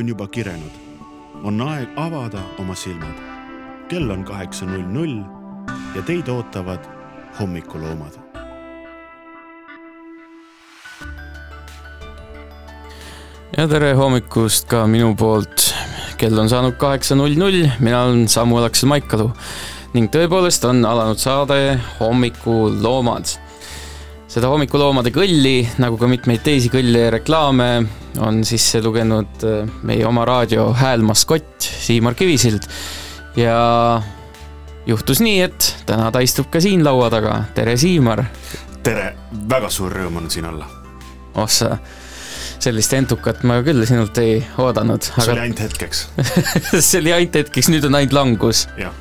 on juba kirenud. on aeg avada oma silmad. kell on kaheksa null null ja teid ootavad hommikuloomad. ja tere hommikust ka minu poolt. kell on saanud kaheksa null null, mina olen Samuel Aksel Maikalu ning tõepoolest on alanud saade Hommikuloomad seda hommikuloomade kõlli, nagu ka mitmeid teisi kõlle ja reklaame, on sisse lugenud äh, meie oma raadio häälmaskott Siimar Kivisild ja juhtus nii, et täna ta istub ka siin laua taga, tere Siimar! tere, väga suur rõõm on siin olla. oh sa, sellist entukat ma küll sinult ei oodanud. see aga... oli ainult hetkeks see oli ainult hetkeks, nüüd on ainult langus. jah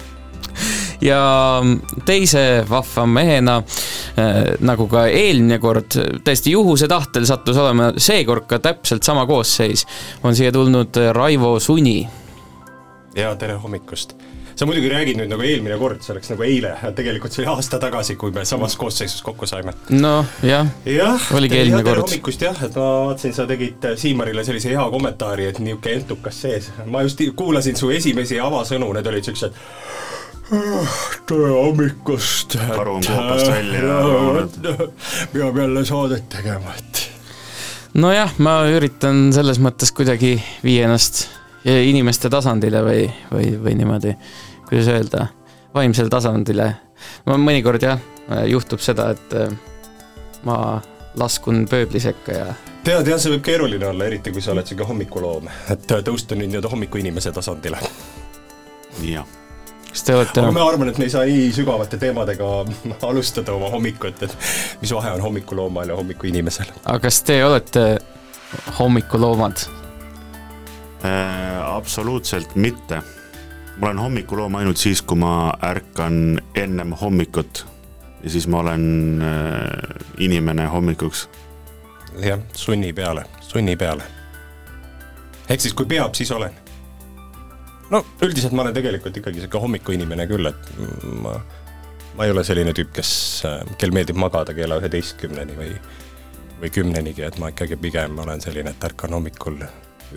ja teise vahva mehena äh, nagu ka eelmine kord, täiesti juhuse tahtel sattus olema seekord ka täpselt sama koosseis, on siia tulnud Raivo Suni. ja tere hommikust sa muidugi räägid nüüd nagu eelmine kord, see oleks nagu eile, tegelikult see oli aasta tagasi, kui me samas koosseisus kokku saime. noh, jah ja,, oligi eelmine kord. hommikust jah, et ma vaatasin, sa tegid Siimarile sellise hea kommentaari, et niisugune entukas sees. ma just kuulasin su esimesi avasõnu, need olid siuksed tere hommikust. karu on koopast välja peab jälle saadet tegema, et. nojah, ma üritan selles mõttes kuidagi viia ennast inimeste tasandile või, või, või niimoodi, kuidas öelda, vaimsele tasandile. ma mõnikord jah, juhtub seda, et äh, ma laskun pööbli sekka ja tead jah, see võib keeruline olla, eriti kui sa oled sihuke hommikuloom, et tõusta nüüd nii-öelda hommikuinimese tasandile. jah kas te olete aga ma arvan, et me ei saa nii sügavate teemadega alustada oma hommikut, et mis vahe on hommikuloomal ja hommikuinimesel. aga kas te olete hommikuloomad äh,? absoluutselt mitte. ma olen hommikuloom ainult siis, kui ma ärkan ennem hommikut ja siis ma olen äh, inimene hommikuks. jah, sunni peale, sunni peale. ehk siis, kui peab, siis olen no üldiselt ma olen tegelikult ikkagi sihuke hommikuinimene küll, et ma, ma ei ole selline tüüp, kes, kel meeldib magada kella üheteistkümneni või, või kümnenigi, et ma ikkagi pigem olen selline, et ärkan hommikul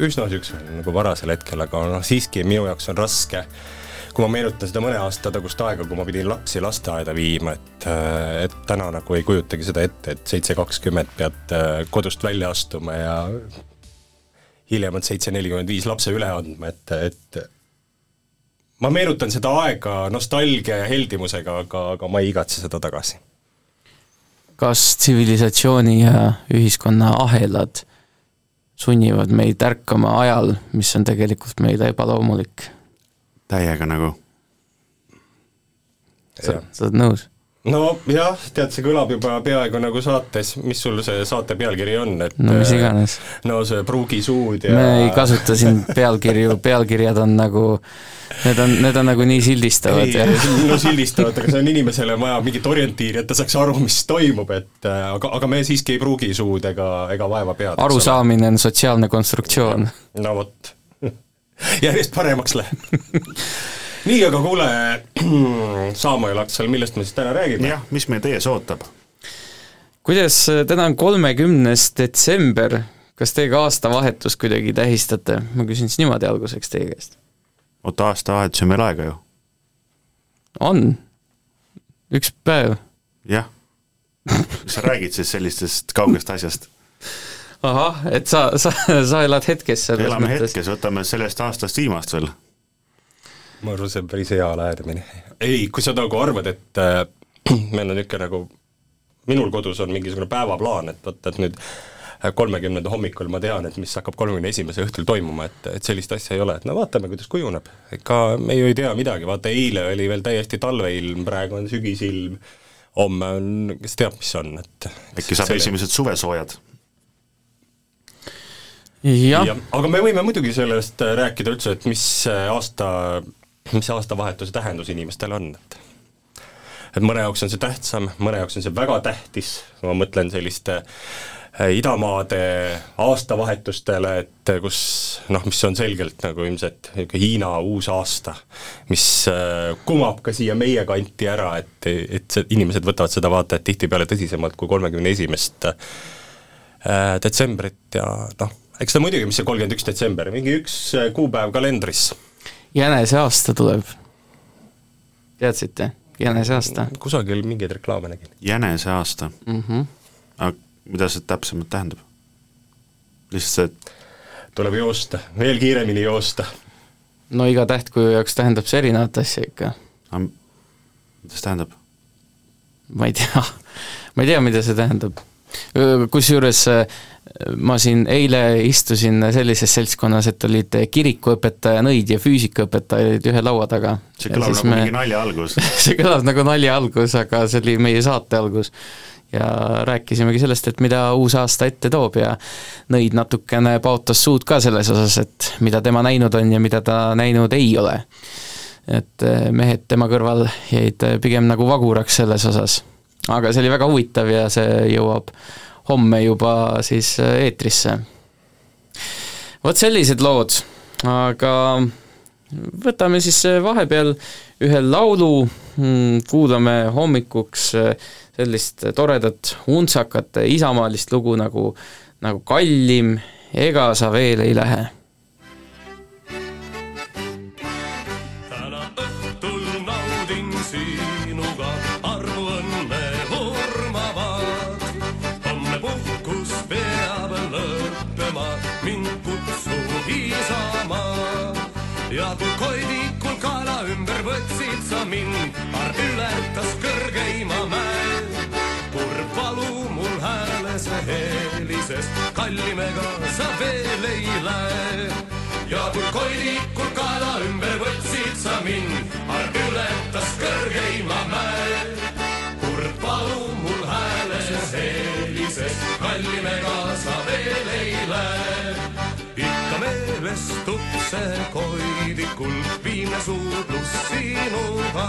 üsna siuksel nagu varasel hetkel, aga noh, siiski minu jaoks on raske. Kui ma meenutan seda mõne aasta tagust aega, kui ma pidin lapsi lasteaeda viima, et, et täna nagu ei kujutagi seda ette, et seitse kakskümmend pead kodust välja astuma ja hiljemalt seitse nelikümmend viis lapse üle andma, et, et ma meenutan seda aega nostalgia ja heldimusega, aga, aga ma ei igatse seda tagasi. kas tsivilisatsiooni ja ühiskonna ahelad sunnivad meid ärkama ajal, mis on tegelikult meile ebaloomulik? täiega nagu. sa, sa oled nõus? Nojah, tead, see kõlab juba peaaegu nagu saates, mis sul see saate pealkiri on, et no mis iganes. no see pruugisuud ja me ei kasuta siin pealkirju, pealkirjad on nagu, need on, need on nagu nii sildistavad. ei, no sildistavad, aga see on inimesele vaja mingit orientiiri, et ta saaks aru, mis toimub, et äh, aga, aga me siiski ei pruugi suud ega, ega vaeva pead. arusaamine on sotsiaalne konstruktsioon. no vot järjest paremaks läheb nii, aga kuule, Samuel Aksel, millest me siis täna räägime? jah, mis meid ees ootab? kuidas, täna on kolmekümnes detsember, kas te ka aastavahetust kuidagi tähistate? ma küsin siis niimoodi alguseks teie käest. oota, aastavahetus on veel aega ju? on, üks päev. jah sa räägid siis sellistest kaugest asjast? ahah, et sa, sa, sa elad hetkes selles elame mõttes. hetkes, võtame sellest aastast viimast veel ma arvan, see on päris hea lähenemine. ei, kui sa nagu arvad, et äh, meil on niisugune nagu, minul kodus on mingisugune päevaplaan, et vot, et nüüd kolmekümnenda hommikul ma tean, et mis hakkab kolmekümne esimese õhtul toimuma, et, et sellist asja ei ole, et no vaatame, kuidas kujuneb. ega me ju ei tea midagi, vaata eile oli veel täiesti talveilm, praegu on sügisilm, homme on, kes teab, mis on, et äkki saab selle... esimesed suvesoojad? jah ja,, aga me võime muidugi sellest rääkida üldse, et mis aasta mis see aastavahetuse tähendus inimestel on, et et mõne jaoks on see tähtsam, mõne jaoks on see väga tähtis, ma mõtlen selliste äh, idamaade aastavahetustele, et kus noh, mis on selgelt nagu ilmselt niisugune Hiina uus aasta, mis äh, kumab ka siia meie kanti ära, et, et see, inimesed võtavad seda vaata et tihtipeale tõsisemalt kui kolmekümne esimest äh, detsembrit ja noh, eks ta muidugi, mis see kolmkümmend üks detsember, mingi üks äh, kuupäev kalendris. Jäneseaasta tuleb. teadsite? jäneseaasta. kusagil mingeid reklaame nägin. jäneseaasta mm? -hmm. aga mida see täpsemalt tähendab? lihtsalt see, et tuleb joosta, veel kiiremini joosta. no iga tähtkuju jaoks tähendab see erinevat asja ikka. mida see tähendab? ma ei tea, ma ei tea, mida see tähendab. kusjuures ma siin eile istusin sellises seltskonnas, et olid kirikuõpetaja nõid ja füüsikaõpetaja olid ühe laua taga. see kõlab nagu me... mingi nalja algus see kõlab nagu nalja algus, aga see oli meie saate algus. ja rääkisimegi sellest, et mida uus aasta ette toob ja nõid natukene paotas suud ka selles osas, et mida tema näinud on ja mida ta näinud ei ole. et eh, mehed tema kõrval jäid pigem nagu vaguraks selles osas. aga see oli väga huvitav ja see jõuab homme juba siis äh, eetrisse. vot sellised lood, aga võtame siis äh, vahepeal ühe laulu, mm, kuulame hommikuks äh, sellist toredat untsakat isamaalist lugu nagu, nagu Kallim, ega sa veel ei lähe kallimega sa veel ei lähe. ja kui koidikul kaela ümber võtsid sa mind, arg ületas kõrgeima mäe. kurb palu mul hääles helises, kallimega sa veel ei lähe. ikka meelestub see koidikul viimne suudlus sinuga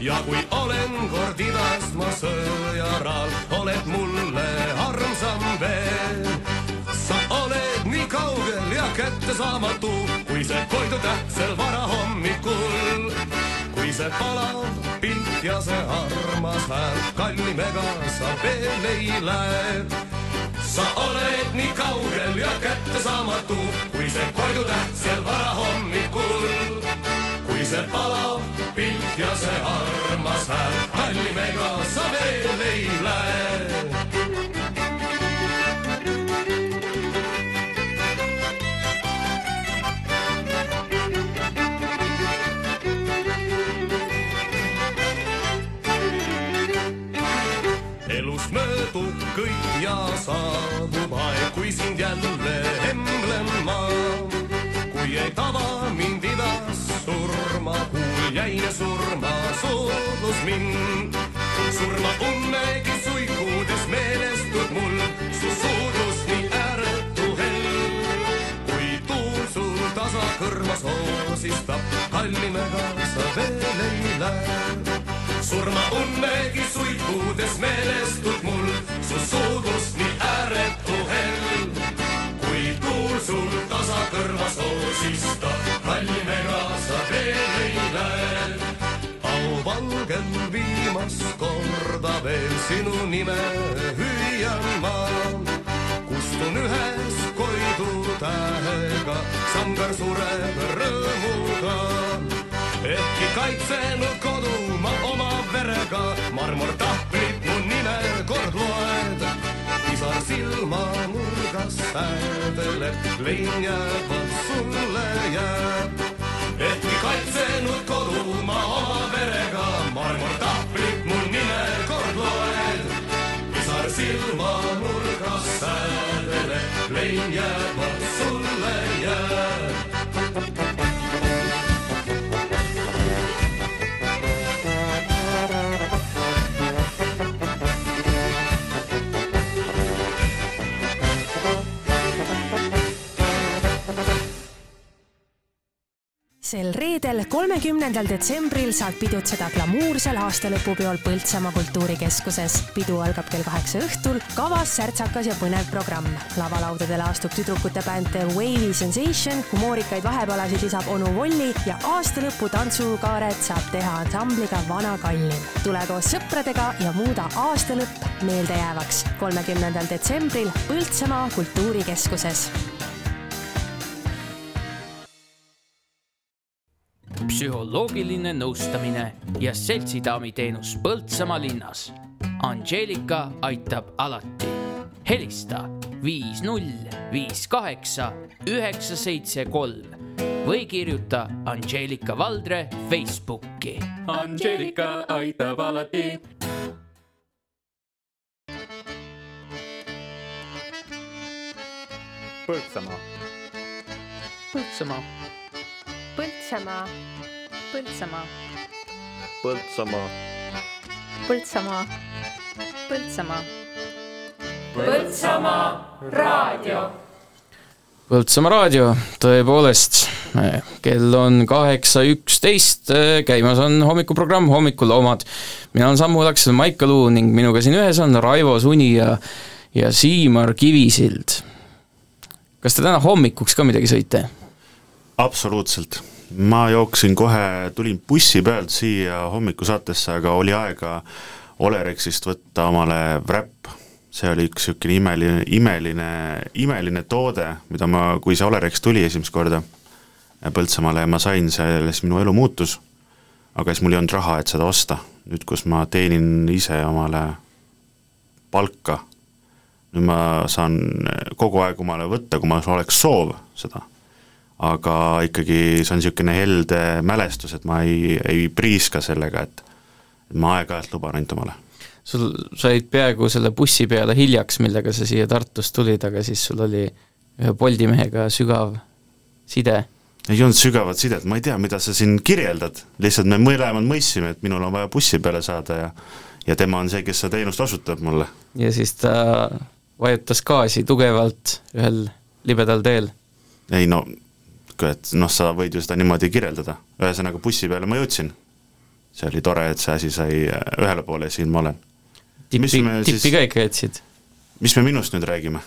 ja kui olen kord idast ma sõjaral, oled mulle armsam veel. Kättesaamatu, kui see Koidu tähtsel varahommikul. kui see palav pilt ja see armas hääl, kallimega sa veel ei lähe. sa oled nii kaugel ja kättesaamatu, kui see Koidu tähtsel varahommikul. kui see palav pilt ja see armas hääl, hallimega sa veel ei lähe. Saabub aeg, kui sind jälle emblen ma. kui ei tava mind idas surma kuul jäine surma soodlus mind. surma unnegi suikudes meelestud mul su soodlus nii ääretu hell. kui tuul sul tasa kõrva soosistab, kallimega sa veel ei lähe. Surma unnegi suikudes meelestud mul su soodlus nii ääretu hell. kui tuul sul tasa kõrva soosistab, kallimega sa veel ei lähe. auvalgel viimast korda veel sinu nime hüüan ma. kustun ühes Koidu tähega, sangar sureb rõõmuga. ehkki kaitsenud verega, marmortahvlit mu nime kord loed pisar silmanurgas säädeleb, lein jääb, sulle jääb ehkki kaitsenud kodumaa oma verega, marmortahvlit mul nime kord loed. pisar silmanurgas säädele, lein jääb, sel reedel, kolmekümnendal detsembril saad pidutseda glamuursel aastalõpupeol Põltsamaa kultuurikeskuses. pidu algab kell kaheksa õhtul, kavas särtsakas ja põnev programm. lavalaudadele astub tüdrukute bänd The Wavy Sensation, humoorikaid vahepalasid lisab onu Volli ja aastalõpu tantsukaaret saab teha ansambliga Vana Kallim. tule koos sõpradega ja muuda aastalõpp meeldejäävaks. kolmekümnendal detsembril Põltsamaa kultuurikeskuses psühholoogiline nõustamine ja seltsidaami teenus Põltsamaa linnas. Angeelika aitab alati. helista viis null viis kaheksa üheksa seitse kolm või kirjuta Angeelika Valdre Facebooki. Angeelika aitab alati. Põltsamaa. Põltsamaa. Põltsamaa. Põltsamaa. Põltsamaa. Põltsamaa. Põltsamaa. Põltsamaa raadio. Põltsamaa raadio, tõepoolest, kell on kaheksa üksteist, käimas on hommikuprogramm Hommikuloomad. mina olen Sammu Laksel Maikalu ning minuga siin ühes on Raivo Suni ja, ja Siimar Kivisild. kas te täna hommikuks ka midagi sõite? absoluutselt, ma jooksin kohe, tulin bussi pealt siia hommikusaatesse, aga oli aega Olerexist võtta omale Wrap, see oli üks niisugune imeline, imeline, imeline toode, mida ma, kui see Olerex tuli esimest korda Põltsamaale ja ma sain selle, siis minu elu muutus, aga siis mul ei olnud raha, et seda osta. nüüd, kus ma teenin ise omale palka, nüüd ma saan kogu aeg omale võtta, kui mul oleks soov seda aga ikkagi see on niisugune helde mälestus, et ma ei, ei priiska sellega, et ma aeg-ajalt luban ainult omale. sul said peaaegu selle bussi peale hiljaks, millega sa siia Tartust tulid, aga siis sul oli ühe Bolti mehega sügav side. ei olnud sügavat sidet, ma ei tea, mida sa siin kirjeldad, lihtsalt me mõlemad mõistsime, et minul on vaja bussi peale saada ja ja tema on see, kes seda teenust osutab mulle. ja siis ta vajutas gaasi tugevalt ühel libedal teel. ei no et noh, sa võid ju seda niimoodi kirjeldada, ühesõnaga bussi peale ma jõudsin. see oli tore, et see asi sai äh, ühele poole ja siin ma olen. tippi, tippi ka ikka jätsid? mis me minust nüüd räägime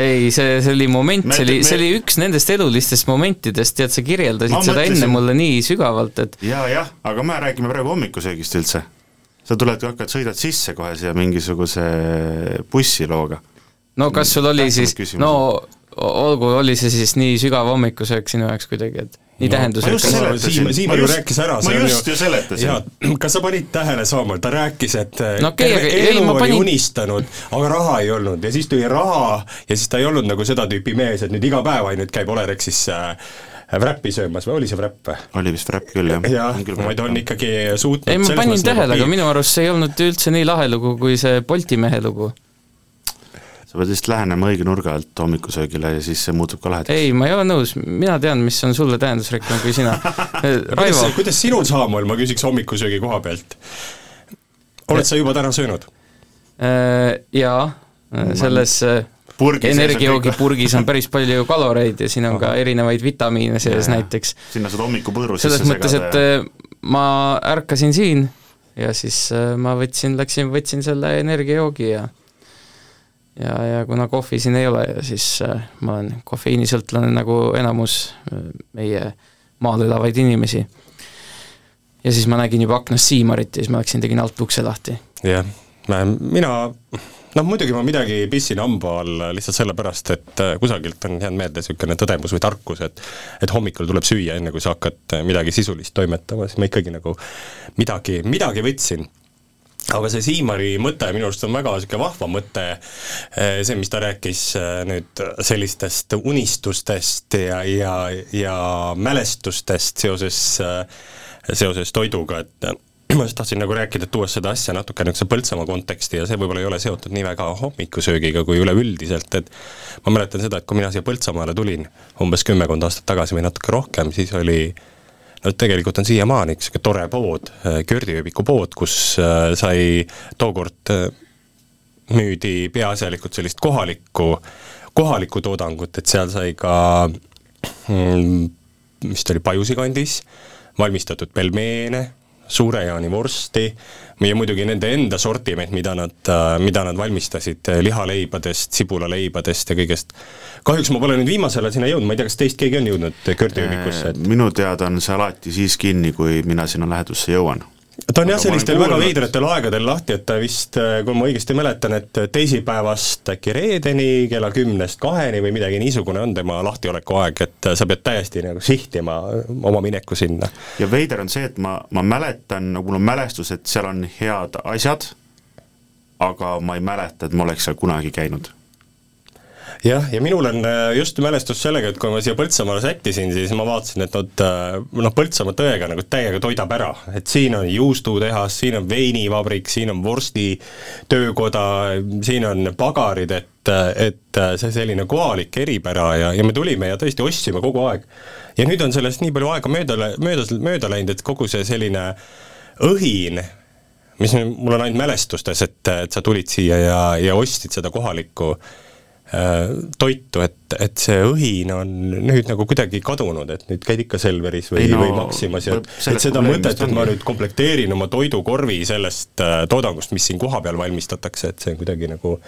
ei, see, see oli moment, see oli, see oli üks nendest elulistest momentidest, tead, sa kirjeldasid ma seda mõtlesin... enne mulle nii sügavalt, et jaa, jah, aga me räägime praegu hommikusöögist üldse. sa tuled, hakkad, sõidad sisse kohe siia mingisuguse bussilooga. no kas sul oli siis, no olgu, oli see siis nii sügav hommikusöök sinu jaoks kuidagi, et nii no, tähendusrikas. Siim, Siim ju rääkis ära. ma just ju seletasin. kas sa panid tähele, Saamuel, ta rääkis, et no, okay, ei, elu oli panin... unistanud, aga raha ei olnud ja siis tuli raha ja siis ta ei olnud nagu seda tüüpi mees, et nüüd iga päev ainult käib Olerexis äh, Wrappi söömas või oli see Wrap või? oli vist Wrap küll, jah. jah, vaid on ikkagi suutnud ei, ma panin tähele, aga minu arust see ei olnud üldse nii lahe lugu kui see Bolti mehe lugu pead lihtsalt lähenema õige nurga alt hommikusöögile ja siis see muutub ka lahedaks. ei, ma ei ole nõus, mina tean, mis on sulle tähendusrikkam kui sina. Raivo. kuidas sinul, Saamuel, ma küsiks hommikusöögi koha pealt? oled sa juba täna söönud? Äh, jaa, selles äh, Purgis energiajoogi purgis on päris palju kaloreid ja siin on ka erinevaid vitamiine sees ja, näiteks. sinna saad hommikupõõru sisse selles mõttes, et ja... Äh, ma ärkasin siin ja siis ma võtsin, läksin, võtsin selle energiajoogi ja ja, ja kuna kohvi siin ei ole, siis äh, ma olen kofeiinisõltlane nagu enamus äh, meie maal elavaid inimesi. ja siis ma nägin juba aknast Siimarit ja siis ma läksin, tegin alt ukse lahti. jah, mina noh, muidugi ma midagi pissin hamba all lihtsalt sellepärast, et äh, kusagilt on jäänud meelde niisugune tõdemus või tarkus, et et hommikul tuleb süüa, enne kui sa hakkad midagi sisulist toimetama, siis ma ikkagi nagu midagi, midagi võtsin aga see Siimari mõte minu arust on väga niisugune vahva mõte, eh, see, mis ta rääkis eh, nüüd sellistest unistustest ja, ja, ja mälestustest seoses, eh, seoses toiduga, et ma just tahtsin nagu rääkida, tuues seda asja natuke niisuguse Põltsamaa konteksti ja see võib-olla ei ole seotud nii väga hommikusöögiga kui üleüldiselt, et ma mäletan seda, et kui mina siia Põltsamaale tulin umbes kümmekond aastat tagasi või natuke rohkem, siis oli äh, no tegelikult on siiamaani üks sihuke tore pood, äh, Kördiööbiku pood, kus äh, sai tookord äh, müüdi peaasjalikult sellist kohalikku, kohalikku toodangut, et seal sai ka mm, vist oli Pajusi kandis, valmistatud pelmeene, suure jaani vorsti ja muidugi nende enda sortiment, mida nad, mida nad valmistasid lihaleibadest, sibulaleibadest ja kõigest. kahjuks ma pole nüüd viimasel ajal sinna jõudnud, ma ei tea, kas teist keegi on jõudnud kõrdiüürikusse, et minu teada on see alati siis kinni, kui mina sinna lähedusse jõuan ta on jah, sellistel väga veidratel aegadel lahti, et ta vist, kui ma õigesti mäletan, et teisipäevast äkki reedeni kella kümnest kaheni või midagi niisugune on tema lahtioleku aeg, et sa pead täiesti nagu sihtima oma mineku sinna. ja veider on see, et ma, ma mäletan, nagu mul on mälestus, et seal on head asjad, aga ma ei mäleta, et ma oleks seal kunagi käinud jah, ja minul on äh, just mälestus sellega, et kui ma siia Põltsamaale sättisin, siis ma vaatasin, et nad äh, noh, Põltsamaa tõega nagu täiega toidab ära, et siin on juustutehas, siin on veinivabrik, siin on vorstitöökoda, siin on pagarid, et et see selline kohalik eripära ja, ja me tulime ja tõesti ostsime kogu aeg. ja nüüd on sellest nii palju aega mööda, mööda, mööda läinud, et kogu see selline õhin, mis mul on ainult mälestustes, et, et sa tulid siia ja, ja ostsid seda kohalikku äh, Äh, toitu, et, et see õhin on nüüd nagu kuidagi kadunud, et nüüd käid ikka Selveris või, no, või Maximas ja et seda mõtet, et ma nüüd komplekteerin oma toidukorvi sellest äh, toodangust, mis siin kohapeal valmistatakse, et see on kuidagi nagu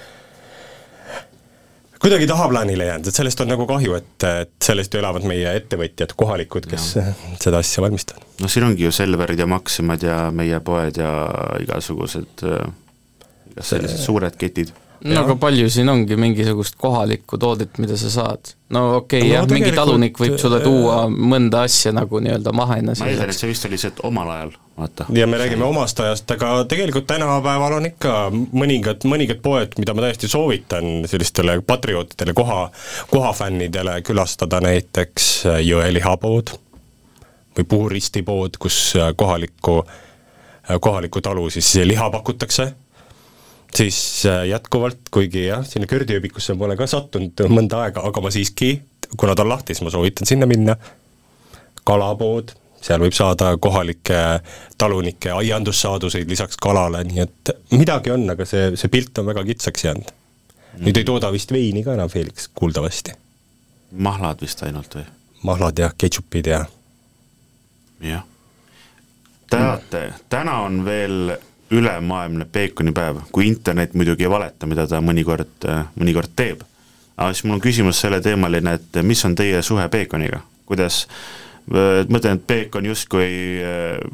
kuidagi tahaplaanile jäänud, et sellest on nagu kahju, et, et sellest ju elavad meie ettevõtjad, kohalikud, kes ja. seda asja valmistavad. no siin ongi ju Selverid ja Maximad ja meie poed ja igasugused, äh, sellised suured ketid no aga palju siin ongi mingisugust kohalikku toodet, mida sa saad? no okei okay, no, jah, mingi talunik võib sulle äh, tuua mõnda asja nagu nii-öelda mahena ma eeldan, et see vist oli lihtsalt omal ajal, vaata. ja me räägime omast ajast, aga tegelikult tänapäeval on ikka mõningad, mõningad poed, mida ma täiesti soovitan sellistele patriootidele, koha, kohafännidele külastada, näiteks Jõe lihapood või Puuristi pood, kus kohalikku, kohalikku talu siis liha pakutakse siis äh, jätkuvalt, kuigi jah, sinna kõrdiööbikusse pole ka sattunud mõnda aega, aga ma siiski, kuna ta on lahti, siis ma soovitan sinna minna, kalapood, seal võib saada kohalikke talunike aiandussaaduseid lisaks kalale, nii et midagi on, aga see, see pilt on väga kitsaks jäänud mm.. nüüd ei tooda vist veini ka enam Felix, kuuldavasti. mahlad vist ainult või? mahlad jah, ketšupid ja jah. teate, täna on veel ülemaailmne peekonipäev, kui internet muidugi ei valeta, mida ta mõnikord, mõnikord teeb. aga siis mul on küsimus selleteemaline, et mis on teie suhe peekoniga, kuidas mõtlen, et peekon justkui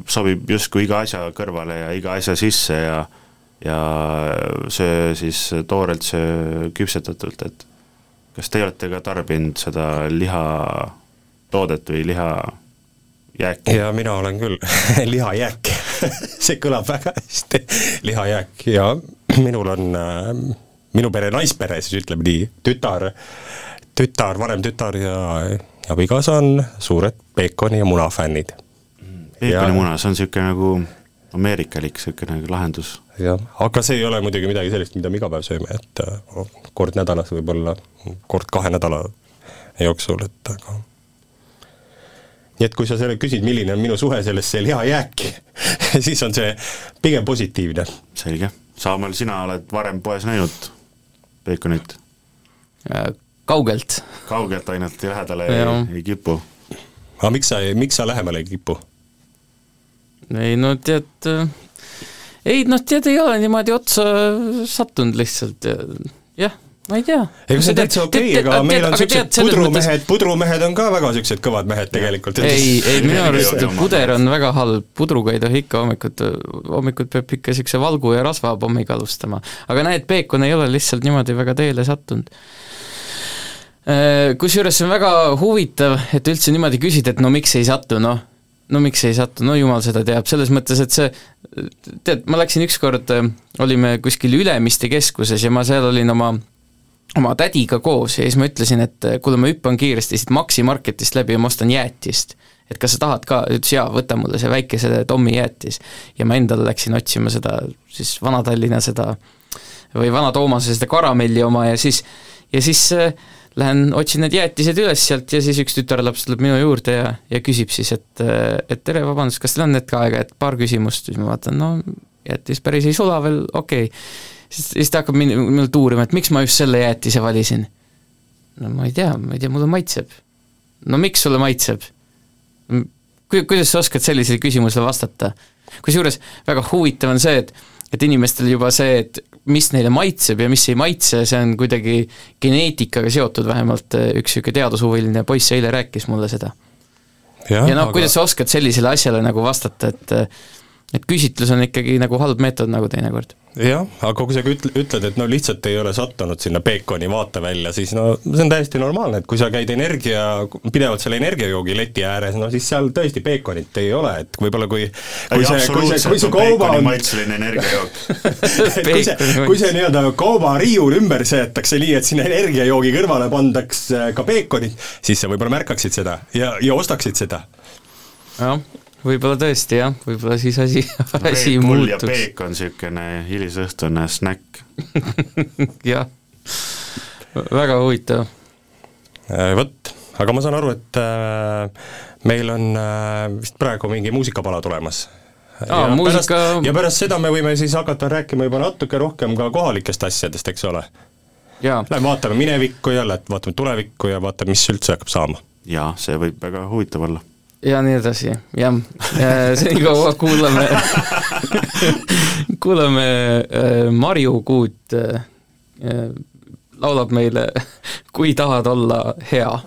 sobib justkui iga asja kõrvale ja iga asja sisse ja ja see siis toorelt, see küpsetatult, et kas te olete ka tarbinud seda lihatoodet või liha jääki? ja mina olen küll lihajääk see kõlab väga hästi, lihajääk ja minul on äh, minu pere naispere siis ütleme nii, tütar, tütar, vanem tütar ja, ja abikaasa on suured peekoni ja muna fännid. peekonimuna, see on niisugune nagu ameerikalik niisugune nagu lahendus. jah, aga see ei ole muidugi midagi sellist, mida me iga päev sööme, et äh, kord nädalas võib-olla, kord kahe nädala jooksul, et aga nii et kui sa selle küsid, milline on minu suhe sellesse lihajääki siis on see pigem positiivne. selge, Saamäel, sina oled varem poes näinud peekonit? Äh, kaugelt. kaugelt ainult, lähedale ei, ei kipu? aga miks sa, miks sa lähemale ei kipu? ei no tead, äh, ei noh, tead, ei ole niimoodi otsa sattunud lihtsalt, jah ma ei tea. ega see on täitsa okei okay,, aga meil on niisugused pudrumehed mõttes..., pudrumehed on ka väga niisugused kõvad mehed tegelikult. ei, ei minu arust puder on väga halb, pudruga ei tohi ikka hommikut, hommikut peab ikka niisuguse valgu ja rasvapommiga alustama. aga näed, peekon ei ole lihtsalt niimoodi väga teele sattunud. Äh, kusjuures see on väga huvitav, et üldse niimoodi küsida, et no miks ei satu, noh no miks ei sattu, no jumal seda teab, selles mõttes, et see, tead, ma läksin ükskord, olime kuskil Ülemiste keskuses ja ma seal olin oma oma tädiga koos ja siis ma ütlesin, et kuule, ma hüppan kiiresti siit Maxi Marketist läbi ja ma ostan jäätist. et kas sa tahad ka, ütles jaa, võta mulle see väike Tommi jäätis. ja ma endale läksin otsima seda siis Vana-Tallinna seda või Vana-Toomase seda karamelli oma ja siis, ja siis äh, lähen otsin need jäätised üles sealt ja siis üks tütarlaps tuleb minu juurde ja, ja küsib siis, et, äh, et tere, vabandust, kas teil on hetk aega, et paar küsimust, siis ma vaatan, no jäätis päris ei sula veel, okei okay siis, siis ta hakkab mind, minult uurima, et miks ma just selle jäätise valisin. no ma ei tea, ma ei tea, mulle maitseb. no miks sulle maitseb? kuidas sa oskad sellisele küsimusele vastata? kusjuures väga huvitav on see, et et inimestel juba see, et mis neile maitseb ja mis ei maitse, see on kuidagi geneetikaga seotud, vähemalt äh, üks niisugune teadushuviline poiss eile rääkis mulle seda. ja, ja noh aga..., kuidas sa oskad sellisele asjale nagu vastata, et et küsitlus on ikkagi nagu halb meetod nagu teinekord. Jah, aga kui sa ütle, ütled, et no lihtsalt ei ole sattunud sinna Peekoni vaatevälja, siis no see on täiesti normaalne, et kui sa käid energia, pidevalt selle energiajoogi leti ääres, no siis seal tõesti Peekonit ei ole, et võib-olla kui kui see, kui see, kui su kauba on maitseline energiajook. Kui see, kui see nii-öelda kaubariiul ümber seetakse nii, et sinna energiajoogi kõrvale pandaks ka Peekonit, siis sa võib-olla märkaksid seda ja, ja ostaksid seda. jah võib-olla tõesti jah, võib-olla siis asi, asi muutuks. ja peek on niisugune hilisõhtune snäkk jah, väga huvitav. Äh, vot, aga ma saan aru, et äh, meil on äh, vist praegu mingi muusikapala tulemas. Aa, ja, muusika... pärast, ja pärast seda me võime siis hakata rääkima juba natuke rohkem ka kohalikest asjadest, eks ole? Lähme vaatame minevikku ja vaatame tulevikku ja vaatame, mis üldse hakkab saama. jaa, see võib väga huvitav olla ja nii edasi, jah. senikaua kuulame kuulame äh, Marju Kuut äh, laulab meile Kui tahad olla hea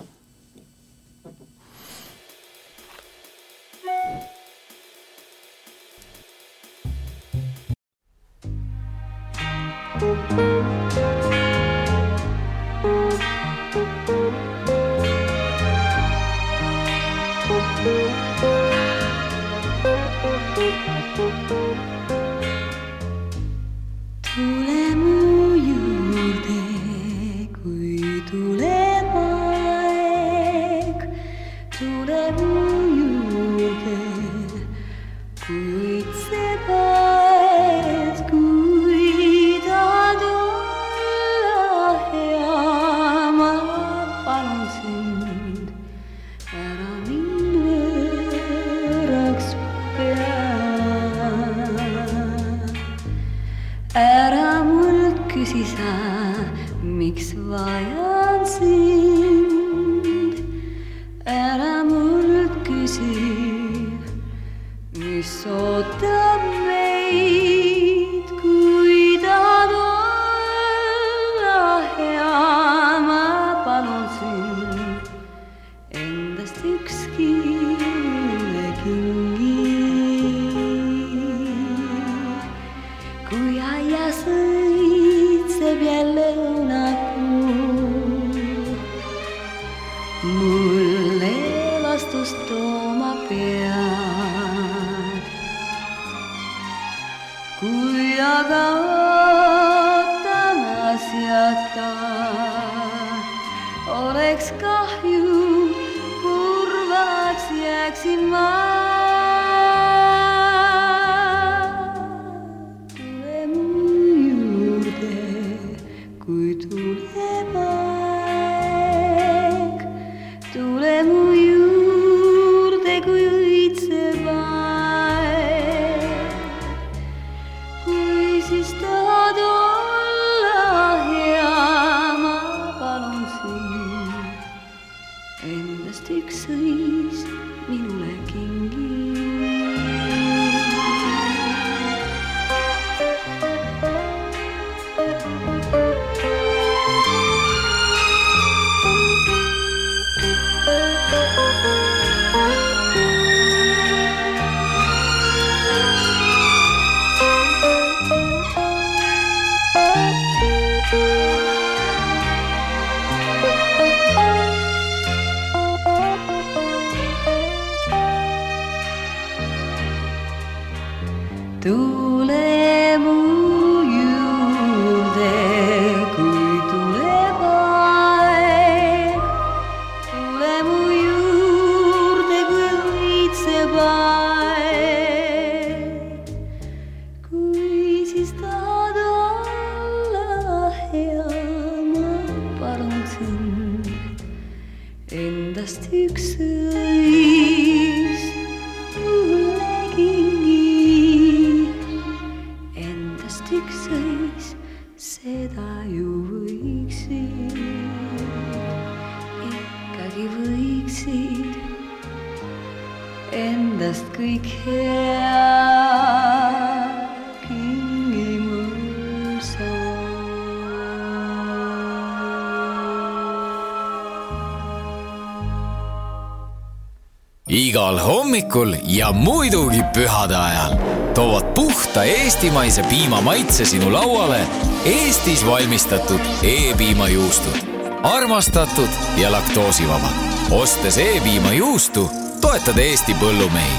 hommikul ja muidugi pühade ajal toovad puhta eestimaise piima maitse sinu lauale Eestis valmistatud E-piimajuustud. armastatud ja laktoosivaba. ostes E-piimajuustu, toetad Eesti põllumehi.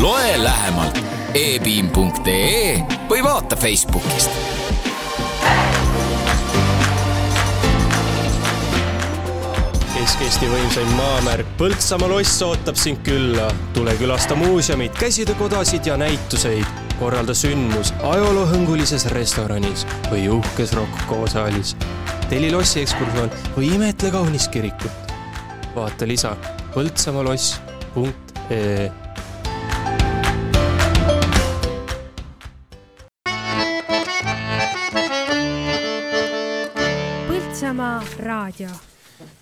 loe lähemalt epiim.ee või vaata Facebookist Kesk-Eesti võimsaim maamärk Põltsamaa loss ootab sind külla. tule külasta muuseumit, käsitöökodasid ja näituseid. korralda sündmus ajaloohõngulises restoranis või uhkes Rocco saalis. telli lossi ekskursioon või imetle kaunist kirikut. vaata lisa põltsamaloss.ee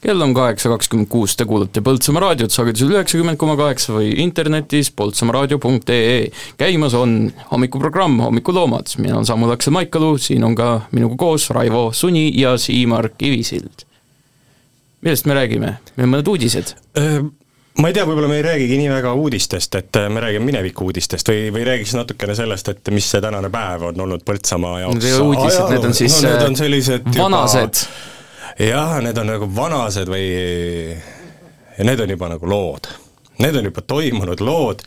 kell on kaheksa kakskümmend kuus, te kuulate Põltsamaa raadiot sagedusel üheksakümmend koma kaheksa või internetis poltsamaaraadio.ee. käimas on hommikuprogramm Hommikuloomad, mina olen Samu Laksel-Maikalu, siin on ka minuga koos Raivo Suni ja Siimar Kivisild. millest me räägime, meil on mõned uudised ma ei tea, võib-olla me ei räägigi nii väga uudistest, et me räägime mineviku uudistest või, või räägiks natukene sellest, et mis see tänane päev on olnud Põltsamaa jaoks. Need ei ole uudised, need on siis no, need on sellised vanased juba jah, need on nagu vanased või ja need on juba nagu lood. Need on juba toimunud lood,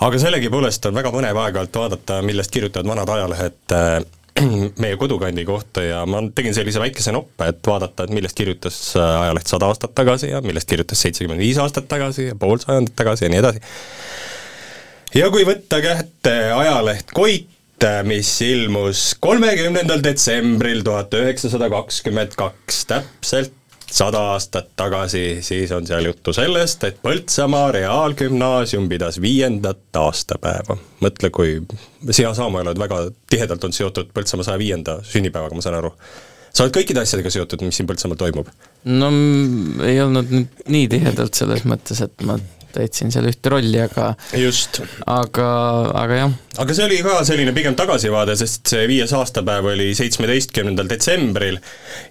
aga sellegipoolest on väga põnev aeg-ajalt vaadata, millest kirjutavad vanad ajalehed äh, meie kodukandi kohta ja ma tegin sellise väikese noppe, et vaadata, et millest kirjutas äh, ajaleht sada aastat tagasi ja millest kirjutas seitsekümmend viis aastat tagasi ja pool sajandit tagasi ja nii edasi. ja kui võtta kätte ajaleht Koit, mis ilmus kolmekümnendal detsembril tuhat üheksasada kakskümmend kaks, täpselt sada aastat tagasi, siis on seal juttu sellest, et Põltsamaa Reaalgümnaasium pidas viiendat aastapäeva. mõtle, kui sina, Samuel, oled väga tihedalt on seotud Põltsamaa saja viienda sünnipäevaga, ma saan aru. sa oled kõikide asjadega seotud, mis siin Põltsamaal toimub? no ei olnud nüüd nii tihedalt selles mõttes, et ma täitsin seal ühte rolli, aga just. aga, aga jah. aga see oli ka selline pigem tagasivaade, sest see viies aastapäev oli seitsmeteistkümnendal detsembril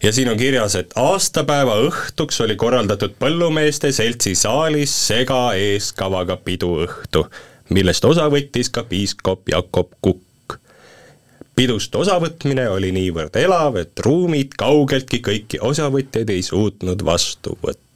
ja siin on kirjas, et aastapäeva õhtuks oli korraldatud Põllumeeste Seltsi saalis sega eeskavaga piduõhtu, millest osa võttis ka piiskop Jakob Kukk pidust osavõtmine oli niivõrd elav, et ruumid kaugeltki kõiki osavõtjaid ei suutnud vastu võtta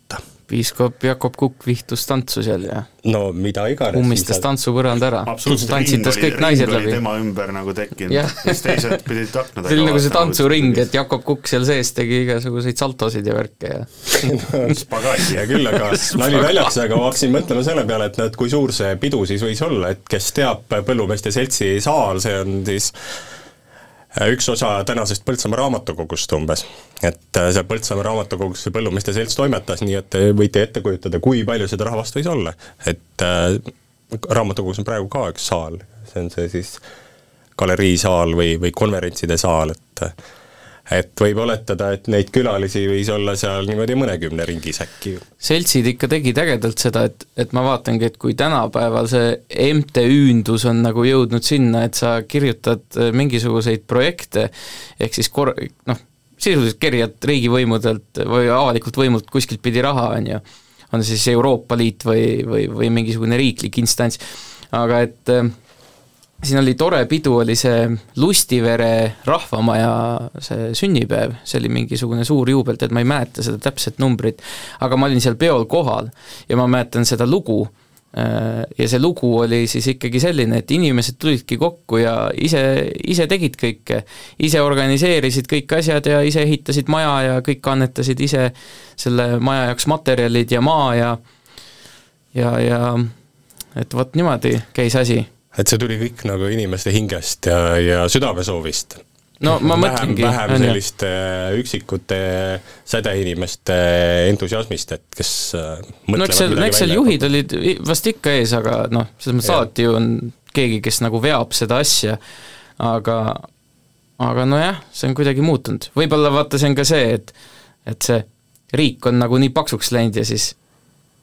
piiskop Jakob Kukk vihtus tantsu seal ja no mida iganes. ummistas tantsupõranda ära. tantsitas kõik naised läbi. tema ümber nagu tekkinud, siis teised pidid aknad see oli nagu see tantsuring, et Jakob Kukk seal sees tegi igasuguseid saltosid ja värke ja spagaati hea küll, aga nali väljaks, aga ma hakkasin mõtlema selle peale, et näed, kui suur see pidu siis võis olla, et kes teab Põllumeeste Seltsi saal, see on siis üks osa tänasest Põltsamaa raamatukogust umbes. et äh, seal Põltsamaa raamatukogus see Põllumeeste Selts toimetas, nii et te võite ette kujutada, kui palju seda rahvast võis olla. et äh, raamatukogus on praegu ka üks saal, see on see siis galeriisaal või, või konverentside saal, et et võib oletada, et neid külalisi võis olla seal niimoodi mõnekümne ringis äkki. seltsid ikka tegid ägedalt seda, et, et ma vaatangi, et kui tänapäeval see MTÜ-ndus on nagu jõudnud sinna, et sa kirjutad äh, mingisuguseid projekte, ehk siis kor-, noh, sisuliselt kerjad riigivõimudelt või avalikult võimult kuskilt pidi raha, on ju, on see siis Euroopa Liit või, või, või mingisugune riiklik instants, aga et äh, siin oli tore pidu, oli see Lustivere rahvamaja see sünnipäev, see oli mingisugune suur juubel, tead, ma ei mäleta seda täpset numbrit, aga ma olin seal peol kohal ja ma mäletan seda lugu, äh, ja see lugu oli siis ikkagi selline, et inimesed tulidki kokku ja ise, ise tegid kõike. ise organiseerisid kõik asjad ja ise ehitasid maja ja kõik annetasid ise selle maja jaoks materjalid ja maa ja ja, ja et vot niimoodi käis asi et see tuli kõik nagu inimeste hingest ja, ja südamesoovist. no ma vähem, mõtlengi. vähem selliste üksikute sädeinimeste entusiasmist, et kes äh, no eks seal, eks seal juhid olid vast ikka ees, aga noh, selles mõttes alati ju on keegi, kes nagu veab seda asja, aga aga nojah, see on kuidagi muutunud, võib-olla vaata, see on ka see, et et see riik on nagu nii paksuks läinud ja siis,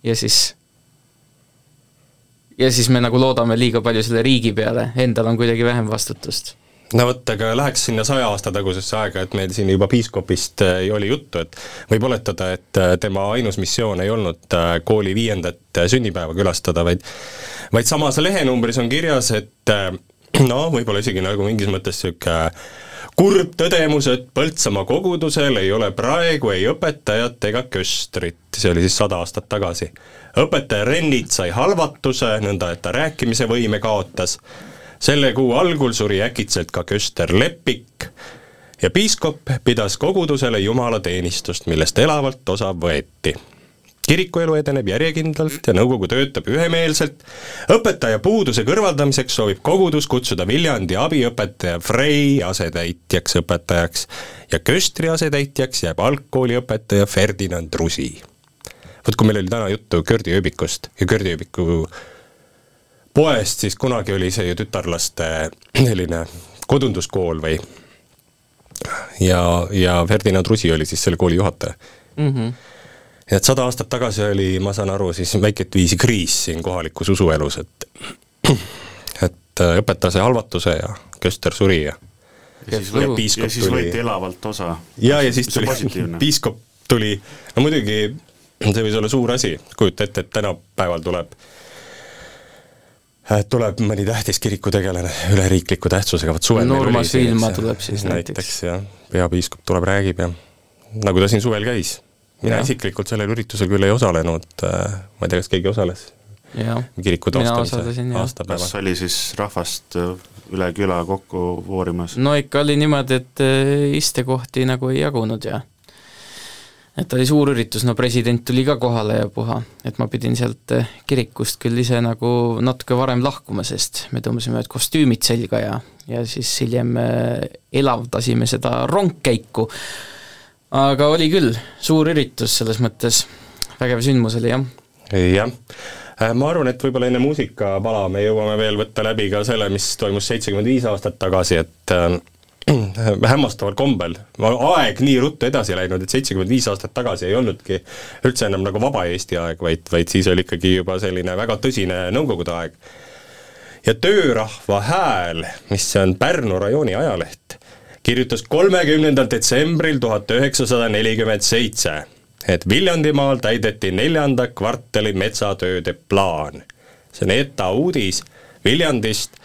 ja siis ja siis me nagu loodame liiga palju selle riigi peale, endal on kuidagi vähem vastutust. No vot, aga läheks sinna saja aasta tagusesse aega, et meil siin juba piiskopist äh, oli juttu, et võib oletada, et äh, tema ainus missioon ei olnud äh, kooli viiendat sünnipäeva külastada, vaid vaid samas lehenumbris on kirjas, et no võib-olla isegi nagu mingis mõttes niisugune kurb tõdemus, et Põltsamaa kogudusel ei ole praegu ei õpetajat ega köstrit, see oli siis sada aastat tagasi. õpetaja Rennit sai halvatuse, nõnda et ta rääkimise võime kaotas. Selle kuu algul suri äkitselt ka köster Lepik ja piiskop pidas kogudusele jumalateenistust, millest elavalt osa võeti kirikuelu edeneb järjekindlalt ja nõukogu töötab ühemeelselt. õpetaja puuduse kõrvaldamiseks soovib kogudus kutsuda Viljandi abiõpetaja Frei asetäitjaks õpetajaks ja köstri asetäitjaks jääb algkooliõpetaja Ferdinand Rusi. vot kui meil oli täna juttu Kördi ööbikust ja Kördi ööbiku poest, siis kunagi oli see ju tütarlaste selline kodunduskool või ja, ja Ferdinand Rusi oli siis selle kooli juhataja mm. -hmm. Ja et sada aastat tagasi oli, ma saan aru, siis väikest viisi kriis siin kohalikus usuelus, et et äh, õpetas halvatuse ja köster suri ja ja siis, või, ja, ja siis tuli... võeti elavalt osa. ja, ja siis tuli, piiskop tuli, no muidugi see võis olla suur asi, kujuta ette, et tänapäeval tuleb äh, tuleb mõni tähtis kirikutegelane üleriikliku tähtsusega, vot suvel no Urmas Viilma tuleb siis näiteks. näiteks jah, peapiiskop tuleb, räägib ja nagu ta siin suvel käis. Mina ja. isiklikult sellel üritusel küll ei osalenud, äh, ma ei tea, kas keegi osales? kiriku taastamise aastapäeval. kas oli siis rahvast äh, üle küla kokku voorimas? no ikka oli niimoodi, et istekohti nagu ei jagunud ja et oli suur üritus, no president tuli ka kohale ja puha, et ma pidin sealt kirikust küll ise nagu natuke varem lahkuma, sest me tõmbasime kostüümid selga ja, ja siis hiljem elavdasime seda rongkäiku. Aga oli küll suur üritus selles mõttes, vägev sündmus oli jah. jah, äh, ma arvan, et võib-olla enne muusikapala me jõuame veel võtta läbi ka selle, mis toimus seitsekümmend viis aastat tagasi, et äh, hämmastaval kombel, aeg nii ruttu edasi läinud, et seitsekümmend viis aastat tagasi ei olnudki üldse enam nagu vaba Eesti aeg, vaid, vaid siis oli ikkagi juba selline väga tõsine Nõukogude aeg. ja Töörahva Hääl, mis on Pärnu rajooni ajaleht, kirjutas kolmekümnendal detsembril tuhat üheksasada nelikümmend seitse, et Viljandimaal täideti neljanda kvartali metsatööde plaan. see on ETA uudis Viljandist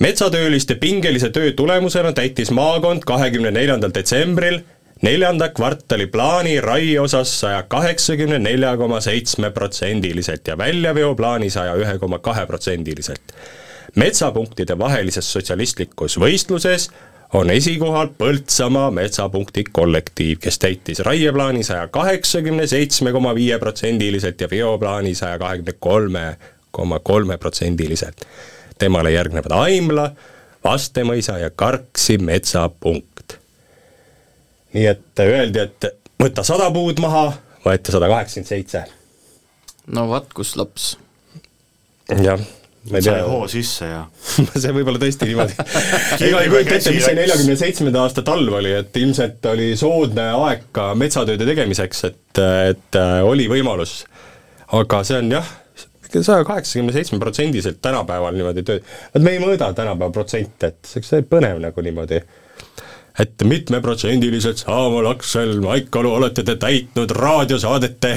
metsatööliste pingelise töö tulemusena täitis maakond kahekümne neljandal detsembril neljanda kvartali plaani raie osas saja kaheksakümne nelja koma seitsme protsendiliselt ja väljaveoplaani saja ühe koma kahe protsendiliselt. metsapunktide vahelises sotsialistlikus võistluses on esikohal Põltsamaa metsapunkti kollektiiv, kes täitis raieplaani saja kaheksakümne seitsme koma viie protsendiliselt ja veoplaani saja kahekümne kolme koma kolme protsendiliselt temale järgnevad Aimla, Vastemõisa ja Karksi metsapunkt. nii et öeldi, et võta sada puud maha, võeti sada kaheksakümmend seitse. no vaat kus laps. jah. Sai hoo sisse ja see võib olla tõesti niimoodi. Ega ei kujuta ette, mis see neljakümne seitsmenda aasta talv oli, et ilmselt oli soodne aeg ka metsatööde tegemiseks, et, et äh, oli võimalus. aga see on jah, saja kaheksakümne seitsme protsendiselt tänapäeval niimoodi töö, vot me ei mõõda tänapäeva protsente, et see on põnev nagu niimoodi. Et mitmeprotsendiliselt Saaval Aksel Maikalu olete te täitnud raadiosaadete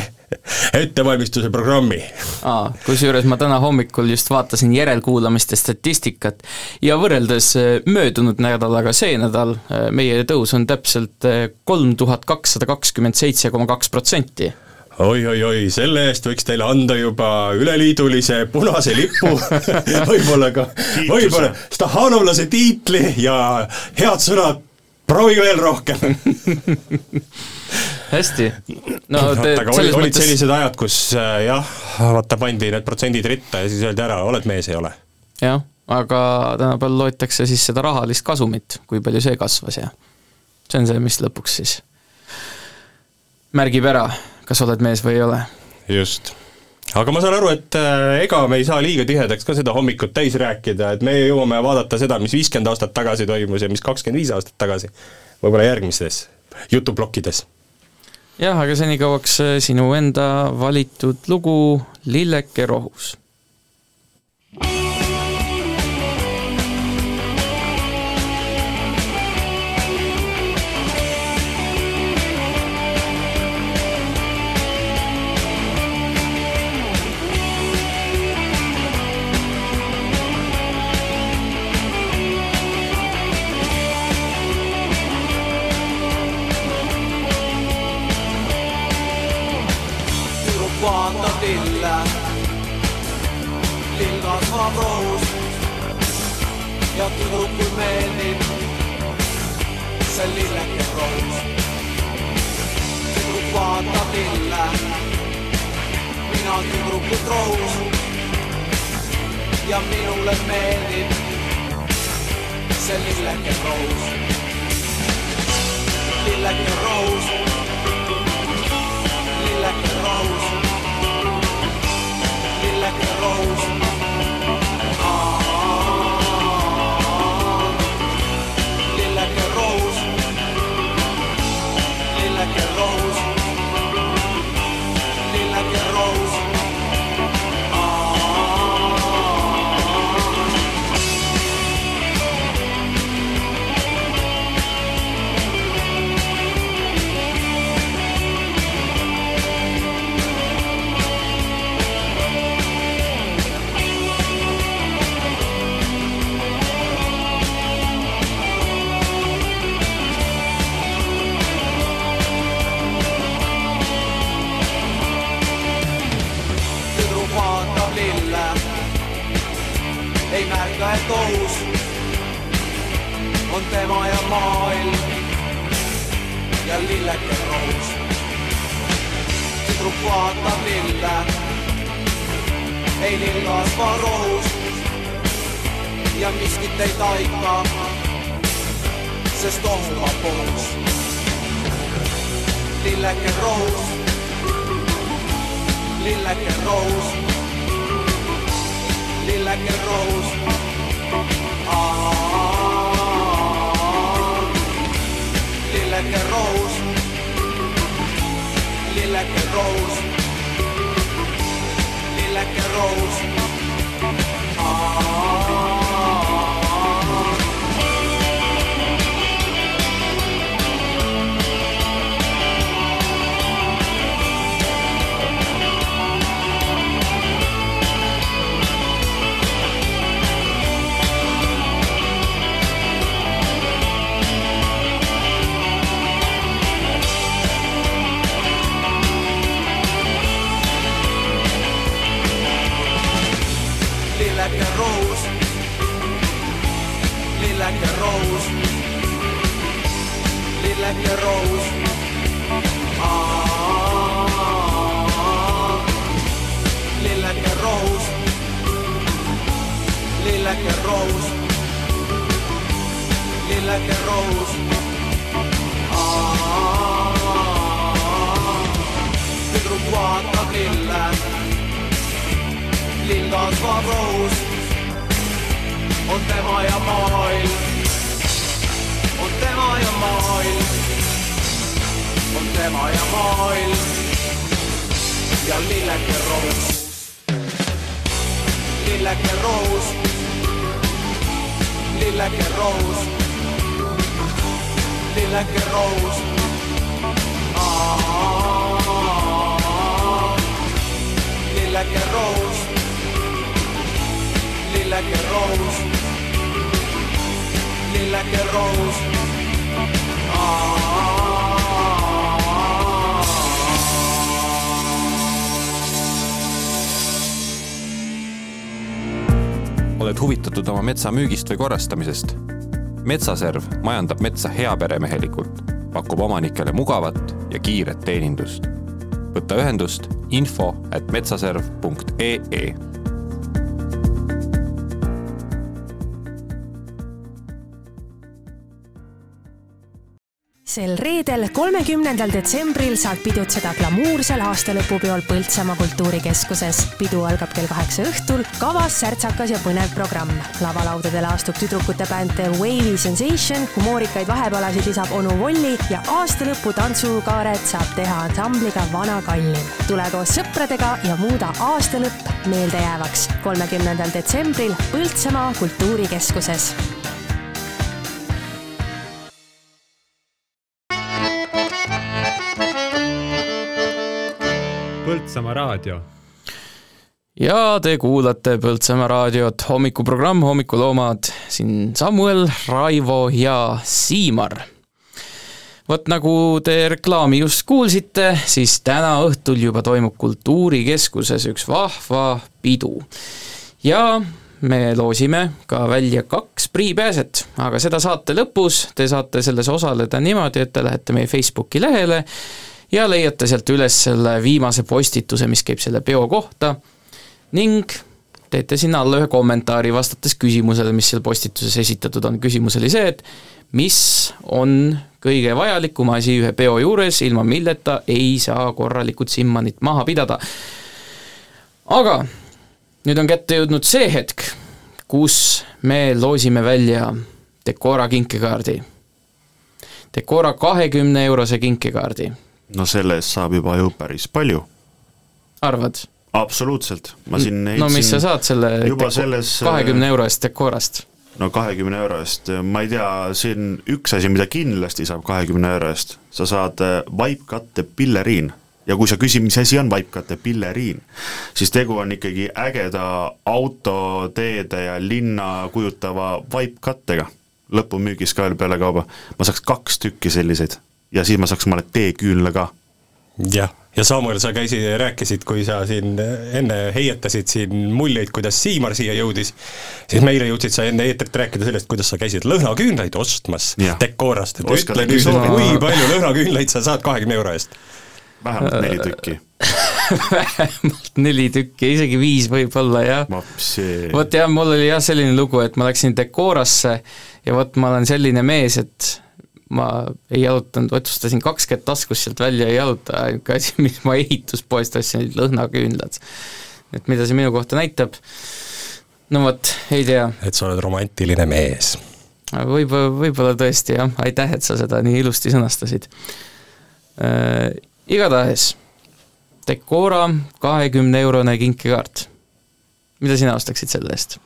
ettevalmistuse programmi. aa, kusjuures ma täna hommikul just vaatasin järelkuulamiste statistikat ja võrreldes äh, möödunud nädalaga see nädal äh, meie tõus on täpselt äh, kolm tuhat kakssada kakskümmend seitse koma kaks protsenti. Oi-oi-oi, selle eest võiks teile anda juba üleliidulise punase lipu. Võib-olla ka, võib-olla Stahhanovlase tiitli ja head sõnad, proovi veel rohkem hästi. no te aga olid, olid mõttes... sellised ajad, kus äh, jah, vaata pandi need protsendid ritta ja siis öeldi ära, oled mees, ei ole. jah, aga tänapäeval loetakse siis seda rahalist kasumit, kui palju see kasvas ja see on see, mis lõpuks siis märgib ära kas oled mees või ei ole. just aga ma saan aru, et äh, ega me ei saa liiga tihedaks ka seda hommikut täis rääkida, et me jõuame vaadata seda, mis viiskümmend aastat tagasi toimus ja mis kakskümmend viis aastat tagasi, võib-olla järgmistes jutuplokkides jah, aga senikauaks äh, sinu enda valitud lugu Lilleke rohus. Ja tüdrukul meeldib see lilleke rohus. tüdruk vaatab lille, mina tüdrukut rohus ja minule meeldib see lilleke rohus. lilleke rohus lilleke roos, lilleke roos. märka, et ohus on tema ja maailm ja lilleke rohus. tüdruk vaatab lille, ei lill kasva rohus ja miskit ei taika, sest ohuga pohus. lilleke rohus lilleke roos, lilleke roos. lilleke roos, lilleke roos, lilleke roos. lilleke lilleke roos, lilleke roos. lilleke roos, lilleke roos, lilleke roos. tüdruk vaatab lille lill kasvab rohus, on tema ja maailm, on tema ja maailm, on tema ja maailm ja lilleke rohus, lilleke rohus, lilleke rohus, lilleke rohus. lilleke roos. Lilleke roos, lilleke roos. Oled huvitatud oma metsa müügist või korrastamisest? metsaserv majandab metsa heaperemehelikult, pakub omanikele mugavat ja kiiret teenindust. võta ühendust info at metsaserv.ee sel reedel, kolmekümnendal detsembril saad pidutseda glamuursel aastalõpupeol Põltsamaa kultuurikeskuses. pidu algab kell kaheksa õhtul, kavas särtsakas ja põnev programm. lavalaudadele astub tüdrukute bänd The Wavy Sensation, humoorikaid vahepalasid lisab onu Volli ja aastalõpu tantsukaaret saab teha ansambliga Vana Kallim. tule koos sõpradega ja muuda aastalõpp meeldejäävaks. kolmekümnendal detsembril Põltsamaa kultuurikeskuses Põltsamaa raadio. ja te kuulate Põltsamaa raadiot, hommikuprogramm Hommikuloomad, siin Samuel, Raivo ja Siimar. vot nagu te reklaami just kuulsite, siis täna õhtul juba toimub Kultuurikeskuses üks vahva pidu. ja me loosime ka välja kaks priipääset, aga seda saate lõpus, te saate selles osaleda niimoodi, et te lähete meie Facebooki lehele ja leiate sealt üles selle viimase postituse, mis käib selle peo kohta ning teete sinna alla ühe kommentaari, vastates küsimusele, mis seal postituses esitatud on. küsimus oli see, et mis on kõige vajalikum asi ühe peo juures, ilma milleta ei saa korralikut simmanit maha pidada. aga nüüd on kätte jõudnud see hetk, kus me loosime välja Decora kinkekaardi. Decora kahekümne eurose kinkekaardi no selle eest saab juba ju päris palju. arvad? absoluutselt, ma siin no mis sa saad selle juba selles kahekümne euro eest Decorast? no kahekümne euro eest, ma ei tea, siin üks asi, mida kindlasti saab kahekümne euro eest, sa saad vaipkatte pilleriin. Ja kui sa küsid, mis asi on vaipkatte pilleriin, siis tegu on ikkagi ägeda autoteede ja linna kujutava vaipkattega, lõpumüügis ka veel pealekauba, ma saaks kaks tükki selliseid ja siis ma saaks omale teeküünla ka. jah, ja Samuel, sa käisid ja rääkisid, kui sa siin enne heietasid siin muljeid, kuidas Siimar siia jõudis, siis meile jõudsid sa enne eetrit rääkida sellest, kuidas sa käisid lõhnaküünlaid ostmas Decorast, et Oskad ütle nüüd, kui palju lõhnaküünlaid sa saad kahekümne euro eest? vähemalt neli tükki vähemalt neli tükki, isegi viis võib-olla jah. vot jah, mul oli jah selline lugu, et ma läksin Decorasse ja vot ma olen selline mees, et ma ei jalutanud, otsustasin kaks kätt taskus sealt välja ei jaluta, ainuke asi, mis ma ehituspoest ostsin, olid lõhnaküünlad. et mida see minu kohta näitab, no vot, ei tea. et sa oled romantiline mees. võib-olla, võib-olla tõesti jah, aitäh, et sa seda nii ilusti sõnastasid äh,. Igatahes, Decora kahekümne eurone kinkekaart. mida sina ostaksid selle eest,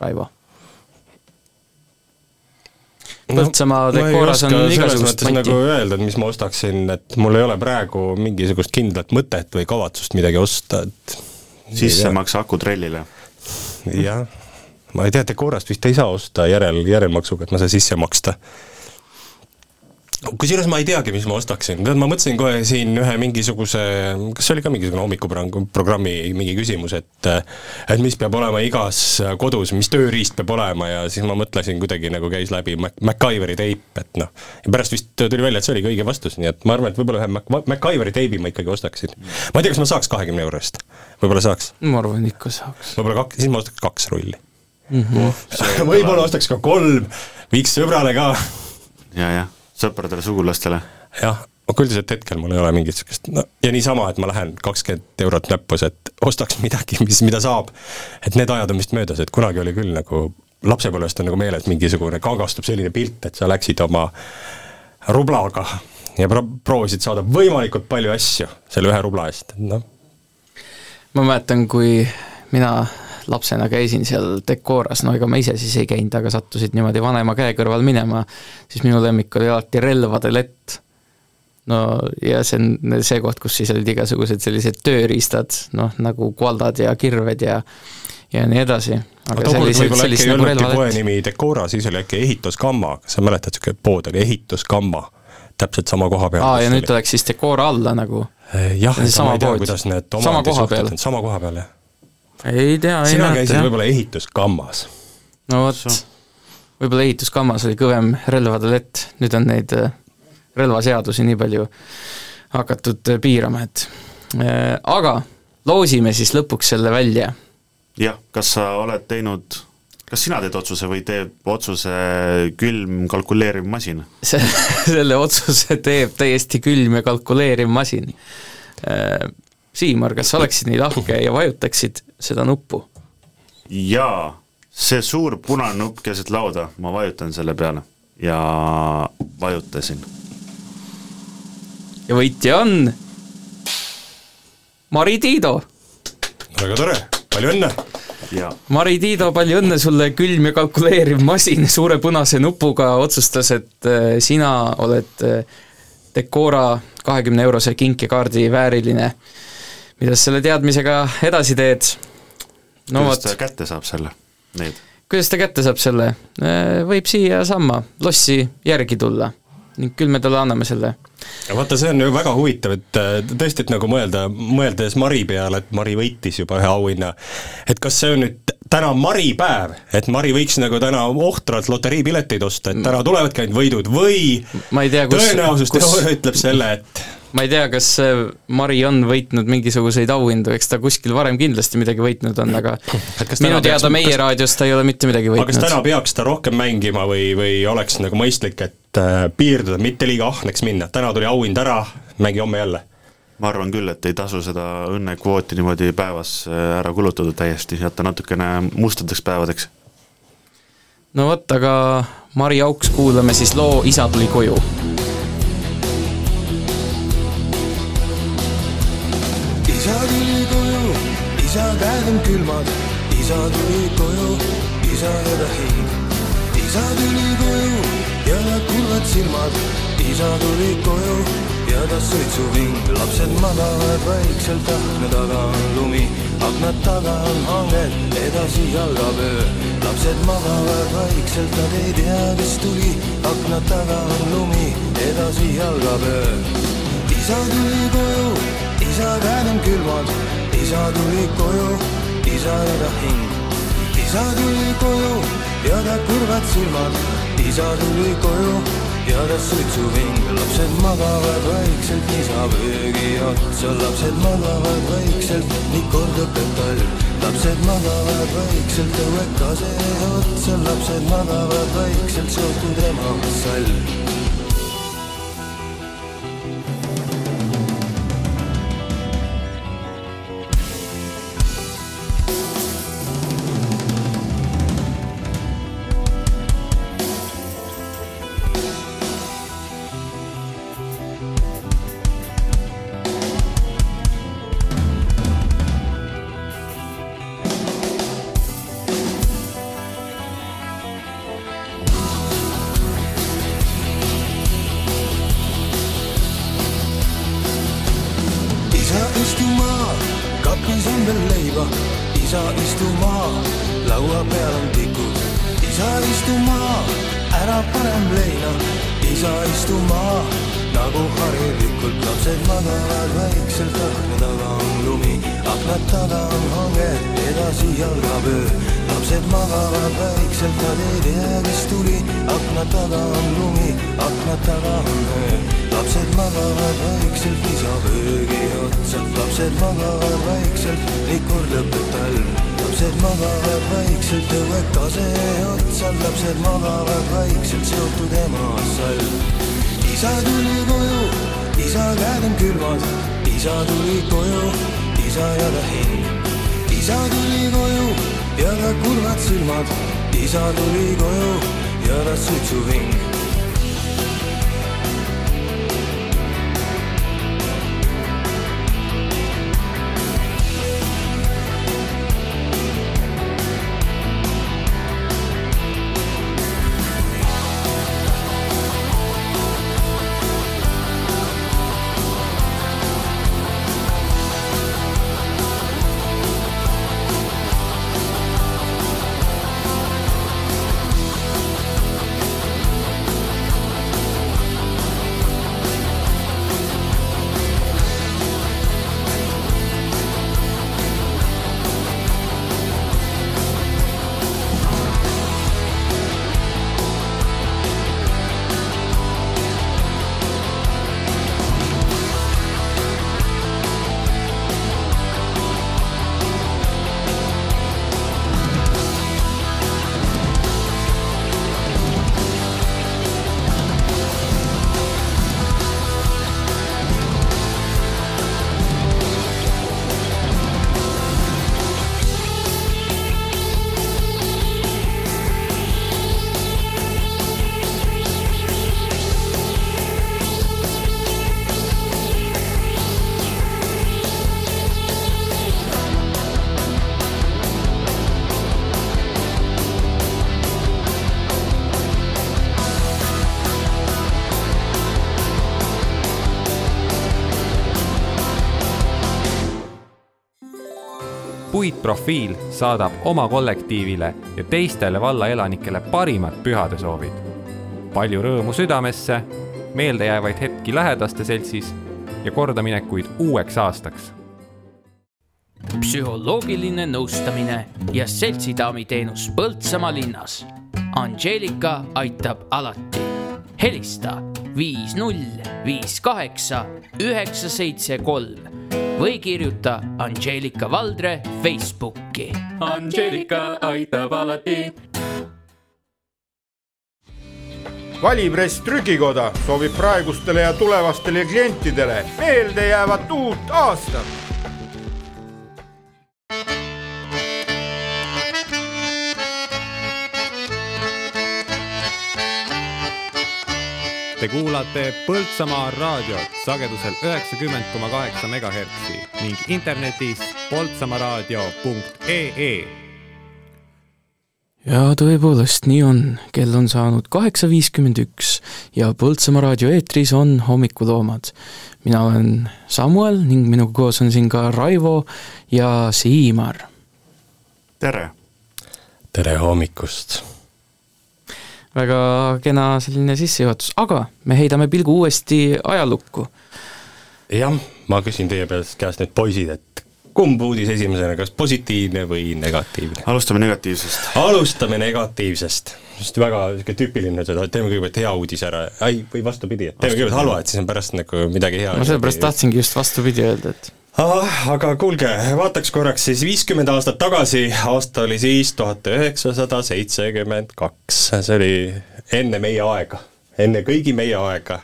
Raivo? Põltsamaa Decoras on igasugust matti. nagu öelda, et mis ma ostaksin, et mul ei ole praegu mingisugust kindlat mõtet või kavatsust midagi osta, et sissemaks akutrellile. jah, ma ei tea, Decorast vist ei saa osta järel, järelmaksuga, et ma saan sisse maksta kusjuures ma ei teagi, mis ma ostaksin, tead, ma mõtlesin kohe siin ühe mingisuguse, kas see oli ka mingisugune hommikuprogrammi mingi küsimus, et et mis peab olema igas kodus, mis tööriist peab olema ja siis ma mõtlesin kuidagi nagu käis läbi Mac-, MacGyveri teip, et noh, ja pärast vist tuli välja, et see oligi õige vastus, nii et ma arvan, et võib-olla ühe Mac-, MacGyveri teibi ma ikkagi ostaksin. ma ei tea, kas ma saaks kahekümne euro eest, võib-olla saaks? ma arvan, ikka saaks. võib-olla kaks, siis ma ostaks kaks rulli mm -hmm.. võib-olla ostaks ka kolm, viiks sõbrale ka. ja, jah sõpradele, sugulastele? jah, aga üldiselt hetkel mul ei ole mingit niisugust, no ja niisama, et ma lähen kakskümmend eurot näppus, et ostaks midagi, mis, mida saab. et need ajad on vist möödas, et kunagi oli küll nagu, lapsepõlvest on nagu meeles mingisugune, kangastub selline pilt, et sa läksid oma rublaga ja pro-, proovisid saada võimalikult palju asju selle ühe rubla eest, et noh. ma mäletan, kui mina lapsena käisin seal Decoras, no ega ma ise siis ei käinud, aga sattusid niimoodi vanema käe kõrval minema, siis minu lemmik oli alati relvade lett. no ja see on see koht, kus siis olid igasugused sellised tööriistad, noh nagu kvaldad ja kirved ja ja nii edasi. aga tookord võib-olla äkki ei nagu olnudki poe nimi Decora, siis oli äkki Ehituskamma, kas sa mäletad, niisugune pood oli Ehituskamma, täpselt sama koha peal. aa, ja nüüd oleks siis Decora alla nagu? jah, ma ei tea, kuidas need omandi suhted on, sama koha peal, jah ei tea, ei sina käisid võib-olla ehituskammas. no vot, võib-olla ehituskammas oli kõvem relvade lett, nüüd on neid äh, relvaseadusi nii palju hakatud äh, piirama, et äh, aga loosime siis lõpuks selle välja. jah, kas sa oled teinud kas sina teed otsuse või teeb otsuse külm kalkuleeriv masin? selle otsuse teeb täiesti külm ja kalkuleeriv masin. Siimar, kas sa oleksid nii lahke ja vajutaksid seda nuppu? jaa, see suur punane nupp keset lauda, ma vajutan selle peale ja vajutasin. ja võitja on Mari Tiido. väga tore, palju õnne Mari Tiido, palju õnne sulle, külm ja kalkuleeriv masin suure punase nupuga otsustas, et äh, sina oled äh, Decora kahekümne eurose kinkekaardi vääriline. mida sa selle teadmisega edasi teed? No kuidas ta kätte saab selle, neid? kuidas ta kätte saab selle? Äh, võib siiasamma lossi järgi tulla ning küll me talle anname selle. vaata, see on ju väga huvitav, et äh, tõesti, et nagu mõelda, mõeldes Mari peale, et Mari võitis juba ühe auhinna, et kas see on nüüd täna Mari päev, et Mari võiks nagu täna ohtralt loteriipileteid osta, et täna tulevadki ainult võidud või ma ei tea, kus tõenäosusteooria ütleb selle, et ma ei tea, kas Mari on võitnud mingisuguseid auhindu, eks ta kuskil varem kindlasti midagi võitnud on, aga minu teada peaks, meie kas, raadios ta ei ole mitte midagi võitnud. aga kas täna peaks ta rohkem mängima või, või oleks nagu mõistlik, et äh, piirduda, mitte liiga ahneks minna, täna tuli auhind ära, mängi homme jälle? ma arvan küll, et ei tasu seda õnnekvooti niimoodi päevas äh, ära kulutada täiesti, jätta natukene mustadeks päevadeks. no vot, aga Mari Auks kuulame siis loo Isa tuli koju isa käed on külmad, isa tuli koju, isa ja ta hing. isa tuli koju ja ta kurvad silmad, isa tuli koju ja ta suitsuving. lapsed magavad vaikselt, akna taga on lumi, aknad taga on hanged, edasi jalgab öö. lapsed magavad vaikselt, nad ei tea, kes tuli, akna taga on lumi, edasi jalgab öö. isa tuli koju isa käed on külmad, isa tuli koju, isa ja ta hing. isa tuli koju ja ta kurvad silmad, isa tuli koju ja ta suitsuving. lapsed magavad vaikselt, isa vöögi otsa, lapsed magavad vaikselt, nii kord õpeb talv. lapsed magavad vaikselt, õuekase otsa, lapsed magavad vaikselt, seotud ema salv profiil saadab oma kollektiivile ja teistele valla elanikele parimad pühadesoovid. palju rõõmu südamesse, meeldejäävaid hetki lähedaste seltsis ja kordaminekuid uueks aastaks. psühholoogiline nõustamine ja seltsidaami teenus Põltsamaa linnas. Angelika aitab alati. helista viis null viis kaheksa üheksa seitse kolm või kirjuta Angelika Valdre Facebooki. Angelika aitab alati. valipress Trükikoda soovib praegustele ja tulevastele klientidele meeldejäävat uut aastat. Te kuulate Põltsamaa raadiot sagedusel üheksakümmend koma kaheksa megahertsi ning internetis poltsamaaraadio.ee. ja tõepoolest, nii on, kell on saanud kaheksa viiskümmend üks ja Põltsamaa raadio eetris on Hommikuloomad. mina olen Samuel ning minuga koos on siin ka Raivo ja Siimar. tere! tere hommikust! Väga kena selline sissejuhatus, aga me heidame pilgu uuesti ajalukku. jah, ma küsin teie käest nüüd poisid, et kumb uudis esimesena, kas positiivne või negatiivne? alustame negatiivsest. alustame negatiivsest, sest väga niisugune tüüpiline seda, et teeme kõigepealt hea uudis ära, ei, või vastupidi, et teeme kõigepealt halva, et siis on pärast nagu midagi head. ma sellepärast tahtsingi just vastupidi öelda, et ah,. aga kuulge, vaataks korraks siis viiskümmend aastat tagasi, aasta oli siis tuhat üheksasada seitsekümmend kaks, see oli enne meie aega, enne kõigi meie aega.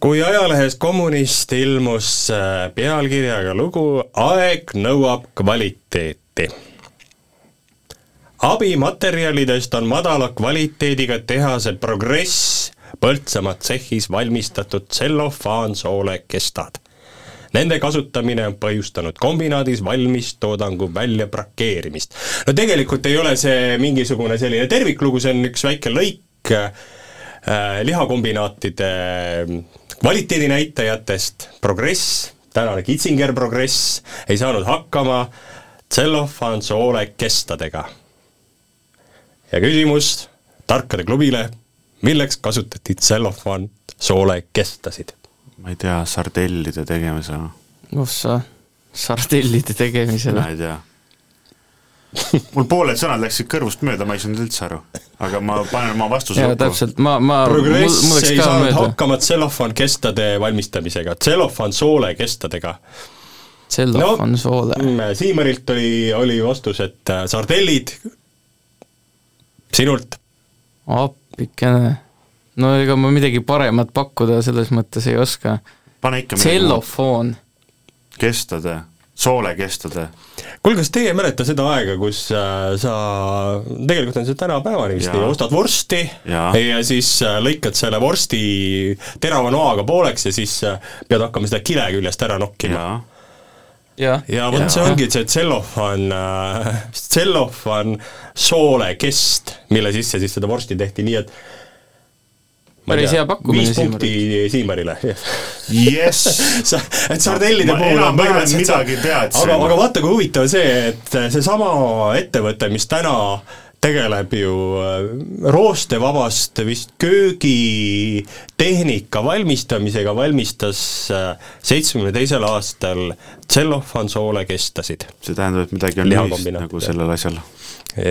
kui ajalehes Kommunist ilmus äh, pealkirjaga lugu Aeg nõuab kvaliteeti abimaterjalidest on madala kvaliteediga tehase Progress Põltsamaa tsehhis valmistatud tsellofaansoole kestad Nende kasutamine on põhjustanud kombinaadis valmistoodangu väljabrakeerimist. no tegelikult ei ole see mingisugune selline terviklugu, see on üks väike lõik äh, lihakombinaatide kvaliteedinäitajatest, Progress, tänane Kitzinger Progress, ei saanud hakkama tsellofaansoole kestadega. ja küsimus tarkade klubile, milleks kasutati tsellofaansoole kestasid? Ma ei tea, sardellide tegemisena. ossa, sardellide tegemisena? ma ei tea. mul pooled sõnad läksid kõrvust mööda, ma ei saanud üldse aru. aga ma panen oma vastuse lukku. täpselt, ma, ma progress ei saanud mööda. hakkama tsellofan kestade valmistamisega, tsellofan soole kestadega. tsellofan no, soole. Siimarilt oli, oli vastus, et äh, sardellid, sinult. appikene no ega ma midagi paremat pakkuda selles mõttes ei oska. pane ikka tsellofoon. kestade, soolekestade. kuulge, kas teie ei mäleta seda aega, kus äh, sa, tegelikult on see tänapäevani vist ostad vorsti ja. ja siis äh, lõikad selle vorsti terava noaga pooleks ja siis äh, pead hakkama seda kile küljest ära nokkima ja, ja vot see ongi see tsellofan äh,, tsellofan soolekest, mille sisse siis seda vorsti tehti, nii et päris hea pakkumine. viis punkti Siimarile yes. et sardellide puhul on põhimõtteliselt aga, aga vaata, kui huvitav see, et seesama ettevõte, mis täna tegeleb ju äh, roostevabast vist köögitehnika valmistamisega, valmistas äh, seitsmekümne teisel aastal tsellofansoole kestasid. see tähendab, et midagi on ühist nagu sellel asjal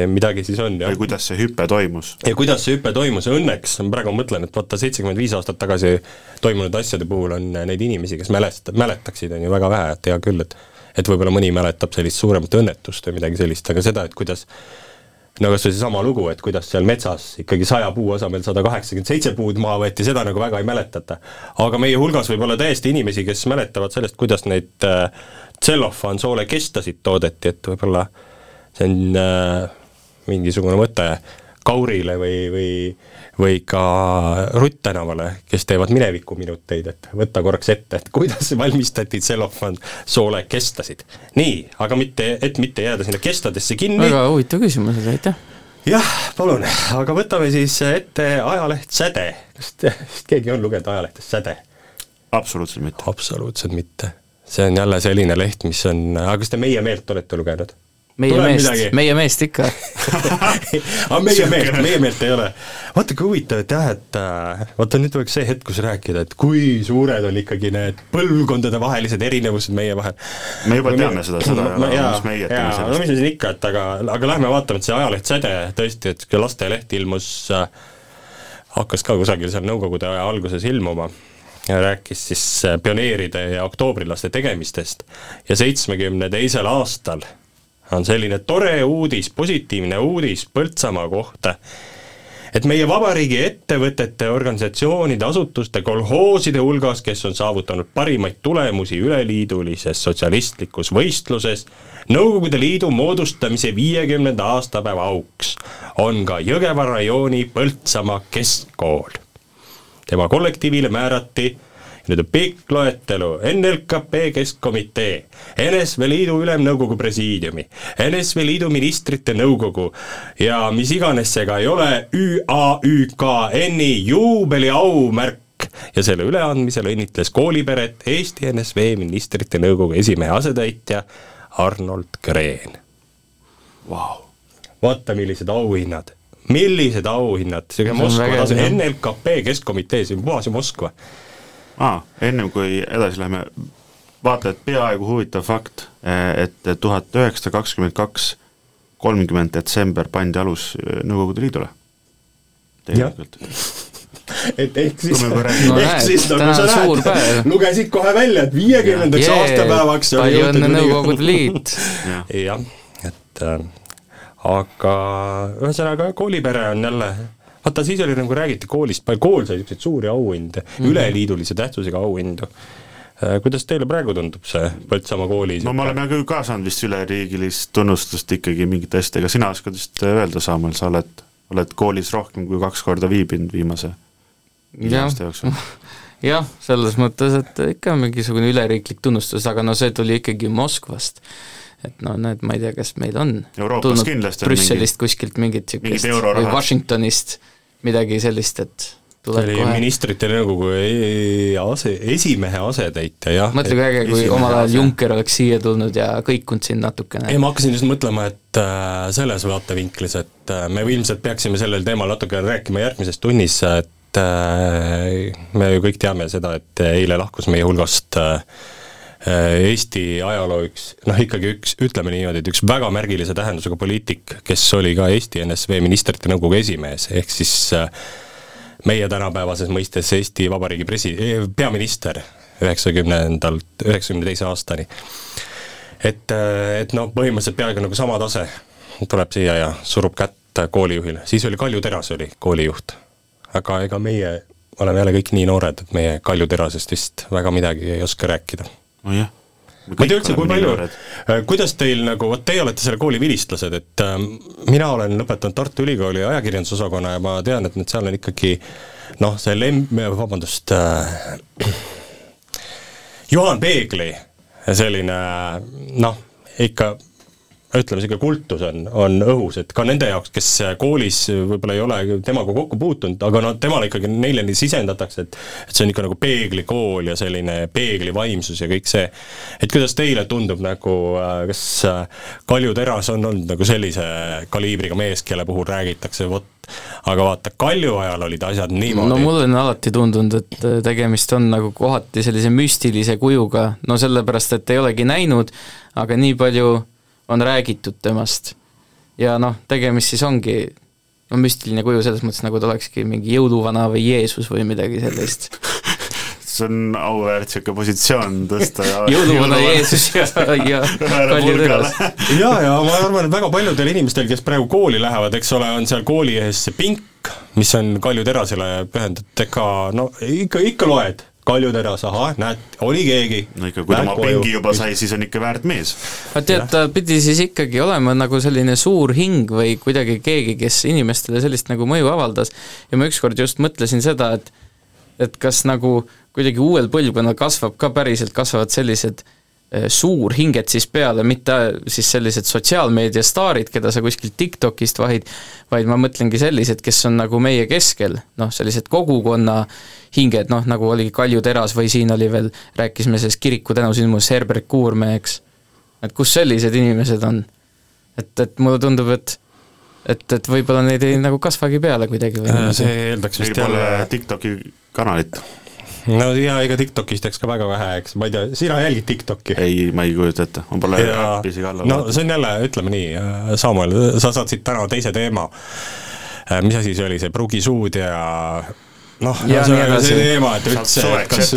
midagi siis on, jah. ja kuidas see hüpe toimus? ja kuidas see hüpe toimus, õnneks ma praegu mõtlen, et vaata, seitsekümmend viis aastat tagasi toimunud asjade puhul on neid inimesi, kes mälest-, mäletaksid, on ju väga vähe, et hea küll, et et võib-olla mõni mäletab sellist suuremat õnnetust või midagi sellist, aga seda, et kuidas no kas või seesama lugu, et kuidas seal metsas ikkagi saja puu asemel sada kaheksakümmend seitse puud maha võeti, seda nagu väga ei mäletata. aga meie hulgas võib olla täiesti inimesi, kes mäletavad sellest, kuidas neid äh, tsellofansoole kestasid toodeti, et võib-olla see on äh, mingisugune mõte Kaurile või, või või ka Rutt tänavale, kes teevad minevikuminuteid, et võtta korraks ette, et kuidas valmistati tsellofan soole kestasid. nii, aga mitte, et mitte jääda sinna kestadesse kinni. väga huvitav küsimus aitäh. jah, palun, aga võtame siis ette ajaleht Säde. kas keegi on lugenud ajalehtest Säde? absoluutselt mitte. absoluutselt mitte. see on jälle selline leht, mis on, aga kas te Meie Meelt olete lugenud? Meie meest, meie meest ikka aga meie meelt, meie meelt ei ole. vaata kui huvitav, et jah, et äh, vaata nüüd oleks see hetk, kus rääkida, et kui suured on ikkagi need põlvkondadevahelised erinevused meie vahel. me juba teame seda, seda no, ei ole, mis meie teeme sellest. no mis me siin ikka, et aga, aga lähme vaatame, et see ajaleht Säde tõesti, et sihuke lasteleht ilmus äh, hakkas ka kusagil seal Nõukogude aja alguses ilmuma ja rääkis siis äh, pioneeride ja oktoobrilaste tegemistest ja seitsmekümne teisel aastal on selline tore uudis, positiivne uudis Põltsamaa kohta, et meie vabariigi ettevõtete, organisatsioonide, asutuste, kolhooside hulgas, kes on saavutanud parimaid tulemusi üleliidulises sotsialistlikus võistluses, Nõukogude Liidu moodustamise viiekümnenda aastapäeva auks on ka Jõgeva rajooni Põltsamaa keskkool. tema kollektiivile määrati nüüd on pikk loetelu, NLKP Keskkomitee, NSV Liidu Ülemnõukogu presiidiumi, NSV Liidu ministrite nõukogu ja mis iganes see ka ei ole, ÜAÜKN-i juubeliaumärk. Ja selle üleandmisel õnnitles kooliperet Eesti NSV ministrite nõukogu esimehe asetäitja Arnold Green wow.. vaata, millised auhinnad, millised auhinnad, see Moskva tase, NLKP Keskkomitee, see on puhas Moskva aa, ennem kui edasi läheme, vaata, et peaaegu huvitav fakt, et tuhat üheksasada kakskümmend kaks, kolmkümmend detsember pandi alus Nõukogude Liidule. tegelikult. Et ehk siis, no, ehk siis nagu sa näed, lugesid kohe välja, et viiekümnendaks aastapäevaks palju õnne Nõukogude Liit. Jah, et äh, aga ühesõnaga koolipere on jälle vaata, siis oli nagu räägiti koolist, kool sai niisuguseid suuri auhinde mm, -hmm. üleliidulise tähtsusega auhindu. Äh, kuidas teile praegu tundub see Põltsamaa kooli no me oleme küll ka saanud vist üleriigilist tunnustust ikkagi mingite asjadega, sina oskad vist öelda, Samuel, sa oled, oled koolis rohkem kui kaks korda viibinud viimase viie aasta jooksul. Jah, selles mõttes, et ikka mingisugune üleriiklik tunnustus, aga no see tuli ikkagi Moskvast. Et no näed, ma ei tea, kas meil on. Euroopas kindlasti Brüsselist mingi, kuskilt mingit niisugust või Washingtonist midagi sellist, et tuleb oli kohe. ministrite nõukogu e-, ase, esimehe asetäitja, jah. mõtle kui äge, kui omal ajal ase... Juncker oleks siia tulnud ja kõikunud siin natukene. ei, ma hakkasin just mõtlema, et äh, selles vaatevinklis, et äh, me ilmselt peaksime sellel teemal natuke rääkima järgmises tunnis, et äh, me ju kõik teame seda, et eile lahkus meie hulgast äh, Eesti ajaloo üks, noh ikkagi üks, ütleme niimoodi, et üks väga märgilise tähendusega poliitik, kes oli ka Eesti NSV ministrite nõukogu esimees, ehk siis äh, meie tänapäevases mõistes Eesti Vabariigi presi-, eh, peaminister üheksakümnendalt, üheksakümne teise aastani. et, äh, et noh, põhimõtteliselt peaaegu nagu sama tase tuleb siia ja surub kätt koolijuhile, siis oli Kalju Teras oli koolijuht. aga ega meie oleme jälle kõik nii noored, et meie Kalju Terasest vist väga midagi ei oska rääkida nojah ma ei tea üldse, kui palju, äh, kuidas teil nagu, vot teie olete selle kooli vilistlased, et äh, mina olen lõpetanud Tartu Ülikooli ajakirjandusosakonna ja ma tean, et nüüd seal on ikkagi noh, see lem-, vabandust äh,, Juhan Peegli selline noh, ikka ütleme, niisugune kultus on, on õhus, et ka nende jaoks, kes koolis võib-olla ei ole temaga kokku puutunud, aga no temale ikkagi, neile nii sisendatakse, et et see on ikka nagu peeglikool ja selline peeglivaimsus ja kõik see. et kuidas teile tundub nagu, äh, kas äh, Kalju Teras on olnud nagu sellise kaliibriga mees, kelle puhul räägitakse, vot aga vaata, Kalju ajal olid asjad niimoodi. no mulle on alati tundunud, et äh, tegemist on nagu kohati sellise müstilise kujuga, no sellepärast, et ei olegi näinud, aga nii palju on räägitud temast. ja noh, tegemist siis ongi no müstiline kuju selles mõttes, nagu ta olekski mingi jõuluvana või Jeesus või midagi sellist see on auväärt niisugune positsioon tõsta ja jõuluvana Jeesus ja, ja Kalju Tõras. ja, ja ma arvan, et väga paljudel inimestel, kes praegu kooli lähevad, eks ole, on seal kooli ees see pink, mis on Kalju Terasele pühendatud, ega no ikka, ikka loed Kaljuteras, ahah, näed, oli keegi. no ikka, kui ta oma pingi juba sai, siis on ikka väärt mees. aga tead, ta pidi siis ikkagi olema nagu selline suur hing või kuidagi keegi, kes inimestele sellist nagu mõju avaldas ja ma ükskord just mõtlesin seda, et et kas nagu kuidagi uuel põlvkonnal kasvab ka päriselt, kasvavad sellised suurhinged siis peale, mitte siis sellised sotsiaalmeedia staarid, keda sa kuskilt TikTokist vahid, vaid ma mõtlengi sellised, kes on nagu meie keskel, noh, sellised kogukonna hinged, noh, nagu oli Kalju Teras või siin oli veel, rääkisime sellest kiriku tänusündmus Herbert Kuurme, eks. et kus sellised inimesed on? et, et mulle tundub, et et, et võib-olla neid ei nagu kasvagi peale kuidagi või? see eeldaks vist jälle TikToki kanalit no ja ega TikTokist teeks ka väga vähe, eks, ma ei tea, sina jälgid TikTok'i? ei, ma ei kujuta ette, ma pole äppi isegi alla no see on jälle, ütleme nii, Samuel, sa saatsid täna teise teema. Äh, mis asi see oli, see pruugisuud ja noh, no, see on see teema, et üldse et kas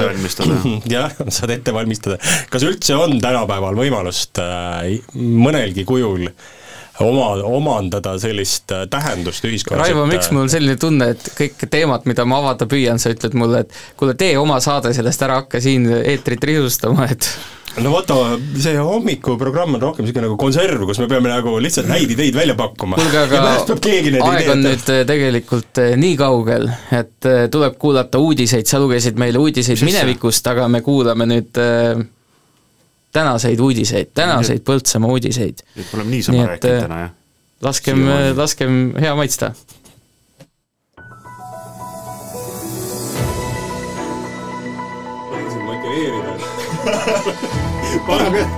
jah, saad ette valmistada, kas üldse on tänapäeval võimalust äh, mõnelgi kujul äh, oma, omandada sellist äh, tähendust ühiskonnas. Raivo, miks äh, mul selline tunne, et kõik teemad, mida ma avada püüan, sa ütled mulle, et kuule, tee oma saade sellest ära, hakka siin eetrit risustama, et no vaata, see hommikuprogramm on rohkem niisugune nagu konserv, kus me peame nagu lihtsalt häid ideid välja pakkuma. kuulge, aga aeg on nüüd äh, tegelikult nii kaugel, et tuleb kuulata uudiseid, sa lugesid meile uudiseid Mis minevikust, aga me kuulame nüüd tänaseid uudiseid, tänaseid Põltsamaa uudiseid. et me oleme niisama rääkinud äh, täna, jah? laskem, laskem hea maitsta.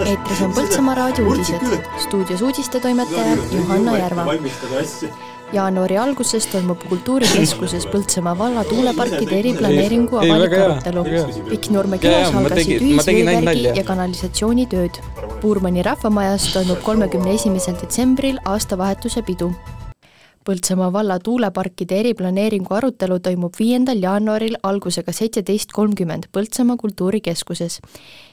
eetris on Põltsamaa raadio uudised, stuudios uudistetoimetaja Johanna Järva jaanuari alguses toimub Kultuurikeskuses Põltsamaa valla tuuleparkide eriplaneeringu avalik arutelu. Pikknurme külas algasid ühisveevärgi ja kanalisatsioonitööd. Puurmani rahvamajas toimub kolmekümne esimesel detsembril aastavahetuse pidu. Põltsamaa valla tuuleparkide eriplaneeringu arutelu toimub viiendal jaanuaril algusega seitseteist kolmkümmend Põltsamaa kultuurikeskuses.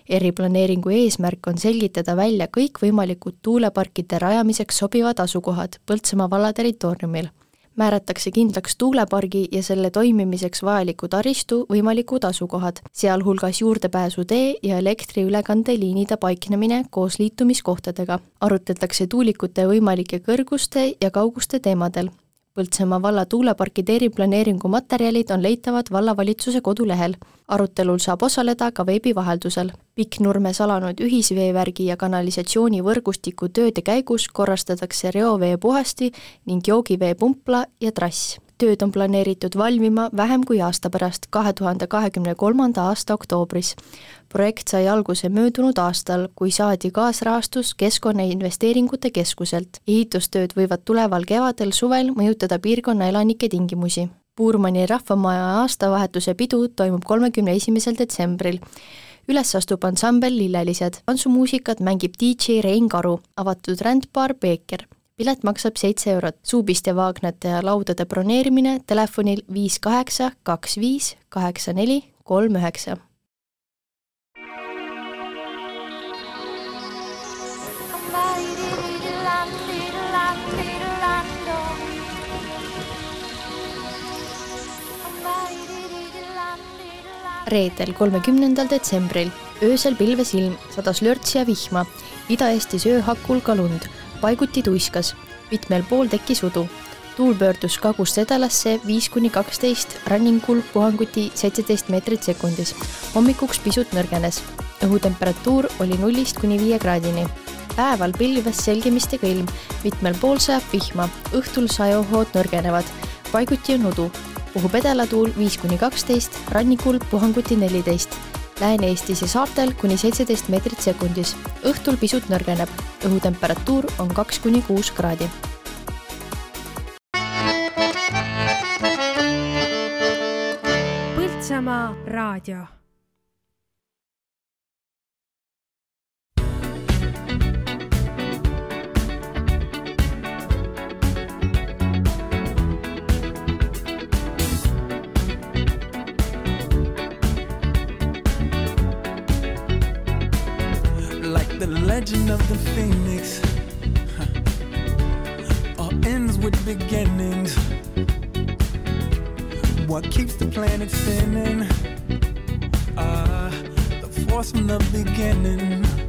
eriplaneeringu eesmärk on selgitada välja kõikvõimalikud tuuleparkide rajamiseks sobivad asukohad Põltsamaa valla territooriumil määratakse kindlaks tuulepargi ja selle toimimiseks vajaliku taristu võimalikud asukohad, sealhulgas juurdepääsutee ja elektriülekandeliinide paiknemine koos liitumiskohtadega. arutletakse tuulikute võimalike kõrguste ja kauguste teemadel Põltsamaa valla tuuleparkide eriplaneeringu materjalid on leitavad vallavalitsuse kodulehel. arutelul saab osaleda ka veebi vaheldusel. Pikknurmes alanud ühisveevärgi ja kanalisatsiooni võrgustiku tööde käigus korrastatakse reovee puhasti ning joogiveepumpla ja trass tööd on planeeritud valmima vähem kui aasta pärast, kahe tuhande kahekümne kolmanda aasta oktoobris. projekt sai alguse möödunud aastal, kui saadi kaasrahastus Keskkonnainvesteeringute Keskuselt. ehitustööd võivad tuleval kevadel-suvel mõjutada piirkonna elanike tingimusi. Puurmani rahvamaja aastavahetuse pidu toimub kolmekümne esimesel detsembril üles astub ansambel Lillelised. tantsumuusikat mängib DJ Rein Karu, avatud rändbaar Peeker pilet maksab seitse eurot. suupiste vaagnate ja laudade broneerimine telefonil viis kaheksa kaks viis kaheksa neli kolm üheksa. reedel, kolmekümnendal detsembril öösel pilves ilm, sadas lörtsi ja vihma, Ida-Eestis ööhakul ka lund paiguti tuiskas, mitmel pool tekkis udu. tuul pöördus kagust edalasse viis kuni kaksteist, ranningul puhanguti seitseteist meetrit sekundis. hommikuks pisut nõrgenes. õhutemperatuur oli nullist kuni viie kraadini. päeval pilves selgemistega ilm, mitmel pool sajab vihma, õhtul sajuhood nõrgenevad, paiguti on udu. puhub edelatuul viis kuni kaksteist, rannikul puhanguti neliteist Lääne-Eestis ja saartel kuni seitseteist meetrit sekundis. õhtul pisut nõrgeneb, õhutemperatuur on kaks kuni kuus kraadi. Põltsamaa raadio legend of the phoenix all ends with beginnings. What keeps the planet spinning? Uh, the force from the beginning.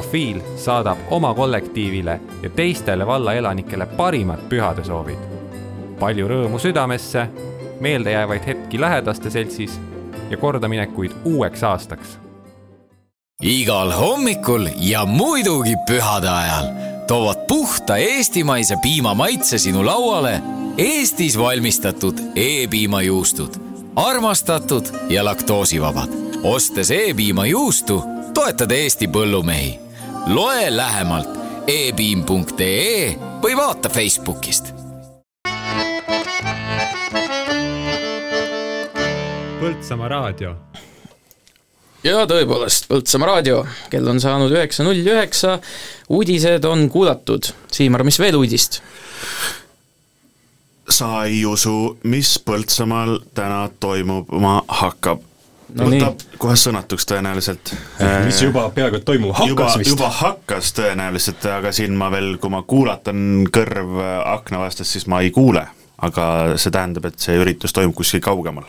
Puitprofiil saadab oma kollektiivile ja teistele valla elanikele parimad pühadesoovid. palju rõõmu südamesse, meeldejäävaid hetki lähedaste seltsis ja kordaminekuid uueks aastaks. igal hommikul ja muidugi pühade ajal toovad puhta eestimaise piimamaitse sinu lauale Eestis valmistatud E-piimajuustud, armastatud ja laktoosivabad. ostes E-piimajuustu, toetad Eesti põllumehi. Loe lähemalt e-piim.ee või vaata Facebookist. Põltsamaa raadio. Ja tõepoolest, Põltsamaa raadio, kell on saanud üheksa null üheksa, uudised on kuulatud. Siimar, mis veel uudist? sa ei usu, mis Põltsamaal täna toimuma hakkab No võtab kohe sõnatuks tõenäoliselt. mis juba peaaegu et toimuma hakkas juba, vist. juba hakkas tõenäoliselt, aga siin ma veel, kui ma kuulatan kõrv akna vastas, siis ma ei kuule. aga see tähendab, et see üritus toimub kuskil kaugemal.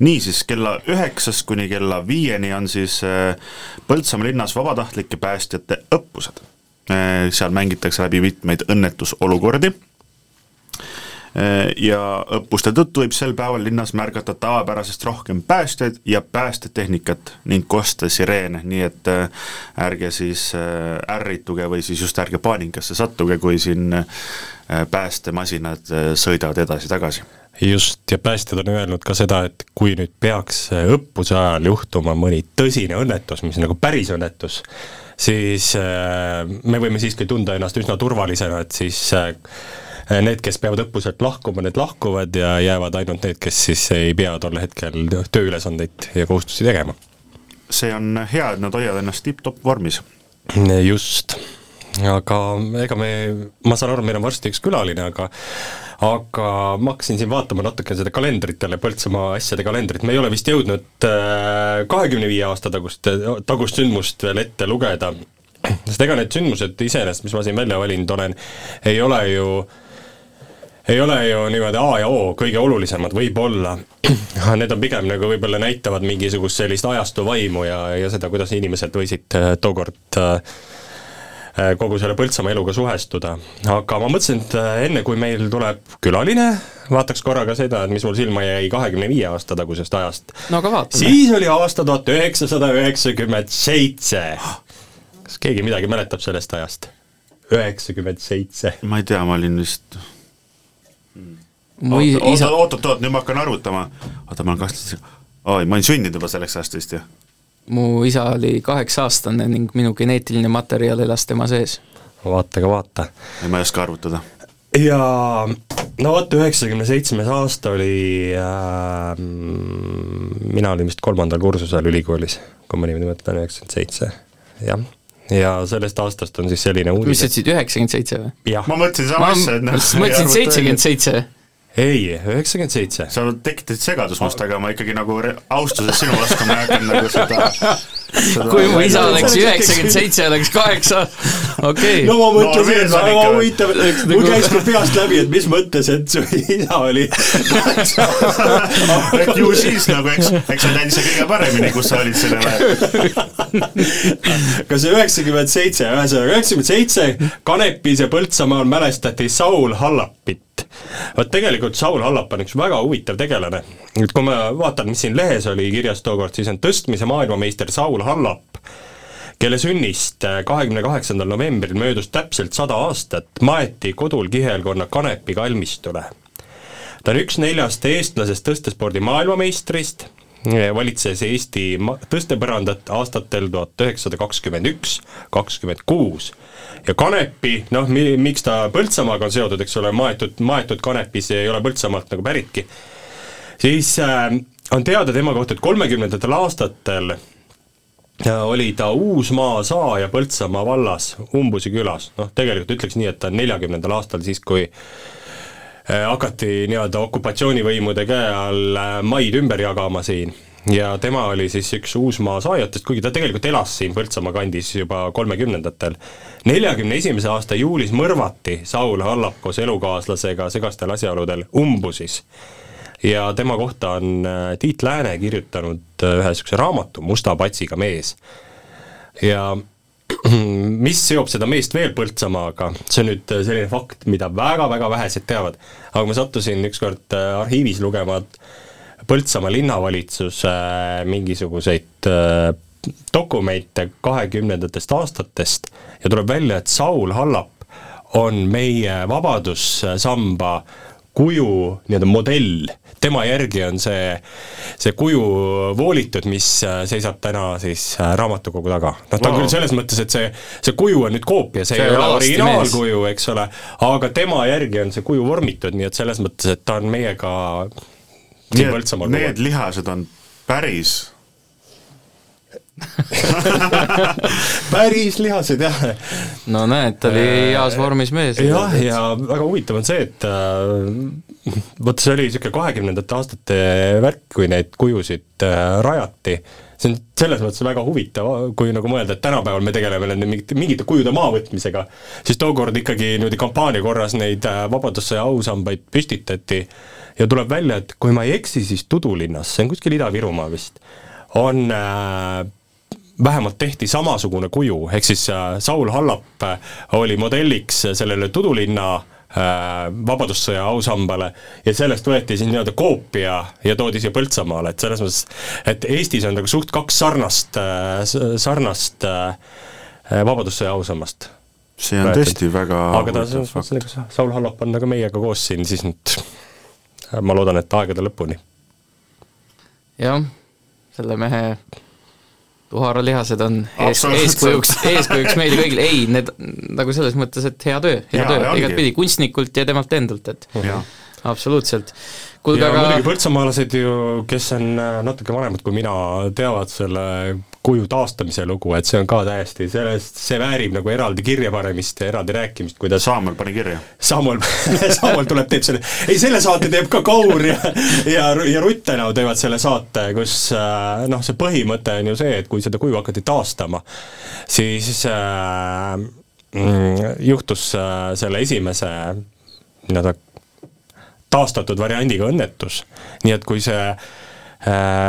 niisiis, kella üheksast kuni kella viieni on siis äh, Põltsamaa linnas vabatahtlike päästjate õppused. seal mängitakse läbi mitmeid õnnetusolukordi ja õppuste tõttu võib sel päeval linnas märgata tavapärasest rohkem päästjaid ja päästetehnikat ning kosta sireene, nii et äh, ärge siis äh, ärrituge või siis just ärge paanikasse sattuge, kui siin äh, päästemasinad sõidavad edasi-tagasi. Just, ja päästjad on öelnud ka seda, et kui nüüd peaks õppuse ajal juhtuma mõni tõsine õnnetus, mis nagu päris õnnetus, siis me võime siiski tunda ennast üsna turvalisena, et siis need, kes peavad õppuselt lahkuma, need lahkuvad ja jäävad ainult need, kes siis ei pea tol hetkel tööülesandeid ja kohustusi tegema. see on hea, et nad hoiavad ennast tipp-topp vormis. just, aga ega me, ma saan aru, meil on varsti üks külaline, aga aga ma hakkasin siin vaatama natuke seda kalendrit jälle, Põltsamaa asjade kalendrit, me ei ole vist jõudnud kahekümne viie aasta tagust, tagust sündmust veel ette lugeda, sest ega need sündmused iseenesest, mis ma siin välja valinud olen, ei ole ju ei ole ju niimoodi A ja O kõige olulisemad, võib-olla, need on pigem nagu võib-olla näitavad mingisugust sellist ajastu vaimu ja, ja seda, kuidas inimesed võisid äh, tookord äh, äh, kogu selle Põltsamaa eluga suhestuda. aga ma mõtlesin, et enne, kui meil tuleb külaline, vaataks korra ka seda, et mis mul silma jäi kahekümne viie aasta tagusest ajast. no aga vaatame. siis oli aasta tuhat üheksasada üheksakümmend seitse. kas keegi midagi mäletab sellest ajast? üheksakümmend seitse. ma ei tea, ma olin vist oota, isa, oot, oot, oot, nüüd ma hakkan arvutama. oota, ma olen kaksteist, oi, ma olin sündinud juba selleks ajast vist ju. mu isa oli kaheksa-aastane ning minu geneetiline materjal elas tema sees. vaata, aga vaata. ma ei oska arvutada. ja no vot, üheksakümne seitsmes aasta oli äh,, mina olin vist kolmandal kursusel ülikoolis, kui ma niimoodi mõtlen, üheksakümmend seitse, jah. ja sellest aastast on siis selline mis uudis, sa ütlesid, üheksakümmend seitse või? jah, ma mõtlesin sama asja, et ma mõtlesin seitsekümmend seitse. ei, üheksakümmend seitse. sa tekitasid segadust must, aga ma ikkagi nagu austuses sinu vastu ma ei hakanud nagu seda, seda kui mu isa oleks üheksakümmend seitse, oleks kaheksa, okei. no ma mõtlesin, et mees on väga huvitav, mul käis ka peast läbi, et mis mõttes, et su isa oli et ju siis nagu, eks, eks tead ise kõige paremini, kus sa olid sellel ajal. kas see üheksakümmend seitse, ühesõnaga üheksakümmend seitse Kanepis ja Põltsamaal mälestati Saul Hallapit. Vot tegelikult Saul Hallap on üks väga huvitav tegelane. et kui ma vaatan, mis siin lehes oli kirjas tookord, siis on tõstmise maailmameister Saul Hallap, kelle sünnist kahekümne kaheksandal novembril möödus täpselt sada aastat, maeti kodul kihelkonna Kanepi kalmistule ta on üks neljast eestlasest tõstespordi maailmameistrist, valitses Eesti tõstepõrandat aastatel tuhat üheksasada kakskümmend üks, kakskümmend kuus ja Kanepi, noh mi-, miks ta Põltsamaaga on seotud, eks ole, maetud, maetud Kanepis ei ole Põltsamaalt nagu päritki, siis äh, on teada tema kohta, et kolmekümnendatel aastatel äh, oli ta Uusmaa saaja Põltsamaa vallas Umbusi külas, noh tegelikult ütleks nii, et ta on neljakümnendal aastal siis, kui äh, hakati nii-öelda okupatsioonivõimude käe all äh, maid ümber jagama siin ja tema oli siis üks Uusmaa saajatest, kuigi ta tegelikult elas siin Põltsamaa kandis juba kolmekümnendatel. neljakümne esimese aasta juulis mõrvati Saul Hallap koos elukaaslasega segastel asjaoludel umbusis ja tema kohta on äh, Tiit Lääne kirjutanud äh, ühe niisuguse raamatu Musta patsiga mees. ja mis seob seda meest veel Põltsamaaga, see on nüüd äh, selline fakt, mida väga-väga vähesed teavad, aga ma sattusin ükskord arhiivis lugema Põltsamaa linnavalitsuse äh, mingisuguseid dokumente kahekümnendatest aastatest ja tuleb välja, et Saul Hallap on meie vabadussamba kuju nii-öelda modell, tema järgi on see, see kuju voolitud, mis seisab täna siis raamatukogu taga. noh, ta on Wow. küll selles mõttes, et see, see kuju on nüüd koopia, see, See ei ole originaalkuju, eks ole, aga tema järgi on see kuju vormitud, nii et selles mõttes, et ta on meiega need aeg. lihased on päris päris lihased jah. no näed, ta oli heas vormis mees. jah, ja väga huvitav on see, et äh, vot see oli niisugune kahekümnendate aastate värk, kui neid kujusid äh, rajati, see on selles mõttes väga huvitav, kui nagu mõelda, et tänapäeval me tegeleme nende mingite, mingite kujude maavõtmisega, siis tookord ikkagi niimoodi kampaania korras neid äh, Vabadussõja ausambaid püstitati ja tuleb välja, et kui ma ei eksi, siis Tudulinnas, see on kuskil Ida-Virumaa vist, on äh, vähemalt tehti samasugune kuju, ehk siis äh, Saul Hallap äh, oli modelliks sellele Tudulinna äh, Vabadussõja ausambale ja sellest võeti siis nii-öelda koopia ja toodi siia Põltsamaale, et selles mõttes, et Eestis on nagu suht kaks sarnast, sarnast äh, Vabadussõja ausammast. see on tõesti väga aga ta, Saul Hallap on nagu meiega koos siin, siis nüüd ma loodan, et aegade lõpuni. jah, selle mehe tuharalihased on ees, eeskujuks, eeskujuks meile kõigile, ei, need nagu selles mõttes, et hea töö, hea töö, ja ongi. igatpidi, kunstnikult ja temalt endalt, et Jaa. absoluutselt. ja aga muidugi põltsamaalased ju, kes on natuke vanemad kui mina, teavad selle kuju taastamise lugu, et see on ka täiesti, sellest, see väärib nagu eraldi kirjapanemist ja eraldi rääkimist, kuidas Saamäel pani kirja. Samuel, Samuel tuleb, teeb selle, ei selle saate teeb ka Kaur ja ja, ja Rutt Tänau teevad selle saate, kus äh, noh, see põhimõte on ju see, et kui seda kuju hakati taastama, siis äh, mm, juhtus äh, selle esimese nii-öelda taastatud variandiga õnnetus, nii et kui see äh,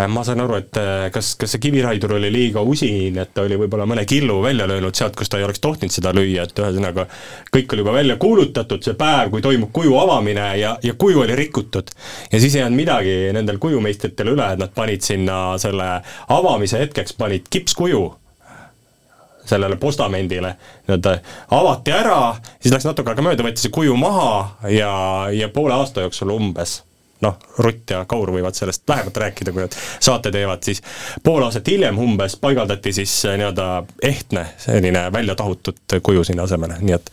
ma saan aru, et äh, kas, kas see kiviraidur oli liiga usin, et ta oli võib-olla mõne killu välja löönud sealt, kus ta ei oleks tohtinud seda lüüa, et ühesõnaga kõik oli juba välja kuulutatud, see päev, kui toimub kuju avamine ja, ja kuju oli rikutud. ja siis ei jäänud midagi nendel kujumeistritel üle, et nad panid sinna selle avamise hetkeks panid kipskuju sellele postamendile, nii-öelda avati ära, siis läks natuke aega mööda, võeti see kuju maha ja, ja poole aasta jooksul umbes noh, Rutt ja Kaur võivad sellest lähemalt rääkida, kui nad saate teevad, siis pool aastat hiljem umbes paigaldati siis äh, nii-öelda ehtne selline välja tahutud kuju sinna asemele, nii et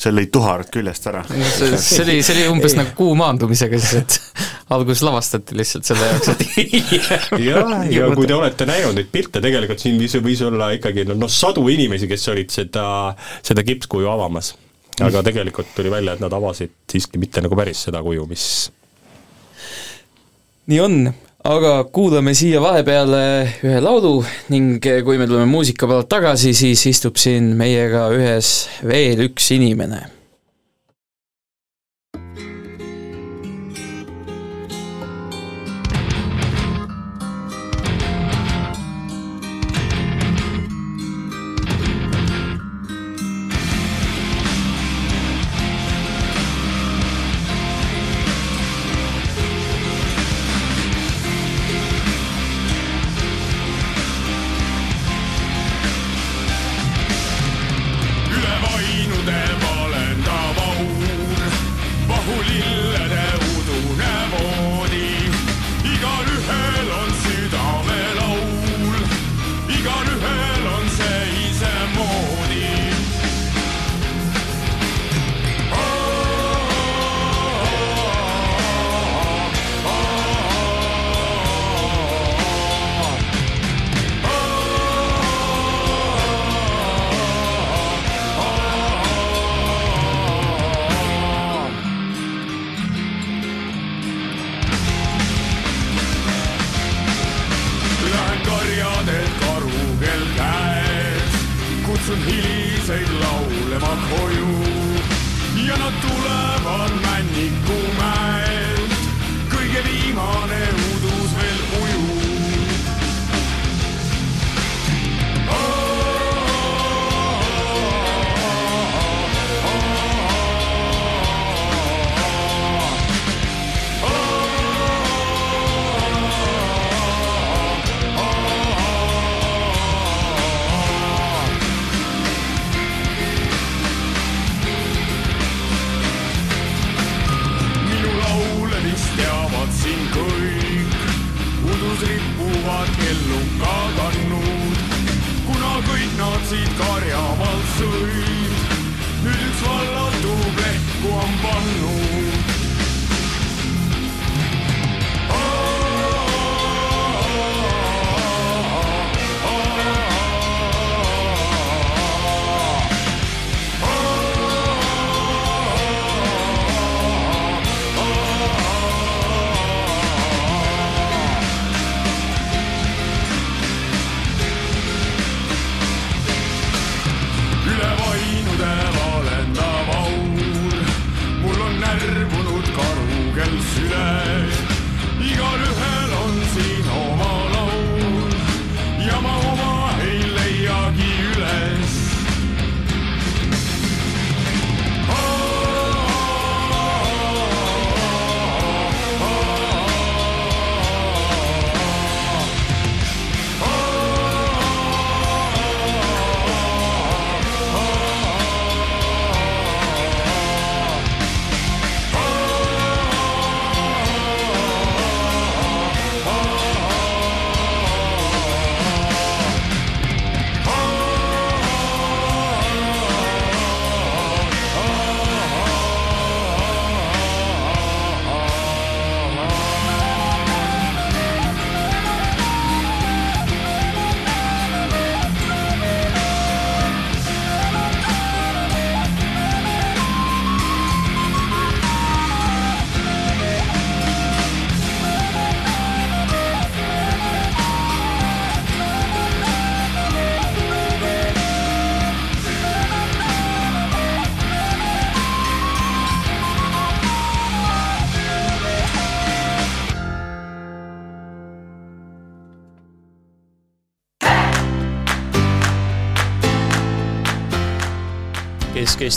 see lõi tuharat küljest ära. see see oli, see oli umbes nagu kuu maandumisega siis, et alguses lavastati lihtsalt selle jaoks, et jah, ja kui te olete näinud neid pilte, tegelikult siin võis, võis olla ikkagi noh, sadu inimesi, kes olid seda, seda kipskuju avamas. aga tegelikult tuli välja, et nad avasid siiski mitte nagu päris seda kuju, mis nii on, aga kuulame siia vahepeale ühe laulu ning kui me tuleme muusika pealt tagasi, siis istub siin meiega ühes veel üks inimene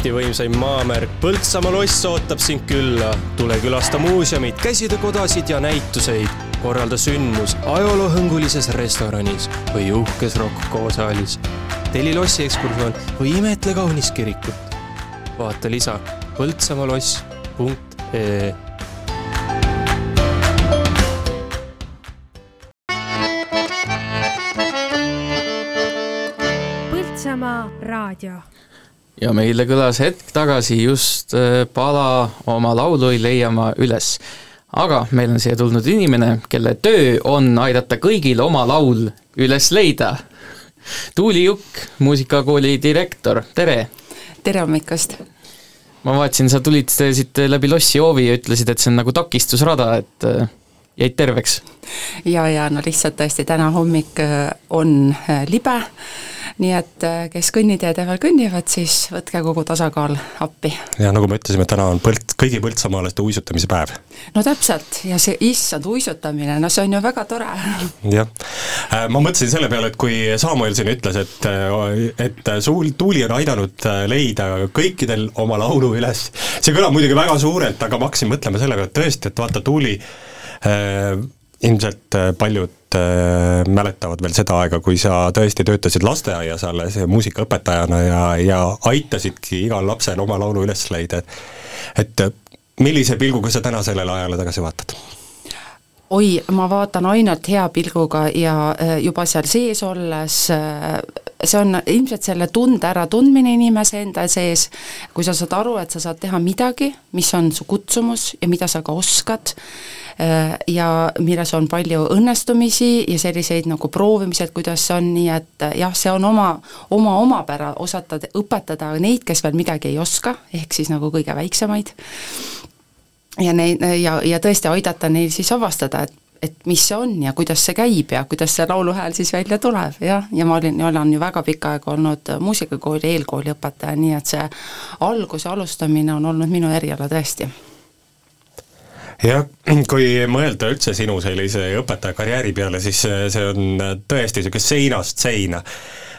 Kesk-Eesti võimsaim maamärk Põltsamaa loss ootab sind külla. tule külasta muuseumit, käsitöökodasid ja näituseid. korralda sündmus ajaloohõngulises restoranis või uhkes Rocco saalis. telli lossi ekskursioon või imetle kaunist kirikut. vaata lisa põltsamaloss.ee ja meile kõlas hetk tagasi just äh, pala oma laulu ei leia ma üles. aga meil on siia tulnud inimene, kelle töö on aidata kõigil oma laul üles leida. Tuuli Jukk, muusikakooli direktor, tere! tere hommikust! ma vaatasin, sa tulid siit läbi lossi hoovi ja ütlesid, et see on nagu takistusrada, et äh, jäid terveks? ja, ja no lihtsalt tõesti, täna hommik äh, on libe nii et äh, kes kõnniteedel kõnnivad, siis võtke kogu tasakaal appi. ja nagu me ütlesime, täna on põlt, kõigi põltsamaalaste uisutamise päev. no täpselt, ja see issand uisutamine, no see on ju väga tore. jah, äh, ma mõtlesin selle peale, et kui Samuel siin ütles, et, äh, et suul, Tuuli on aidanud leida kõikidel oma laulu üles, see kõlab muidugi väga suurelt, aga ma hakkasin mõtlema selle peale, et tõesti, et vaata, Tuuli äh, ilmselt paljud äh, mäletavad veel seda aega, kui sa tõesti töötasid lasteaias alles muusikaõpetajana ja, ja aitasidki igal lapsel oma laulu üles leida, et et millise pilguga sa täna sellele ajale tagasi vaatad? Oi, ma vaatan ainult hea pilguga ja juba seal sees olles see on ilmselt selle tunde äratundmine inimese enda sees, kui sa saad aru, et sa saad teha midagi, mis on su kutsumus ja mida sa ka oskad, ja milles on palju õnnestumisi ja selliseid nagu proovimised, kuidas see on, nii et jah, see on oma, oma omapära osata õpetada neid, kes veel midagi ei oska, ehk siis nagu kõige väiksemaid, ja neid, ja, ja tõesti aidata neil siis avastada, et et mis see on ja kuidas see käib ja kuidas see lauluhääl siis välja tuleb, jah, ja ma olin, olen ju väga pikka aega olnud muusikakooli eelkooli õpetaja, nii et see alguse alustamine on olnud minu eriala tõesti jah, kui mõelda üldse sinu sellise õpetaja karjääri peale, siis see on tõesti niisugune seinast seina.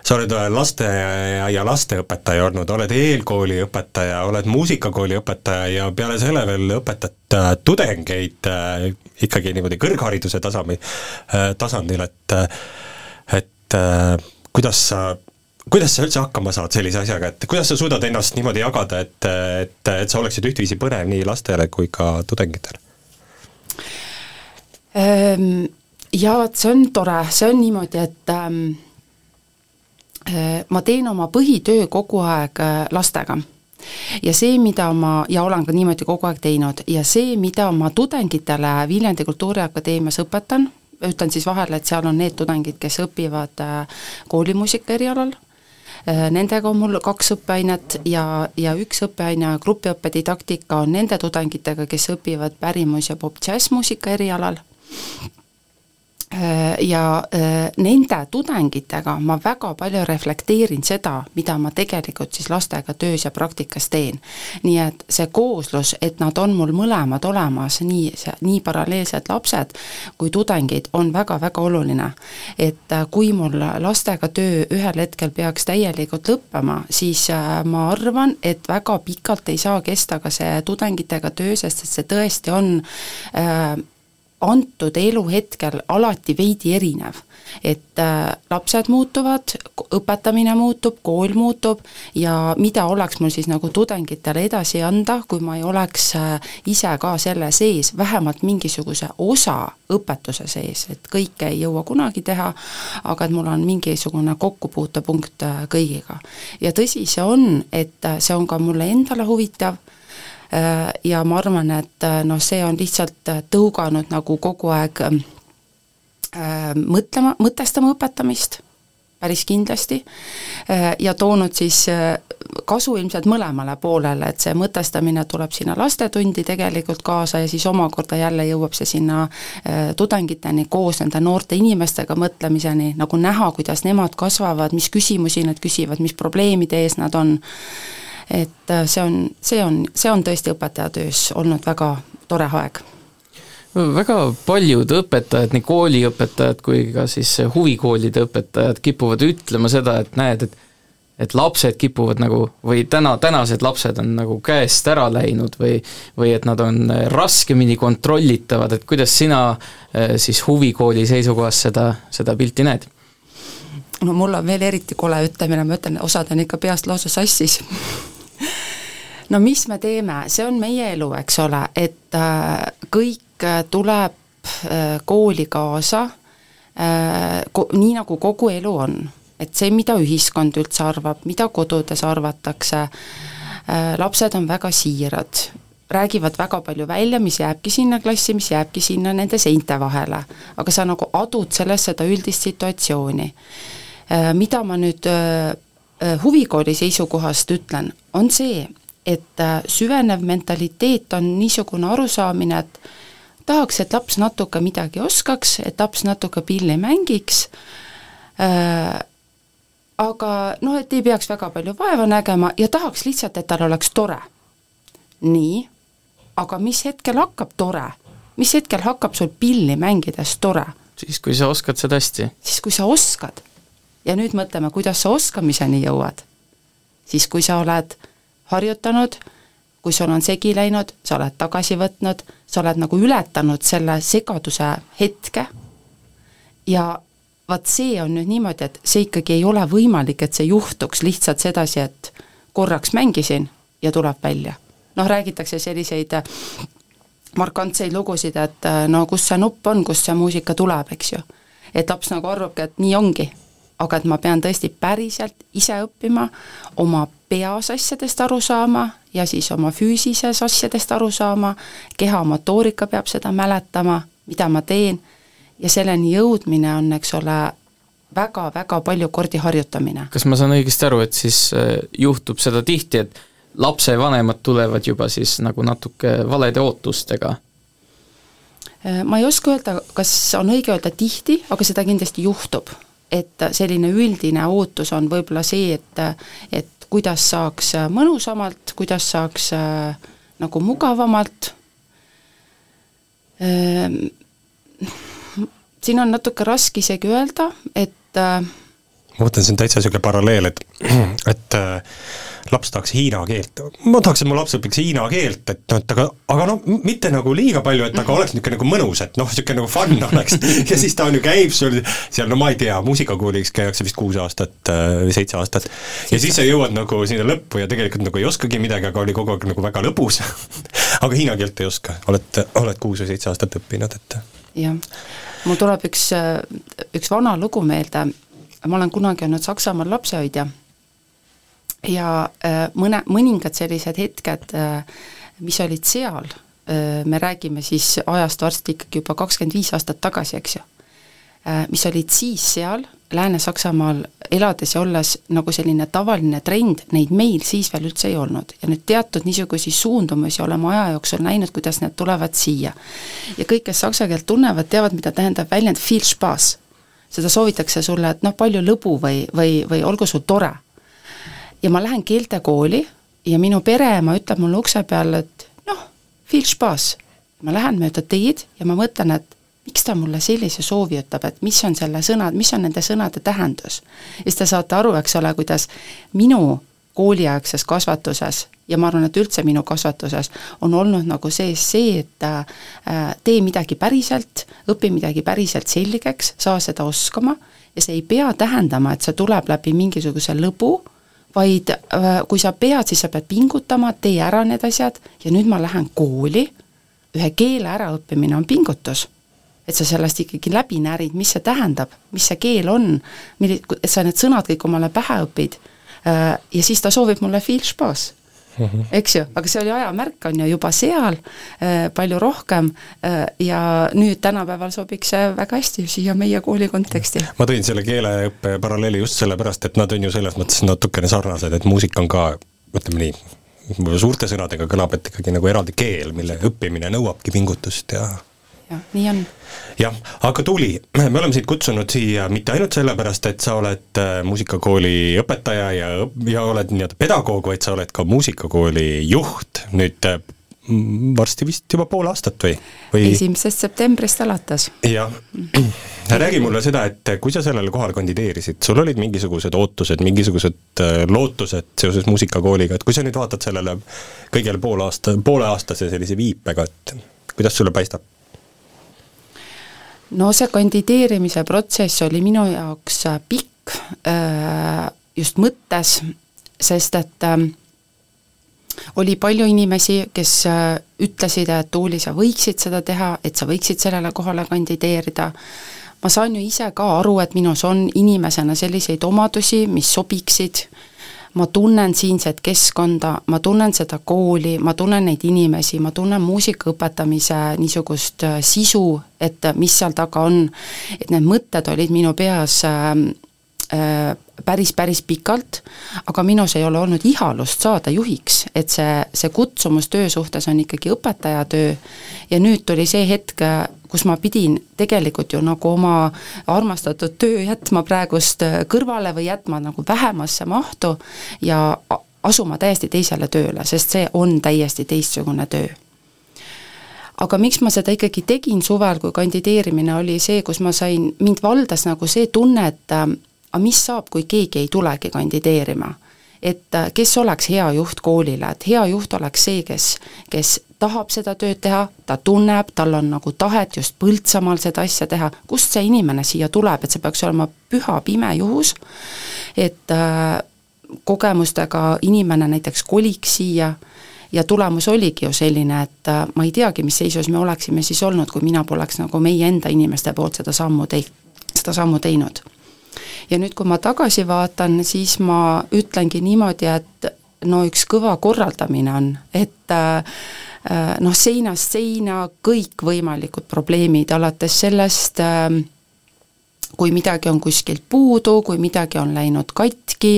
Sa oled lasteaia ja lasteõpetaja olnud, oled eelkooli õpetaja, oled muusikakooli õpetaja ja peale selle veel õpetad äh, tudengeid äh, ikkagi niimoodi kõrghariduse tasami, äh, tasandil, et et kuidas sa kuidas sa üldse hakkama saad sellise asjaga, et kuidas sa suudad ennast niimoodi jagada, et, et, et sa oleksid ühtviisi põnev nii lastele kui ka tudengitele? Ehm, ja vot see on tore, see on niimoodi, et ähm, ma teen oma põhitöö kogu aeg äh, lastega. Ja see, mida ma, ja olen ka niimoodi kogu aeg teinud, ja see, mida ma tudengitele Viljandi Kultuuriakadeemias õpetan, ütlen siis vahele, et seal on need tudengid, kes õpivad äh, koolimuusika erialal, Nendega on mul kaks õppeainet ja, ja üks õppeaine, grupiõppe didaktika, on nende tudengitega, kes õpivad pärimus- ja pop-džässmuusika erialal ja nende tudengitega ma väga palju reflekteerin seda, mida ma tegelikult siis lastega töös ja praktikas teen. nii et see kooslus, et nad on mul mõlemad olemas, nii, nii paralleelsed lapsed kui tudengid, on väga-väga oluline. et kui mul lastega töö ühel hetkel peaks täielikult lõppema, siis ma arvan, et väga pikalt ei saa kesta ka see tudengitega töö, sest et see tõesti on äh, antud eluhetkel alati veidi erinev. et äh, lapsed muutuvad, õpetamine muutub, kool muutub ja mida oleks mul siis nagu tudengitele edasi anda, kui ma ei oleks äh, ise ka selle sees, vähemalt mingisuguse osa õpetuse sees, et kõike ei jõua kunagi teha, aga et mul on mingisugune kokkupuutepunkt äh, kõigiga. ja tõsi see on, et see on ka mulle endale huvitav, ja ma arvan, et äh, noh, see on lihtsalt äh, tõuganud nagu kogu aeg mõtlema, mõtestama õpetamist, päris kindlasti, ja toonud siis kasu ilmselt mõlemale poolele, et see mõtestamine tuleb sinna lastetundi tegelikult kaasa ja siis omakorda jälle jõuab see sinna tudengiteni koos nende noorte inimestega mõtlemiseni, nagu näha, kuidas nemad kasvavad, mis küsimusi nad küsivad, mis probleemide ees nad on et äh, see on, see on, see on tõesti õpetajatöös olnud väga tore aeg väga paljud õpetajad, nii kooliõpetajad kui ka siis huvikoolide õpetajad kipuvad ütlema seda, et näed, et et lapsed kipuvad nagu või täna, tänased lapsed on nagu käest ära läinud või või et nad on raskemini kontrollitavad, et kuidas sina äh, siis huvikooli seisukohast seda, seda pilti näed? no mul on veel eriti kole ütlemine, ma ütlen, osad on ikka peast lausa sassis no mis me teeme, see on meie elu, eks ole, et äh, kõik äh, tuleb äh, kooli kaasa nii nagu kogu elu on. et see, mida ühiskond üldse arvab, mida kodudes arvatakse lapsed on väga siirad, räägivad väga palju välja, mis jääbki sinna klassi, mis jääbki sinna nende seinte vahele. aga sa nagu adud selles seda üldist situatsiooni. Mida ma nüüd huvikooli seisukohast ütlen, on see, et äh, süvenev mentaliteet on niisugune arusaamine, et tahaks, et laps natuke midagi oskaks, et laps natuke pilli mängiks äh,, aga noh, et ei peaks väga palju vaeva nägema ja tahaks lihtsalt, et tal oleks tore. nii, aga mis hetkel hakkab tore? mis hetkel hakkab sul pilli mängides tore? siis, kui sa oskad seda hästi. siis, kui sa oskad. ja nüüd mõtleme, kuidas sa oskamiseni jõuad. siis, kui sa oled harjutanud, kui sul on segi läinud, sa oled tagasi võtnud, sa oled nagu ületanud selle segaduse hetke ja vaat see on nüüd niimoodi, et see ikkagi ei ole võimalik, et see juhtuks lihtsalt sedasi, et korraks mängisin ja tuleb välja. noh, räägitakse selliseid äh, markantseid lugusid, et äh, no kus see nupp on, kust see muusika tuleb, eks ju. et laps nagu arvabki, et nii ongi, aga et ma pean tõesti päriselt ise õppima, oma peas asjadest aru saama ja siis oma füüsises asjadest aru saama, keha motoorika peab seda mäletama, mida ma teen, ja selleni jõudmine on, eks ole, väga-väga palju kordi harjutamine. kas ma saan õigesti aru, et siis äh, juhtub seda tihti, et lapsevanemad tulevad juba siis nagu natuke valede ootustega? Äh, ma ei oska öelda, kas on õige öelda tihti, aga seda kindlasti juhtub. et selline üldine ootus on võib-olla see, et, et kuidas saaks mõnusamalt, kuidas saaks äh, nagu mugavamalt. Äh,, siin on natuke raske isegi öelda, et äh, ma mõtlen, see on täitsa niisugune paralleel, et, et äh, laps tahaks hiina keelt. ma tahaks, et mu laps õpiks hiina keelt, et noh, et aga, aga noh, mitte nagu liiga palju, et aga oleks niisugune nagu mõnus, et noh, niisugune nagu fun oleks. Ja siis ta on ju, käib sul seal, no ma ei tea, muusikakoolis käiakse vist kuus aastat äh, või seitse aastat, ja siis sa jõuad nagu sinna lõppu ja tegelikult nagu ei oskagi midagi, aga oli kogu aeg nagu väga lõbus. Aga hiina keelt ei oska, oled, oled kuus või seitse aastat õppinud, et jah, mul tuleb üks, üks vana lugu meelde, ma olen kunagi olnud Saksamaal lapsehoidja ja äh, mõne, mõningad sellised hetked, äh, mis olid seal, äh, me räägime siis ajast varsti ikkagi juba kakskümmend viis aastat tagasi, eks ju, mis olid siis seal Lääne-Saksamaal elades ja olles nagu selline tavaline trend, neid meil siis veel üldse ei olnud. ja nüüd teatud niisuguseid suundumusi oleme aja jooksul näinud, kuidas need tulevad siia. ja kõik, kes saksa keelt tunnevad, teavad, mida tähendab väljend viel spaß seda soovitakse sulle, et noh, palju lõbu või, või, või olgu sul tore. Ja ma lähen keeltekooli ja minu pereema ütleb mulle ukse peal, et noh, spaß. ma lähen mööda teed ja ma mõtlen, et miks ta mulle sellise soovi ütleb, et mis on selle sõna, mis on nende sõnade tähendus. ja siis te saate aru, eks ole, kuidas minu kooliaegses kasvatuses ja ma arvan, et üldse minu kasvatuses on olnud nagu sees see, et äh, tee midagi päriselt, õpi midagi päriselt selgeks, saa seda oskama ja see ei pea tähendama, et see tuleb läbi mingisuguse lõbu, vaid äh, kui sa pead, siis sa pead pingutama, tee ära need asjad ja nüüd ma lähen kooli, ühe keele äraõppimine on pingutus. Et sa sellest ikkagi läbi närid, mis see tähendab, mis see keel on, milli-, et sa need sõnad kõik omale pähe õpid. Äh, ja siis ta soovib mulle -hmm. Eks ju, aga see oli ajamärk, on ju, juba seal äh, palju rohkem äh, ja nüüd tänapäeval sobiks see väga hästi siia meie kooli konteksti. ma tõin selle keeleõppe paralleeli just sellepärast, et nad on ju selles mõttes natukene sarnased, et muusika on ka ütleme nii, suurte sõnadega kõlab, et ikkagi nagu eraldi keel, mille õppimine nõuabki pingutust ja jah, nii on. jah, aga Tuuli, me oleme sind kutsunud siia mitte ainult sellepärast, et sa oled äh, muusikakooli õpetaja ja, ja oled nii-öelda pedagoog, vaid sa oled ka muusikakooli juht nüüd äh, varsti vist juba pool aastat või, või...? esimesest septembrist alates. jah, räägi mulle seda, et kui sa sellele kohale kandideerisid, sul olid mingisugused ootused, mingisugused äh, lootused seoses muusikakooliga, et kui sa nüüd vaatad sellele kõigele poole aasta, pooleaastase sellise viipega, et kuidas sulle paistab? No see kandideerimise protsess oli minu jaoks äh, pikk äh, just mõttes, sest et äh, oli palju inimesi, kes äh, ütlesid, et Tuuli, sa võiksid seda teha, et sa võiksid sellele kohale kandideerida, ma saan ju ise ka aru, et minus on inimesena selliseid omadusi, mis sobiksid, ma tunnen siinset keskkonda, ma tunnen seda kooli, ma tunnen neid inimesi, ma tunnen muusika õpetamise niisugust äh, sisu, et mis seal taga on, et need mõtted olid minu peas äh, äh, päris, päris pikalt, aga minus ei ole olnud ihalust saada juhiks, et see, see kutsumus töö suhtes on ikkagi õpetajatöö ja nüüd tuli see hetk, kus ma pidin tegelikult ju nagu oma armastatud töö jätma praegust kõrvale või jätma nagu vähemasse mahtu ja asuma täiesti teisele tööle, sest see on täiesti teistsugune töö. Aga miks ma seda ikkagi tegin suvel, kui kandideerimine oli see, kus ma sain, mind valdas nagu see tunne, et aga mis saab, kui keegi ei tulegi kandideerima? et äh, kes oleks hea juht koolile, et hea juht oleks see, kes, kes tahab seda tööd teha, ta tunneb, tal on nagu tahet just Põltsamaal seda asja teha, kust see inimene siia tuleb, et see peaks olema püha pime juhus, et äh, kogemustega inimene näiteks koliks siia. Ja tulemus oligi ju selline, et äh, ma ei teagi, mis seisus me oleksime siis olnud, kui mina poleks nagu meie enda inimeste poolt seda sammu tei-, seda sammu teinud. Ja nüüd, kui ma tagasi vaatan, siis ma ütlengi niimoodi, et no üks kõva korraldamine on, et äh, noh, seinast seina kõikvõimalikud probleemid, alates sellest äh, kui midagi on kuskilt puudu, kui midagi on läinud katki,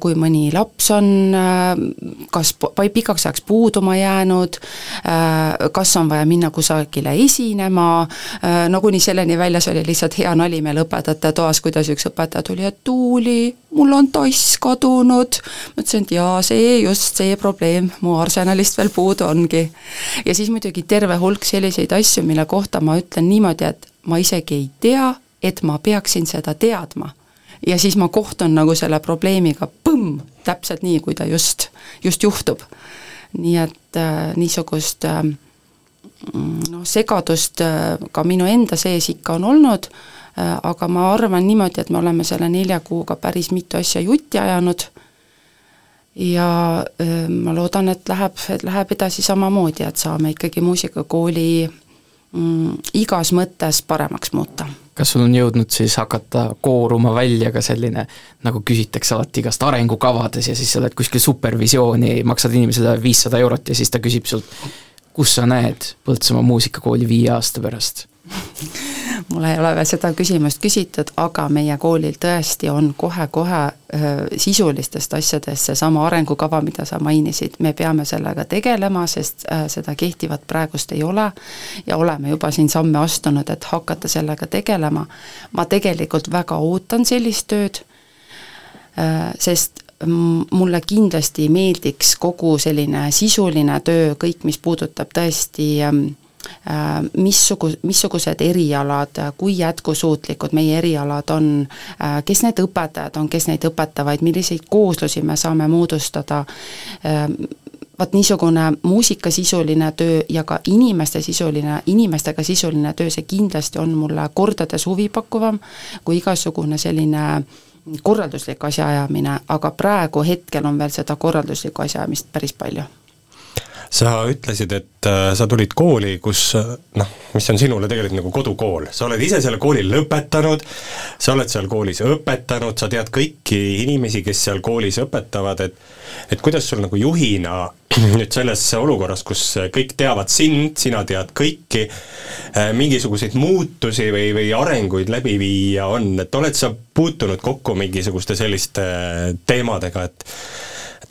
kui mõni laps on kas po- pikaks ajaks puuduma jäänud, kas on vaja minna kusagile esinema, no kuni selleni väljas oli lihtsalt hea nali meil õpetajate toas, kuidas üks õpetaja tuli, et Tuuli, mul on tass kadunud. ma ütlesin, et jaa, see just see probleem mu arsenalist veel puudu ongi. ja siis muidugi terve hulk selliseid asju, mille kohta ma ütlen niimoodi, et ma isegi ei tea, et ma peaksin seda teadma. ja siis ma kohtun nagu selle probleemiga, põmm, täpselt nii, kui ta just, just juhtub. nii et äh, niisugust äh, noh, segadust äh, ka minu enda sees ikka on olnud äh,, aga ma arvan niimoodi, et me oleme selle nelja kuuga päris mitu asja jutti ajanud ja äh, ma loodan, et läheb, läheb edasi samamoodi, et saame ikkagi muusikakooli mm, igas mõttes paremaks muuta kas sul on jõudnud siis hakata kooruma välja ka selline, nagu küsitakse alati igast arengukavades ja siis sa oled kuskil supervisiooni, maksad inimesele viissada eurot ja siis ta küsib sult, kus sa näed Põltsamaa muusikakooli viie aasta pärast? Mul ei ole veel seda küsimust küsitud, aga meie koolil tõesti on kohe-kohe sisulistest asjadest seesama arengukava, mida sa mainisid, me peame sellega tegelema, sest seda kehtivat praegust ei ole ja oleme juba siin samme astunud, et hakata sellega tegelema. ma tegelikult väga ootan sellist tööd, sest mulle kindlasti meeldiks kogu selline sisuline töö, kõik, mis puudutab tõesti ähm, missugu-, missugused erialad, kui jätkusuutlikud meie erialad on, kes need õpetajad on, kes neid õpetavad, milliseid kooslusi me saame moodustada, vaat niisugune muusikasisuline töö ja ka inimeste sisuline, inimestega sisuline töö, see kindlasti on mulle kordades huvipakkuvam kui igasugune selline korralduslik asjaajamine, aga praegu hetkel on veel seda korralduslikku asjaajamist päris palju sa ütlesid, et äh, sa tulid kooli, kus äh, noh, mis on sinule tegelikult nagu kodukool, sa oled ise selle kooli lõpetanud, sa oled seal koolis õpetanud, sa tead kõiki inimesi, kes seal koolis õpetavad, et et kuidas sul nagu juhina nüüd selles olukorras, kus kõik teavad sind, sina tead kõiki, mingisuguseid muutusi või, või arenguid läbi viia on, et oled sa puutunud kokku mingisuguste selliste teemadega, et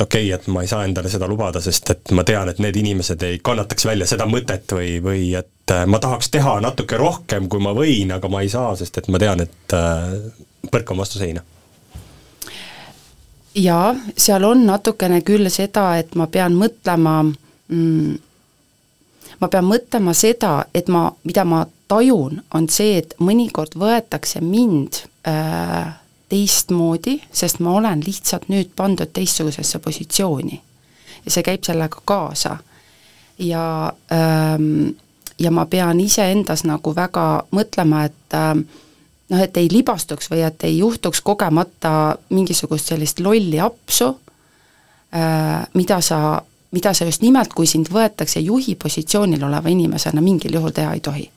et okei okay,, et ma ei saa endale seda lubada, sest et ma tean, et need inimesed ei kannataks välja seda mõtet või, või et ma tahaks teha natuke rohkem, kui ma võin, aga ma ei saa, sest et ma tean, et põrkan vastu seina. Jaa, seal on natukene küll seda, et ma pean mõtlema mm, ma pean mõtlema seda, et ma, mida ma tajun, on see, et mõnikord võetakse mind äh, teistmoodi, sest ma olen lihtsalt nüüd pandud teistsugusesse positsiooni. ja see käib sellega kaasa. ja ähm, ja ma pean iseendas nagu väga mõtlema, et äh, noh, et ei libastuks või et ei juhtuks kogemata mingisugust sellist lolli apsu, mida sa, mida sa just nimelt, kui sind võetakse juhi positsioonil oleva inimesena, mingil juhul teha ei tohi.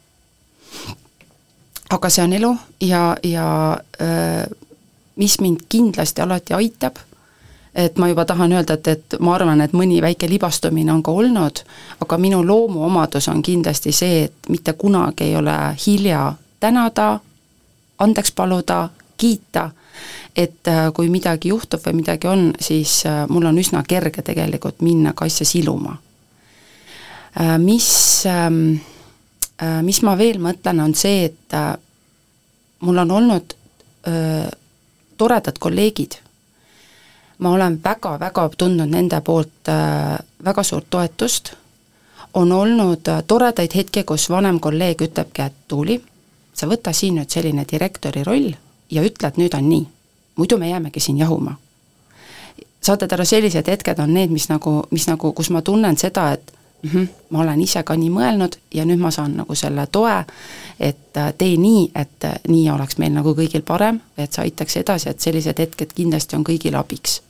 aga see on elu ja, ja öö, mis mind kindlasti alati aitab, et ma juba tahan öelda, et, et ma arvan, et mõni väike libastumine on ka olnud, aga minu loomuomadus on kindlasti see, et mitte kunagi ei ole hilja tänada, andeks paluda, kiita, et äh, kui midagi juhtub või midagi on, siis äh, mul on üsna kerge tegelikult minna ka asja siluma. Äh, mis, ähm, mis ma veel mõtlen, on see, et mul on olnud toredad kolleegid, ma olen väga-väga tundnud nende poolt äh, väga suurt toetust, on olnud äh, toredaid hetki, kus vanem kolleeg ütlebki, et Tuuli, sa võta siin nüüd selline direktori roll ja ütle, et nüüd on nii. muidu me jäämegi siin jahuma. saate te aru, sellised hetked on need, mis nagu, mis nagu, kus ma tunnen seda, et mm -hmm, ma olen ise ka nii mõelnud ja nüüd ma saan nagu selle toe, et äh, tee nii, et äh, nii oleks meil nagu kõigil parem, et see aitaks edasi, et sellised hetked kindlasti on kõigile abiks.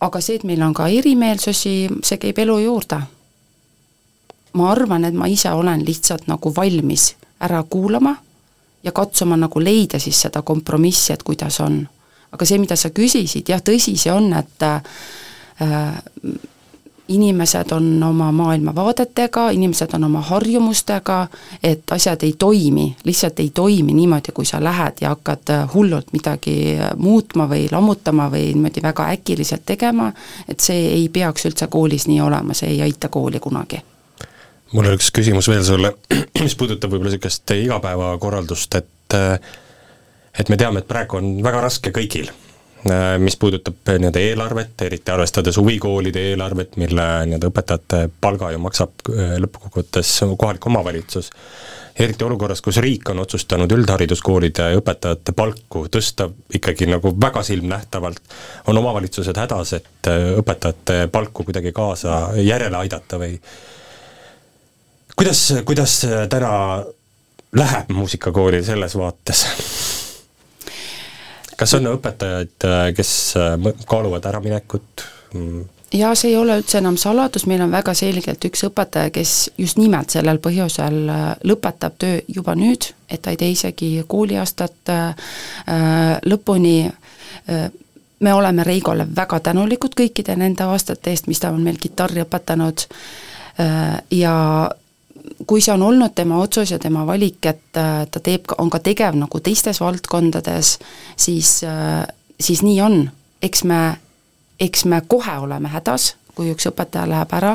aga see, et meil on ka erimeelsusi, see käib elu juurde. ma arvan, et ma ise olen lihtsalt nagu valmis ära kuulama ja katsuma nagu leida siis seda kompromissi, et kuidas on. aga see, mida sa küsisid, jah, tõsi see on, et äh, inimesed on oma maailmavaadetega, inimesed on oma harjumustega, et asjad ei toimi, lihtsalt ei toimi niimoodi, kui sa lähed ja hakkad äh, hullult midagi äh, muutma või lammutama või niimoodi väga äkiliselt tegema, et see ei peaks üldse koolis nii olema, see ei aita kooli kunagi. Mul on üks küsimus veel sulle, mis puudutab võib-olla niisugust igapäevakorraldust, et äh, et me teame, et praegu on väga raske kõigil mis puudutab äh, nii-öelda eelarvet, eriti arvestades huvikoolide eelarvet, mille nii-öelda õpetajate palga ju maksab äh, lõppkokkuvõttes kohalik omavalitsus, eriti olukorras, kus riik on otsustanud üldhariduskoolide õpetajate palku tõsta ikkagi nagu väga silmnähtavalt, on omavalitsused hädas, et õpetajate palku kuidagi kaasa järele aidata või kuidas, kuidas täna läheb muusikakoolil selles vaates? kas on õpetajaid, äh, kes äh, kaaluvad äraminekut? Mm. jaa, see ei ole üldse enam saladus, meil on väga selgelt üks õpetaja, kes just nimelt sellel põhjusel äh, lõpetab töö juba nüüd, et ta ei tee isegi kooliaastat lõpuni me oleme Reigole väga tänulikud kõikide nende aastate eest, mis ta on meil kitarri õpetanud ja kui see on olnud tema otsus ja tema valik, et äh, ta teeb, on ka tegev nagu teistes valdkondades, siis, äh, siis nii on. eks me, eks me kohe oleme hädas, kui üks õpetaja läheb ära,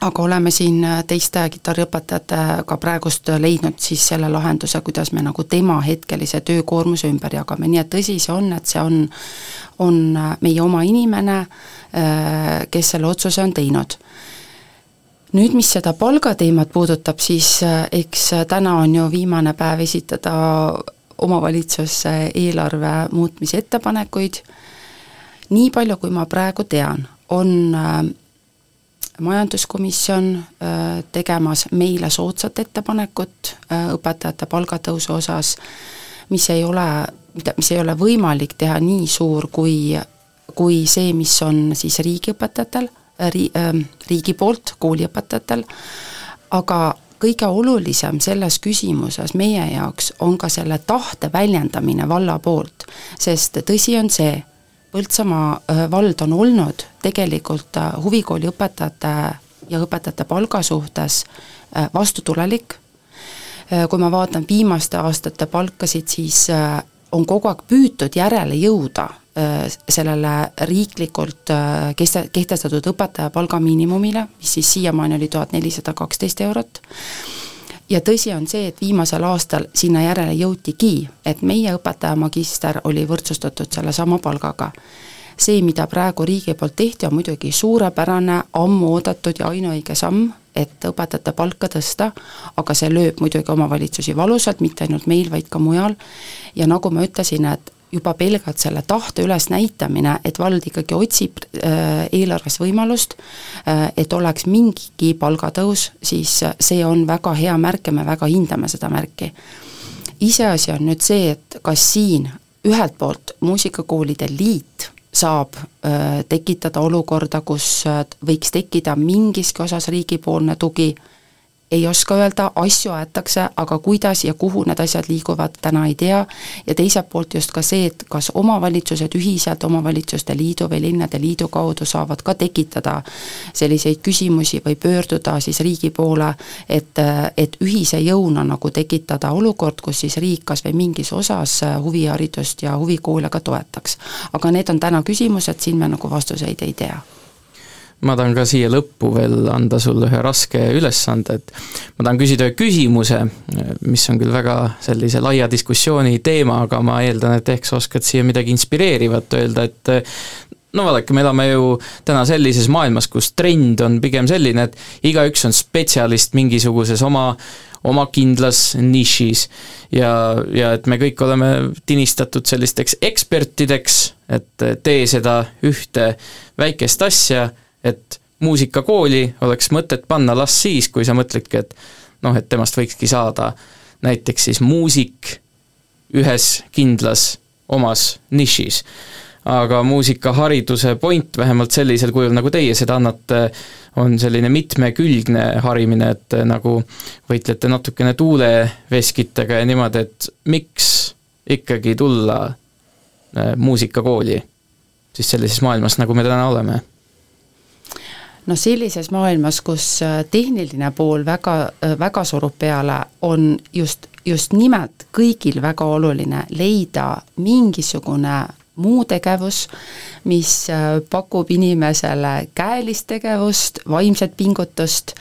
aga oleme siin äh, teiste kitarriõpetajatega praegust leidnud siis selle lahenduse, kuidas me nagu tema hetkelise töökoormuse ümber jagame, nii et tõsi see on, et see on, on meie oma inimene, kes selle otsuse on teinud nüüd, mis seda palgateemat puudutab, siis äh, eks äh, täna on ju viimane päev esitada omavalitsusse eelarve muutmise ettepanekuid, nii palju, kui ma praegu tean, on äh, majanduskomisjon tegemas meile soodsat ettepanekut õpetajate palgatõusu osas, mis ei ole, mida, mis ei ole võimalik teha nii suur, kui, kui see, mis on siis riigiõpetajatel ri-, ähm, riigi poolt kooliõpetajatel, aga kõige olulisem selles küsimuses meie jaoks on ka selle tahte väljendamine valla poolt, sest tõsi on see, Põltsamaa äh, vald on olnud tegelikult äh, huvikooli õpetajate ja õpetajate palga suhtes äh, vastutulelik, kui ma vaatan viimaste aastate palkasid, siis on kogu aeg püütud järele jõuda sellele riiklikult äh, keste-, kehtestatud õpetaja palgamiinimumile, mis siis siiamaani oli tuhat nelisada kaksteist eurot, ja tõsi on see, et viimasel aastal sinna järele jõutigi, et meie õpetaja magister oli võrdsustatud sellesama palgaga. see, mida praegu riigi poolt tehti, on muidugi suurepärane, ammu oodatud ja ainuõige samm, et õpetajate palka tõsta, aga see lööb muidugi omavalitsusi valusalt, mitte ainult meil, vaid ka mujal, ja nagu ma ütlesin, et juba pelgalt selle tahte ülesnäitamine, et vald ikkagi otsib äh, eelarves võimalust äh,, et oleks mingigi palgatõus, siis see on väga hea märk ja me väga hindame seda märki. iseasi on nüüd see, et kas siin ühelt poolt Muusikakoolide Liit saab äh, tekitada olukorda, kus võiks tekkida mingiski osas riigipoolne tugi, ei oska öelda, asju aetakse, aga kuidas ja kuhu need asjad liiguvad, täna ei tea, ja teiselt poolt just ka see, et kas omavalitsused ühiselt Omavalitsuste Liidu või Linnade Liidu kaudu saavad ka tekitada selliseid küsimusi või pöörduda siis riigi poole, et, et ühise jõuna nagu tekitada olukord, kus siis riik kas või mingis osas huviharidust ja huvikoole ka toetaks. aga need on täna küsimused, siin me nagu vastuseid ei tea ma tahan ka siia lõppu veel anda sulle ühe raske ülesande, et ma tahan küsida ühe küsimuse, mis on küll väga sellise laia diskussiooni teema, aga ma eeldan, et ehk sa oskad siia midagi inspireerivat öelda, et no vaadake, me elame ju täna sellises maailmas, kus trend on pigem selline, et igaüks on spetsialist mingisuguses oma, oma kindlas nišis. ja, ja et me kõik oleme tinistatud sellisteks ekspertideks, et tee seda ühte väikest asja et muusikakooli oleks mõtet panna las siis, kui sa mõtledki, et noh, et temast võikski saada näiteks siis muusik ühes kindlas omas nišis. aga muusikahariduse point, vähemalt sellisel kujul, nagu teie seda annate, on selline mitmekülgne harimine, et nagu võitlete natukene tuuleveskitega ja niimoodi, et miks ikkagi tulla äh, muusikakooli siis sellises maailmas, nagu me täna oleme no sellises maailmas, kus äh, tehniline pool väga, äh, väga surub peale, on just, just nimelt kõigil väga oluline leida mingisugune muu tegevus, mis äh, pakub inimesele käelist tegevust, vaimset pingutust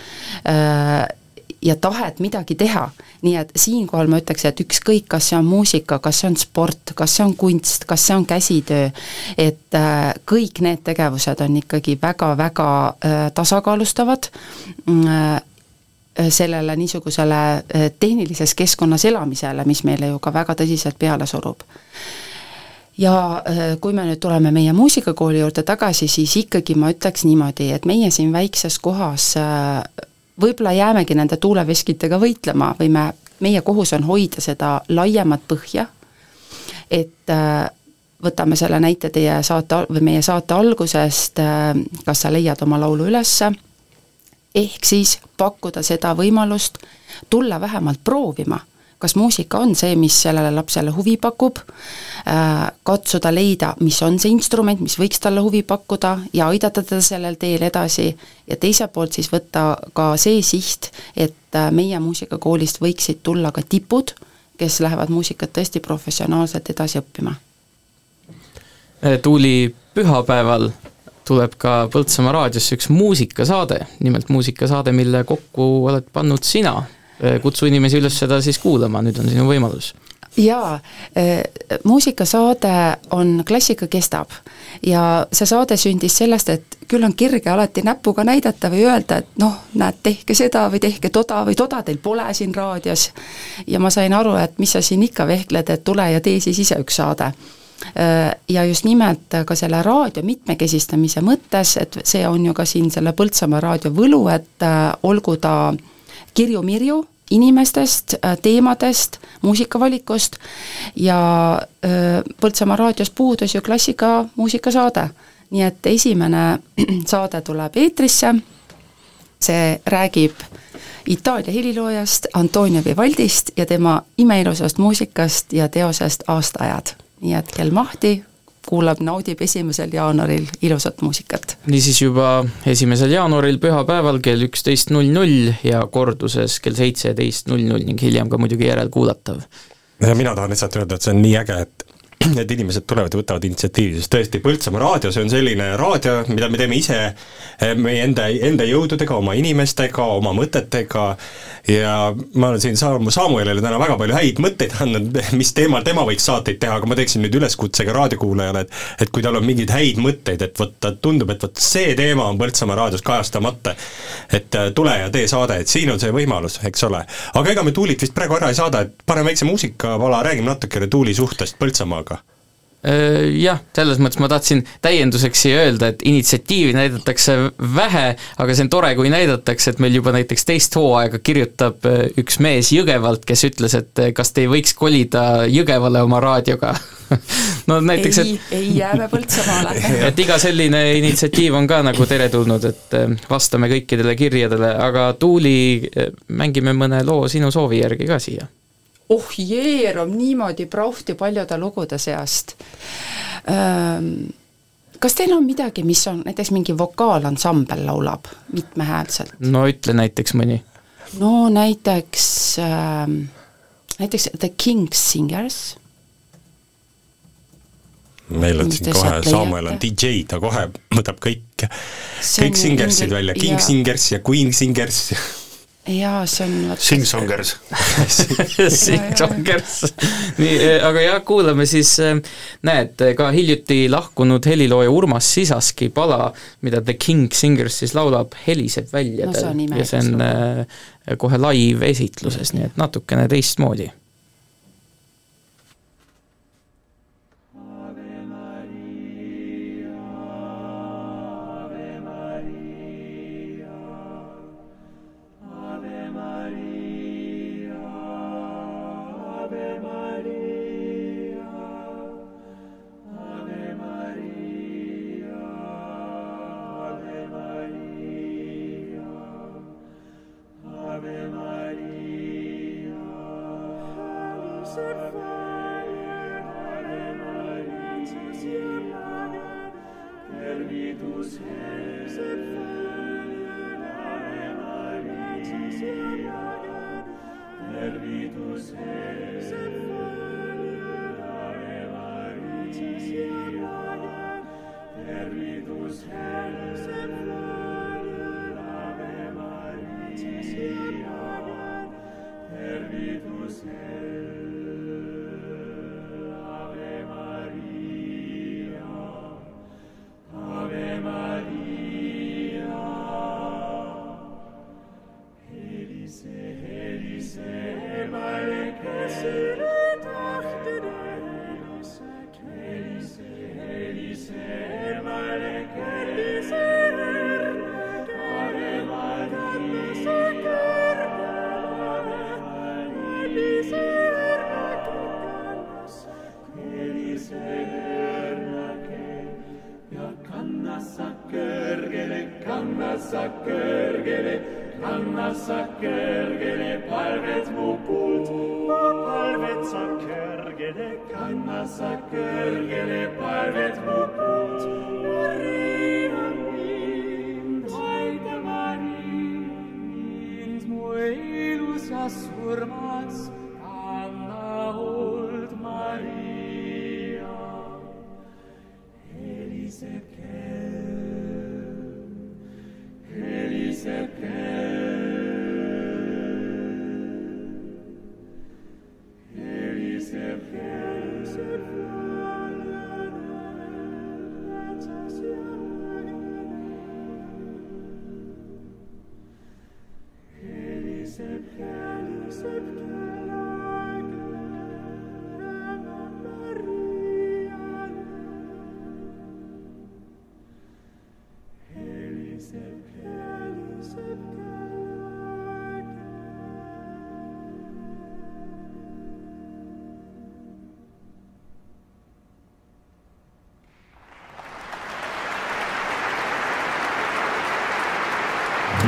ja tahet midagi teha. nii et siinkohal ma ütleks, et ükskõik, kas see on muusika, kas see on sport, kas see on kunst, kas see on käsitöö, et äh, kõik need tegevused on ikkagi väga-väga äh, tasakaalustavad äh, sellele niisugusele tehnilises keskkonnas elamisele, mis meile ju ka väga tõsiselt peale surub ja kui me nüüd tuleme meie muusikakooli juurde tagasi, siis ikkagi ma ütleks niimoodi, et meie siin väikses kohas võib-olla jäämegi nende tuuleveskitega võitlema või me, meie kohus on hoida seda laiemat põhja, et äh, võtame selle näite teie saate või meie saate algusest, äh, kas sa leiad oma laulu ülesse, ehk siis pakkuda seda võimalust tulla vähemalt proovima kas muusika on see, mis sellele lapsele huvi pakub, äh, katsuda leida, mis on see instrument, mis võiks talle huvi pakkuda ja aidata teda sellel teel edasi. Ja teiselt poolt siis võtta ka see siht, et äh, meie muusikakoolist võiksid tulla ka tipud, kes lähevad muusikat tõesti professionaalselt edasi õppima. Äh, Tuuli, pühapäeval tuleb ka Põltsamaa raadiosse üks muusikasaade, nimelt muusikasaade, mille kokku oled pannud sina kutsu inimesi üles seda siis kuulama, nüüd on sinu võimalus. jaa, äh, muusikasaade on Klassika kestab ja see saade sündis sellest, et küll on kerge alati näpuga näidata või öelda, et noh, näed, tehke seda või tehke toda või toda teil pole siin raadios. ja ma sain aru, et mis sa siin ikka vehkled, et tule ja tee siis ise üks saade äh, ja just nimelt ka selle raadio mitmekesistamise mõttes, et see on ju ka siin selle Põltsamaa raadio võlu, et olgu ta kirju-mirju inimestest, teemadest, muusikavalikust ja Põltsamaa raadios puudus ju klassika muusikasaade. nii et esimene saade tuleb eetrisse, see räägib Itaalia heliloojast Antonio Vivaldist ja tema imeilusast muusikast ja teosest Aastaajad. nii et kell mahti kuulab, naudib esimesel jaanuaril ilusat muusikat. niisiis juba esimesel jaanuaril pühapäeval kell üksteist null null ja korduses kell seitseteist null null ning hiljem ka muidugi järelkuulatav. ja mina tahan lihtsalt öelda, et see on nii äge, et et inimesed tulevad ja võtavad initsiatiivi, sest tõesti, Põltsamaa raadio, see on selline raadio, mida me teeme ise eh, meie enda, enda jõududega, oma inimestega, oma mõtetega ja ma olen siin Saam-, Samuelile täna väga palju häid mõtteid andnud, mis teemal tema võiks saateid teha, aga ma teeksin nüüd üleskutse ka raadiokuulajale, et et kui tal on mingeid häid mõtteid, et vot tundub, et vot see teema on Põltsamaa raadios kajastamata, et äh, tule ja tee saade, et siin on see võimalus, eks ole. aga ega me Tuulit vist praegu ära ei saada, et paneme väikse muusikapala, räägime natukene Tuuli suhtest Põltsamaaga jah, selles mõttes ma tahtsin täienduseks siia öelda, et initsiatiivi näidatakse vähe, aga see on tore, kui näidatakse, et meil juba näiteks teist hooaega kirjutab äh, üks mees Jõgevalt, kes ütles, et äh, kas te ei võiks kolida Jõgevale oma raadioga? No näiteks, ei, ei jääme Põltsamaale. et iga selline initsiatiiv on ka nagu teretulnud, et vastame kõikidele kirjadele, aga Tuuli, mängime mõne loo sinu soovi järgi ka siia oh jeerum niimoodi prohti paljude lugude seast. Kas teil on midagi, mis on näiteks mingi vokaalansambel laulab mitmehäälselt? no ütle näiteks mõni. no näiteks äh,, näiteks The King's Singers meil on siin kohe, Samuel on DJ, ta kohe võtab kõik, kõik singersid välja, King ja... Singers ja Queen Singers jaa, see on Singsongers Singsongers. nii, aga jah, kuulame siis, näed, ka hiljuti lahkunud helilooja Urmas Sisaski pala, mida The King Singers siis laulab, heliseb väljadel no, ja see on äh, kohe live-esitluses, nii et natukene teistmoodi massacre.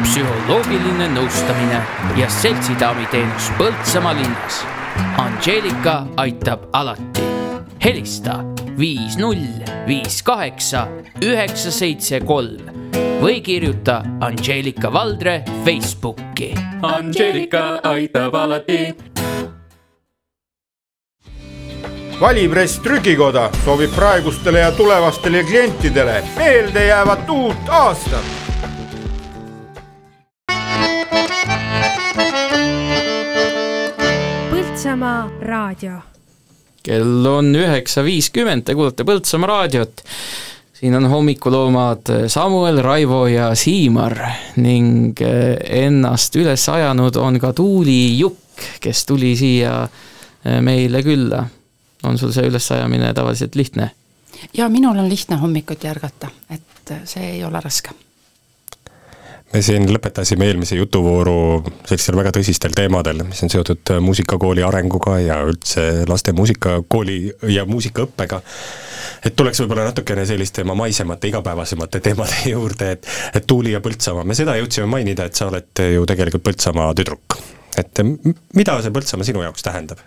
Psühholoogiline nõustamine ja seltsidaamiteenus Põltsamaa linnas. Angelika aitab alati. helista viis null viis kaheksa üheksa seitse kolm või kirjuta Angelika Valdre Facebooki. Angelika aitab alati valipress trükikoda soovib praegustele ja tulevastele klientidele meeldejäävat uut aastat Põltsamaa raadio kell on üheksa viiskümmend, te kuulate Põltsamaa raadiot. siin on hommikuloomad Samuel, Raivo ja Siimar ning eh, ennast üles ajanud on ka Tuuli Jukk, kes tuli siia eh, meile külla. on sul see ülesajamine tavaliselt lihtne? ja minul on lihtne hommikuti ärgata, et see ei ole raske me siin lõpetasime eelmise jutuvooru sellistel väga tõsistel teemadel, mis on seotud muusikakooli arenguga ja üldse laste muusikakooli ja muusikaõppega. et tuleks võib-olla natukene selliste oma maisemate, igapäevasemate teemade juurde, et, et Tuuli ja Põltsamaa, me seda jõudsime mainida, et sa oled ju tegelikult Põltsamaa tüdruk. et mida see Põltsamaa sinu jaoks tähendab?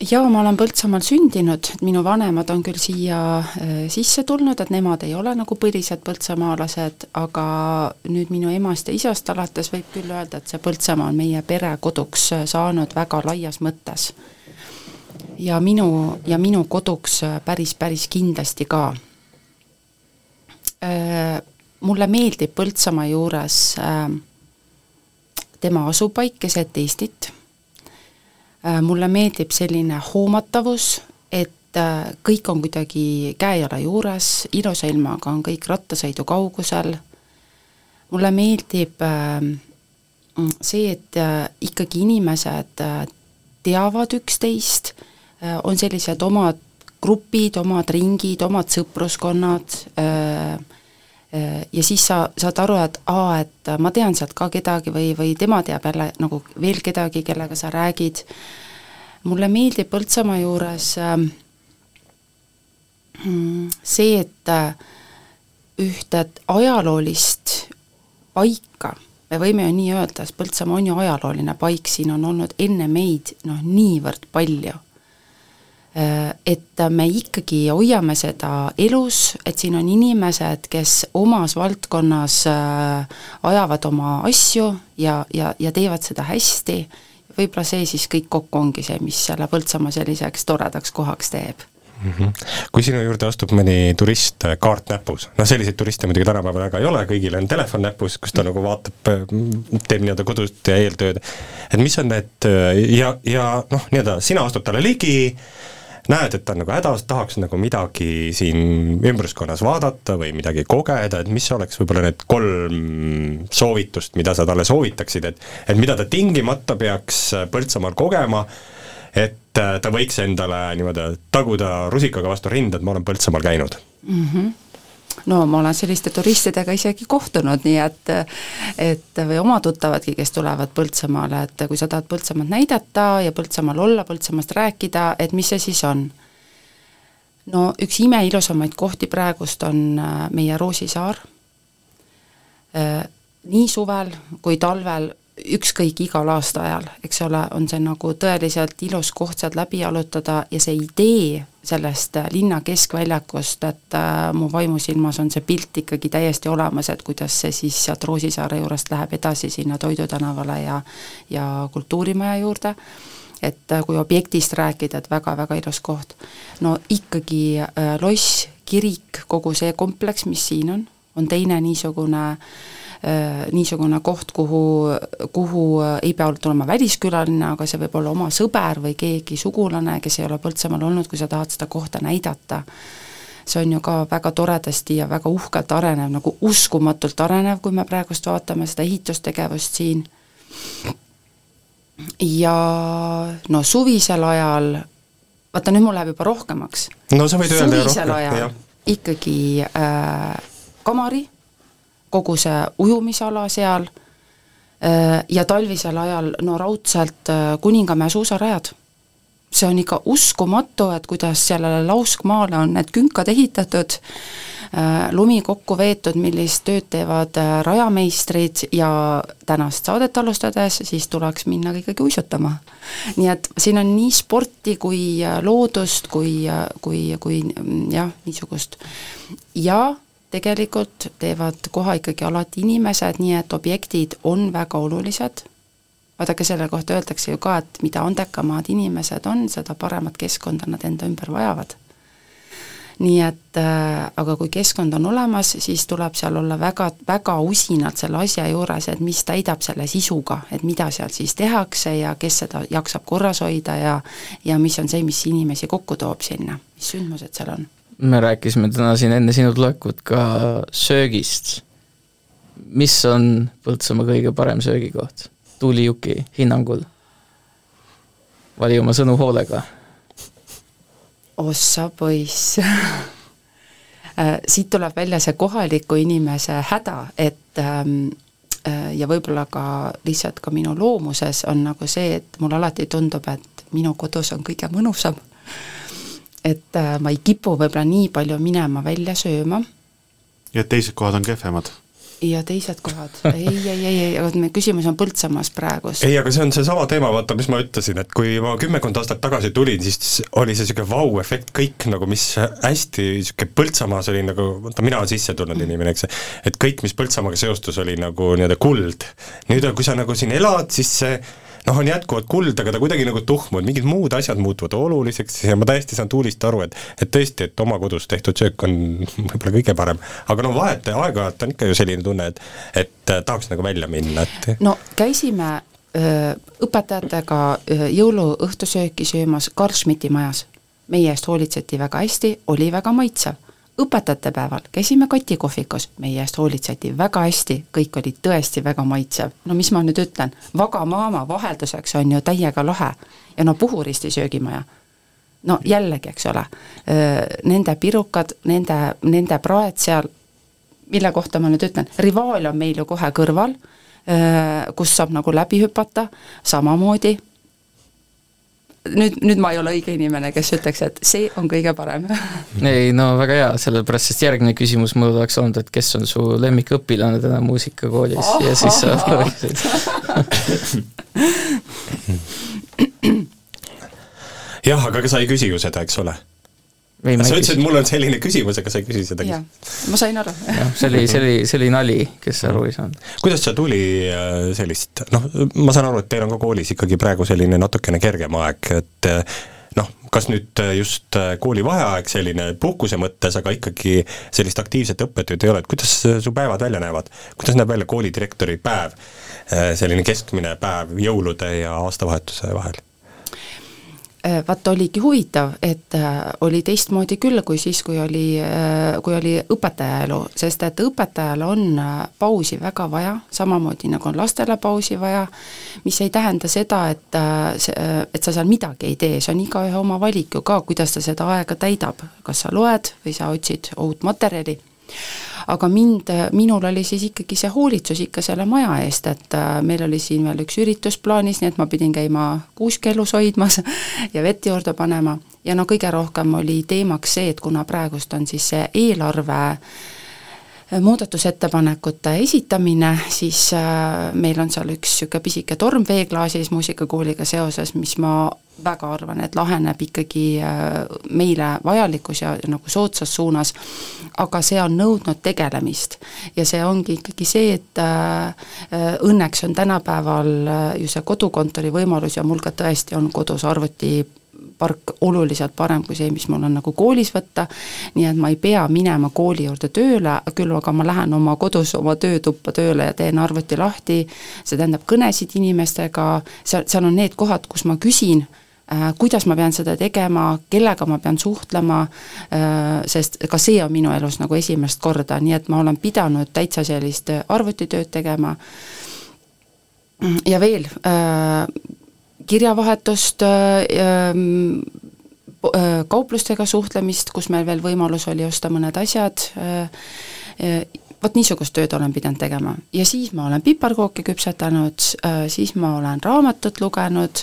Jaa, ma olen Põltsamaal sündinud, et minu vanemad on küll siia äh, sisse tulnud, et nemad ei ole nagu põlised põltsamaalased, aga nüüd minu emast ja isast alates võib küll öelda, et see Põltsamaa on meie perekoduks äh, saanud väga laias mõttes. ja minu, ja minu koduks äh, päris, päris kindlasti ka. Mulle meeldib Põltsamaa juures tema asupaik keset Eestit mulle meeldib selline hoomatavus, et äh, kõik on kuidagi käe-jala juures, ilusa ilmaga on kõik rattasõidu kaugusel, mulle meeldib äh, see, et ikkagi inimesed teavad üksteist, on sellised omad grupid, omad ringid, omad sõpruskonnad, ja siis sa saad aru, et aa, et ma tean sealt ka kedagi või, või tema teab jälle nagu veel kedagi, kellega sa räägid, mulle meeldib Põltsamaa juures äh, see, et äh, ühte ajaloolist paika, me võime ju nii öelda, sest Põltsamaa on ju ajalooline paik, siin on olnud enne meid noh, niivõrd palju et me ikkagi hoiame seda elus, et siin on inimesed, kes omas valdkonnas äh, ajavad oma asju ja, ja, ja teevad seda hästi, võib-olla see siis kõik kokku ongi see, mis selle Põltsamaa selliseks toredaks kohaks teeb mm. -hmm. kui sinu juurde astub mõni turist äh, kaart näpus, noh selliseid turiste muidugi tänapäeval väga ei ole, kõigil on telefon näpus, kus ta nagu vaatab, teeb nii-öelda kodust ja eeltööd, et mis on need ja, ja noh, nii-öelda sina astud talle ligi, näed, et ta on nagu hädas, tahaks nagu midagi siin ümbruskonnas vaadata või midagi kogeda, et mis oleks võib-olla need kolm soovitust, mida sa talle soovitaksid, et et mida ta tingimata peaks Põltsamaal kogema, et ta võiks endale niimoodi taguda rusikaga vastu rinda, et ma olen Põltsamaal käinud mm? -hmm no ma olen selliste turistidega isegi kohtunud, nii et et või oma tuttavadki, kes tulevad Põltsamaale, et kui sa tahad Põltsamaad näidata ja Põltsamaal olla, Põltsamaast rääkida, et mis see siis on? no üks imeilusamaid kohti praegust on äh, meie Roosisaar, äh, nii suvel kui talvel ükskõik igal aastaajal, eks ole, on see nagu tõeliselt ilus koht sealt läbi jalutada ja see idee sellest linna keskväljakust, et äh, mu vaimusilmas on see pilt ikkagi täiesti olemas, et kuidas see siis sealt Roosisaare juurest läheb edasi sinna Toidu tänavale ja ja Kultuurimaja juurde, et äh, kui objektist rääkida, et väga-väga ilus koht. no ikkagi äh, loss, kirik, kogu see kompleks, mis siin on, on teine niisugune äh, Äh, niisugune koht, kuhu, kuhu äh, ei pea tulema väliskülaline, aga see võib olla oma sõber või keegi sugulane, kes ei ole Põltsamaal olnud, kui sa tahad seda kohta näidata. see on ju ka väga toredasti ja väga uhkelt arenev, nagu uskumatult arenev, kui me praegust vaatame seda ehitustegevust siin. ja no suvisel ajal, vaata nüüd mul läheb juba rohkemaks. no sa võid öelda suvisel ajal ikkagi äh, kamari kogu see ujumisala seal äh, ja talvisel ajal no raudselt äh, Kuningamäe suusarajad. see on ikka uskumatu, et kuidas sellele lauskmaale on need künkad ehitatud, äh, lumi kokku veetud, millist tööd teevad rajameistrid ja tänast saadet alustades siis tuleks minna ikkagi uisutama. nii et siin on nii sporti kui loodust, kui, kui, kui jah, niisugust ja tegelikult teevad koha ikkagi alati inimesed, nii et objektid on väga olulised, vaadake, selle kohta öeldakse ju ka, et mida andekamad inimesed on, seda paremat keskkonda nad enda ümber vajavad nii et äh, aga kui keskkond on olemas, siis tuleb seal olla väga, väga usinalt selle asja juures, et mis täidab selle sisuga, et mida seal siis tehakse ja kes seda jaksab korras hoida ja ja mis on see, mis inimesi kokku toob sinna, mis sündmused seal on. Me rääkisime täna siin enne sinu tulekut ka söögist. mis on Põltsamaa kõige parem söögikoht Tuuli Juki hinnangul? vali oma sõnu hoolega ossa poiss siit tuleb välja see kohaliku inimese häda, et ähm, äh, ja võib-olla ka lihtsalt ka minu loomuses on nagu see, et mulle alati tundub, et minu kodus on kõige mõnusam. Et äh, ma ei kipu võib-olla nii palju minema välja sööma. ja teised kohad on kehvemad ja teised kohad, ei, ei, ei, ei, aga meie küsimus on Põltsamaas praegu. ei, aga see on seesama teema, vaata, mis ma ütlesin, et kui ma kümmekond aastat tagasi tulin, siis oli see niisugune vau-efekt, kõik nagu, mis hästi niisugune Põltsamaas oli nagu, vaata mina olen sisse tulnud inimene, eks, et kõik, mis Põltsamaaga seostus, oli nagu nii-öelda kuld. nüüd, kui sa nagu siin elad, siis see noh, on jätkuvalt kuld, aga ta kuidagi nagu tuhmunud, mingid muud asjad muutuvad oluliseks ja ma täiesti saan Tuulist aru, et et tõesti, et oma kodus tehtud söök on võib-olla kõige parem. aga no vahet, aeg-ajalt on ikka ju selline tunne, et et tahaks nagu välja minna, et no käisime öö, õpetajatega öö, jõuluõhtusööki söömas Karl Schmidti majas. meie eest hoolitseti väga hästi, oli väga maitsev õpetajate päeval käisime Kati kohvikus, meie eest hoolitseti väga hästi, kõik oli tõesti väga maitsev. no mis ma nüüd ütlen, Vagamaama vahelduseks on ju täiega lahe. Ja no Puhuristi söögimaja, no jällegi, eks ole, nende pirukad, nende, nende praed seal, mille kohta ma nüüd ütlen, rivaal on meil ju kohe kõrval, kus saab nagu läbi hüpata, samamoodi nüüd, nüüd ma ei ole õige inimene, kes ütleks, et see on kõige parem. Ei no väga hea, sellepärast sest järgmine küsimus mul oleks olnud, et kes on su lemmikõpilane täna muusikakoolis? Oh, ja siis sa oleksid. Jah, aga sa ei küsi ju seda, eks ole? Sa ütlesid, et mul on selline küsimus, aga sa ei küsi seda. ma sain aru. jah, see oli, see oli, see oli nali, kes aru ei saanud. kuidas see tuli äh, sellist, noh, ma saan aru, et teil on ka koolis ikkagi praegu selline natukene kergem aeg, et äh, noh, kas nüüd just äh, koolivaheaeg selline puhkuse mõttes, aga ikkagi sellist aktiivset õppetööd ei ole, et kuidas su päevad välja näevad? kuidas näeb välja koolidirektori päev, selline keskmine päev jõulude ja aastavahetuse vahel? Vaat oligi huvitav, et oli teistmoodi küll, kui siis, kui oli, kui oli õpetaja elu, sest et õpetajal on pausi väga vaja, samamoodi nagu on lastele pausi vaja, mis ei tähenda seda, et et sa seal midagi ei tee, see on igaühe oma valik ju ka, kuidas ta seda aega täidab, kas sa loed või sa otsid uut materjali aga mind, minul oli siis ikkagi see hoolitsus ikka selle maja eest, et äh, meil oli siin veel üks üritus plaanis, nii et ma pidin käima kuusk elus hoidmas ja vett juurde panema. Ja no kõige rohkem oli teemaks see, et kuna praegust on siis see eelarve muudatusettepanekute esitamine, siis äh, meil on seal üks niisugune pisike torm veeklaasis muusikakooliga seoses, mis ma väga arvan, et laheneb ikkagi äh, meile vajalikus ja nagu soodsas suunas, aga see on nõudnud tegelemist. ja see ongi ikkagi see, et äh, õnneks on tänapäeval ju see kodukontori võimalus ja mul ka tõesti on kodus arvuti park oluliselt parem kui see, mis mul on nagu koolis võtta, nii et ma ei pea minema kooli juurde tööle, küll aga ma lähen oma kodus oma töötuppa tööle ja teen arvuti lahti, see tähendab kõnesid inimestega, seal, seal on need kohad, kus ma küsin, äh, kuidas ma pean seda tegema, kellega ma pean suhtlema, äh, sest ka see on minu elus nagu esimest korda, nii et ma olen pidanud täitsa sellist arvutitööd tegema. Ja veel, äh, kirjavahetust, ähm, kauplustega suhtlemist, kus meil veel võimalus oli osta mõned asjad, vot niisugust tööd olen pidanud tegema. ja siis ma olen piparkooke küpsetanud, siis ma olen raamatut lugenud,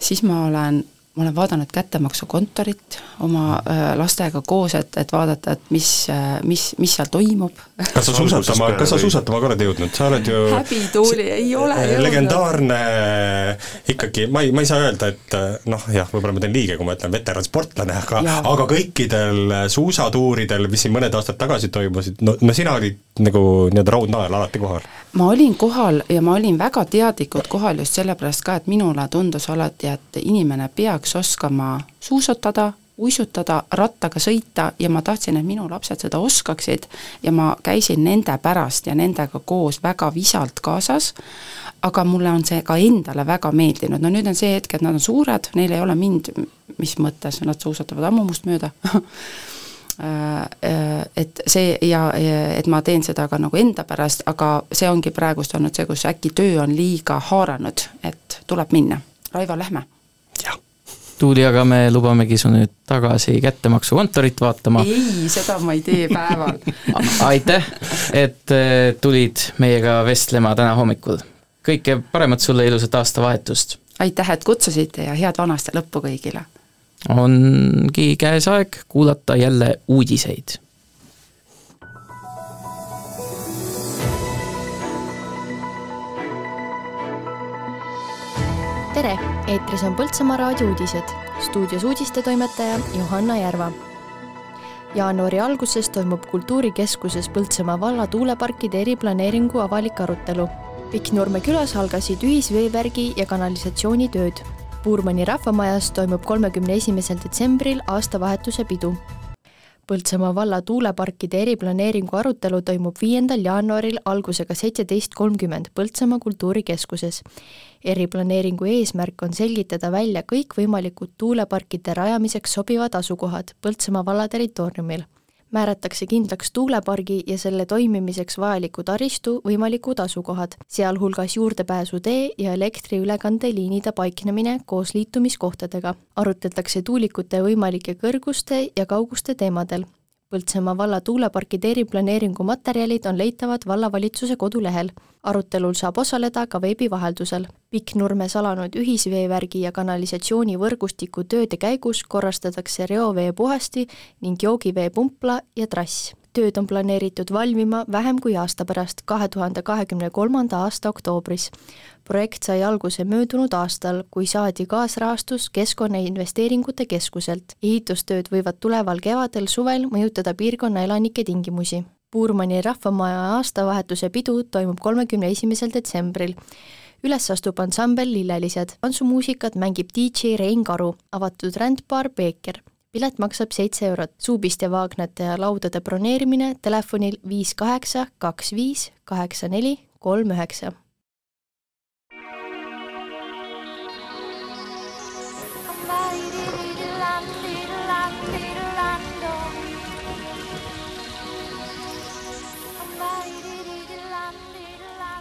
siis ma olen ma olen vaadanud kättemaksukontorit oma äh, lastega koos, et, et vaadata, et mis äh,, mis, mis seal toimub. kas sa suusatama, kas sa suusatama ka oled jõudnud, sa oled ju häbituuli, ei ole jõudnud. legendaarne ikkagi, ma ei, ma ei saa öelda, et noh, jah, võib-olla ma teen liiga, kui ma ütlen veteransportlane, aga aga kõikidel suusatuuridel, mis siin mõned aastad tagasi toimusid, no, no sina olid nagu nii-öelda raudnael alati kohal? ma olin kohal ja ma olin väga teadlikult kohal just sellepärast ka, et minule tundus alati, et inimene peaks oskama suusatada, uisutada, rattaga sõita ja ma tahtsin, et minu lapsed seda oskaksid ja ma käisin nende pärast ja nendega koos väga visalt kaasas, aga mulle on see ka endale väga meeldinud, no nüüd on see hetk, et nad on suured, neil ei ole mind, mis mõttes, nad suusatavad ammu must mööda et see ja et ma teen seda ka nagu enda pärast, aga see ongi praegust olnud see, kus äkki töö on liiga haaranud, et tuleb minna. Raivo, lähme! Tuuli, aga me lubamegi su nüüd tagasi kättemaksukontorit vaatama. ei, seda ma ei tee päeval aitäh, et äh, tulid meiega vestlema täna hommikul. kõike paremat sulle, ilusat aastavahetust! aitäh, et kutsusite ja head vana aasta lõppu kõigile! ongi käes aeg kuulata jälle uudiseid. Tere, eetris on Põltsamaa raadio uudised. stuudios uudistetoimetaja Johanna Järva. jaanuari alguses toimub Kultuurikeskuses Põltsamaa valla tuuleparkide eriplaneeringu avalik arutelu. Pikknurme külas algasid ühisveevärgi ja kanalisatsiooni tööd Puurmani rahvamajas toimub kolmekümne esimesel detsembril aastavahetuse pidu. Põltsamaa valla tuuleparkide eriplaneeringu arutelu toimub viiendal jaanuaril algusega seitseteist kolmkümmend Põltsamaa kultuurikeskuses. Eriplaneeringu eesmärk on selgitada välja kõikvõimalikud tuuleparkide rajamiseks sobivad asukohad Põltsamaa valla territooriumil määratakse kindlaks tuulepargi ja selle toimimiseks vajaliku taristu võimalikud asukohad, sealhulgas juurdepääsutee ja elektriülekandeliinide paiknemine koos liitumiskohtadega. arutletakse tuulikute võimalike kõrguste ja kauguste teemadel. Põltsamaa valla tuuleparkide eriplaneeringu materjalid on leitavad vallavalitsuse kodulehel. arutelul saab osaleda ka veebi vaheldusel. Pikknurmes alanud ühisveevärgi ja kanalisatsiooni võrgustiku tööde käigus korrastatakse reoveepuhasti ning joogiveepumpla ja trass tööd on planeeritud valmima vähem kui aasta pärast, kahe tuhande kahekümne kolmanda aasta oktoobris. projekt sai alguse möödunud aastal, kui saadi kaasrahastus Keskkonnainvesteeringute Keskuselt. ehitustööd võivad tuleval kevadel-suvel mõjutada piirkonna elanike tingimusi. Puurmani rahvamaja aastavahetuse pidu toimub kolmekümne esimesel detsembril üles astub ansambel Lillelised. tantsumuusikat mängib DJ Rein Karu, avatud rändbaar Peeker pilet maksab seitse eurot, suupiste, vaagnate ja laudade broneerimine telefonil viis kaheksa, kaks viis, kaheksa neli, kolm üheksa.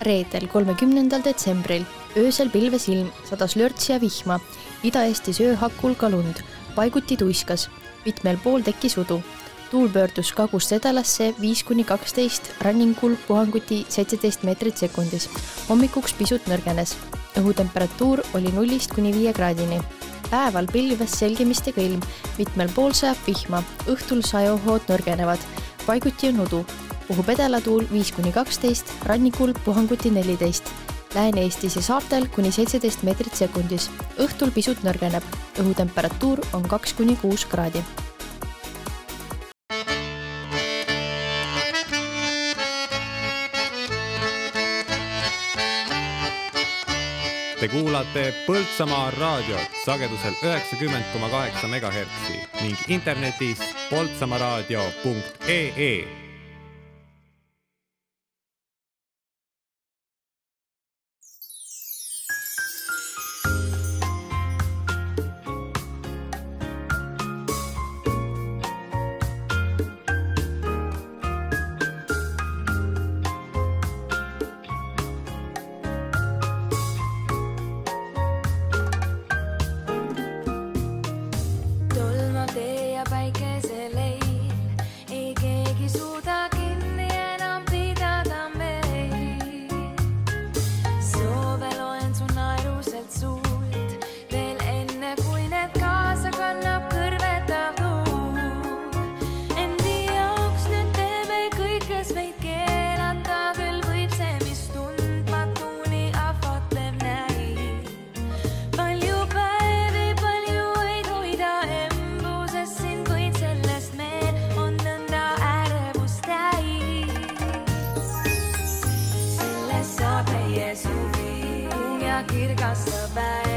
reedel, kolmekümnendal detsembril. Öösel pilves ilm, sadas lörtsi ja vihma, Ida-Eestis ööhakul ka lund paiguti tuiskas, mitmel pool tekkis udu. tuul pöördus kagust edelasse viis kuni kaksteist, ranningul puhanguti seitseteist meetrit sekundis. hommikuks pisut nõrgenes. õhutemperatuur oli nullist kuni viie kraadini. päeval pilves selgemistega ilm, mitmel pool sajab vihma, õhtul sajuhood nõrgenevad, paiguti on udu. puhub edelatuul viis kuni kaksteist, rannikul puhanguti neliteist Lääne-Eestis ja saartel kuni seitseteist meetrit sekundis. õhtul pisut nõrgeneb, õhutemperatuur on kaks kuni kuus kraadi. Te kuulate Põltsamaa raadiot sagedusel üheksakümmend koma kaheksa megahertsi ning internetis poltsamaaraadio.ee survive.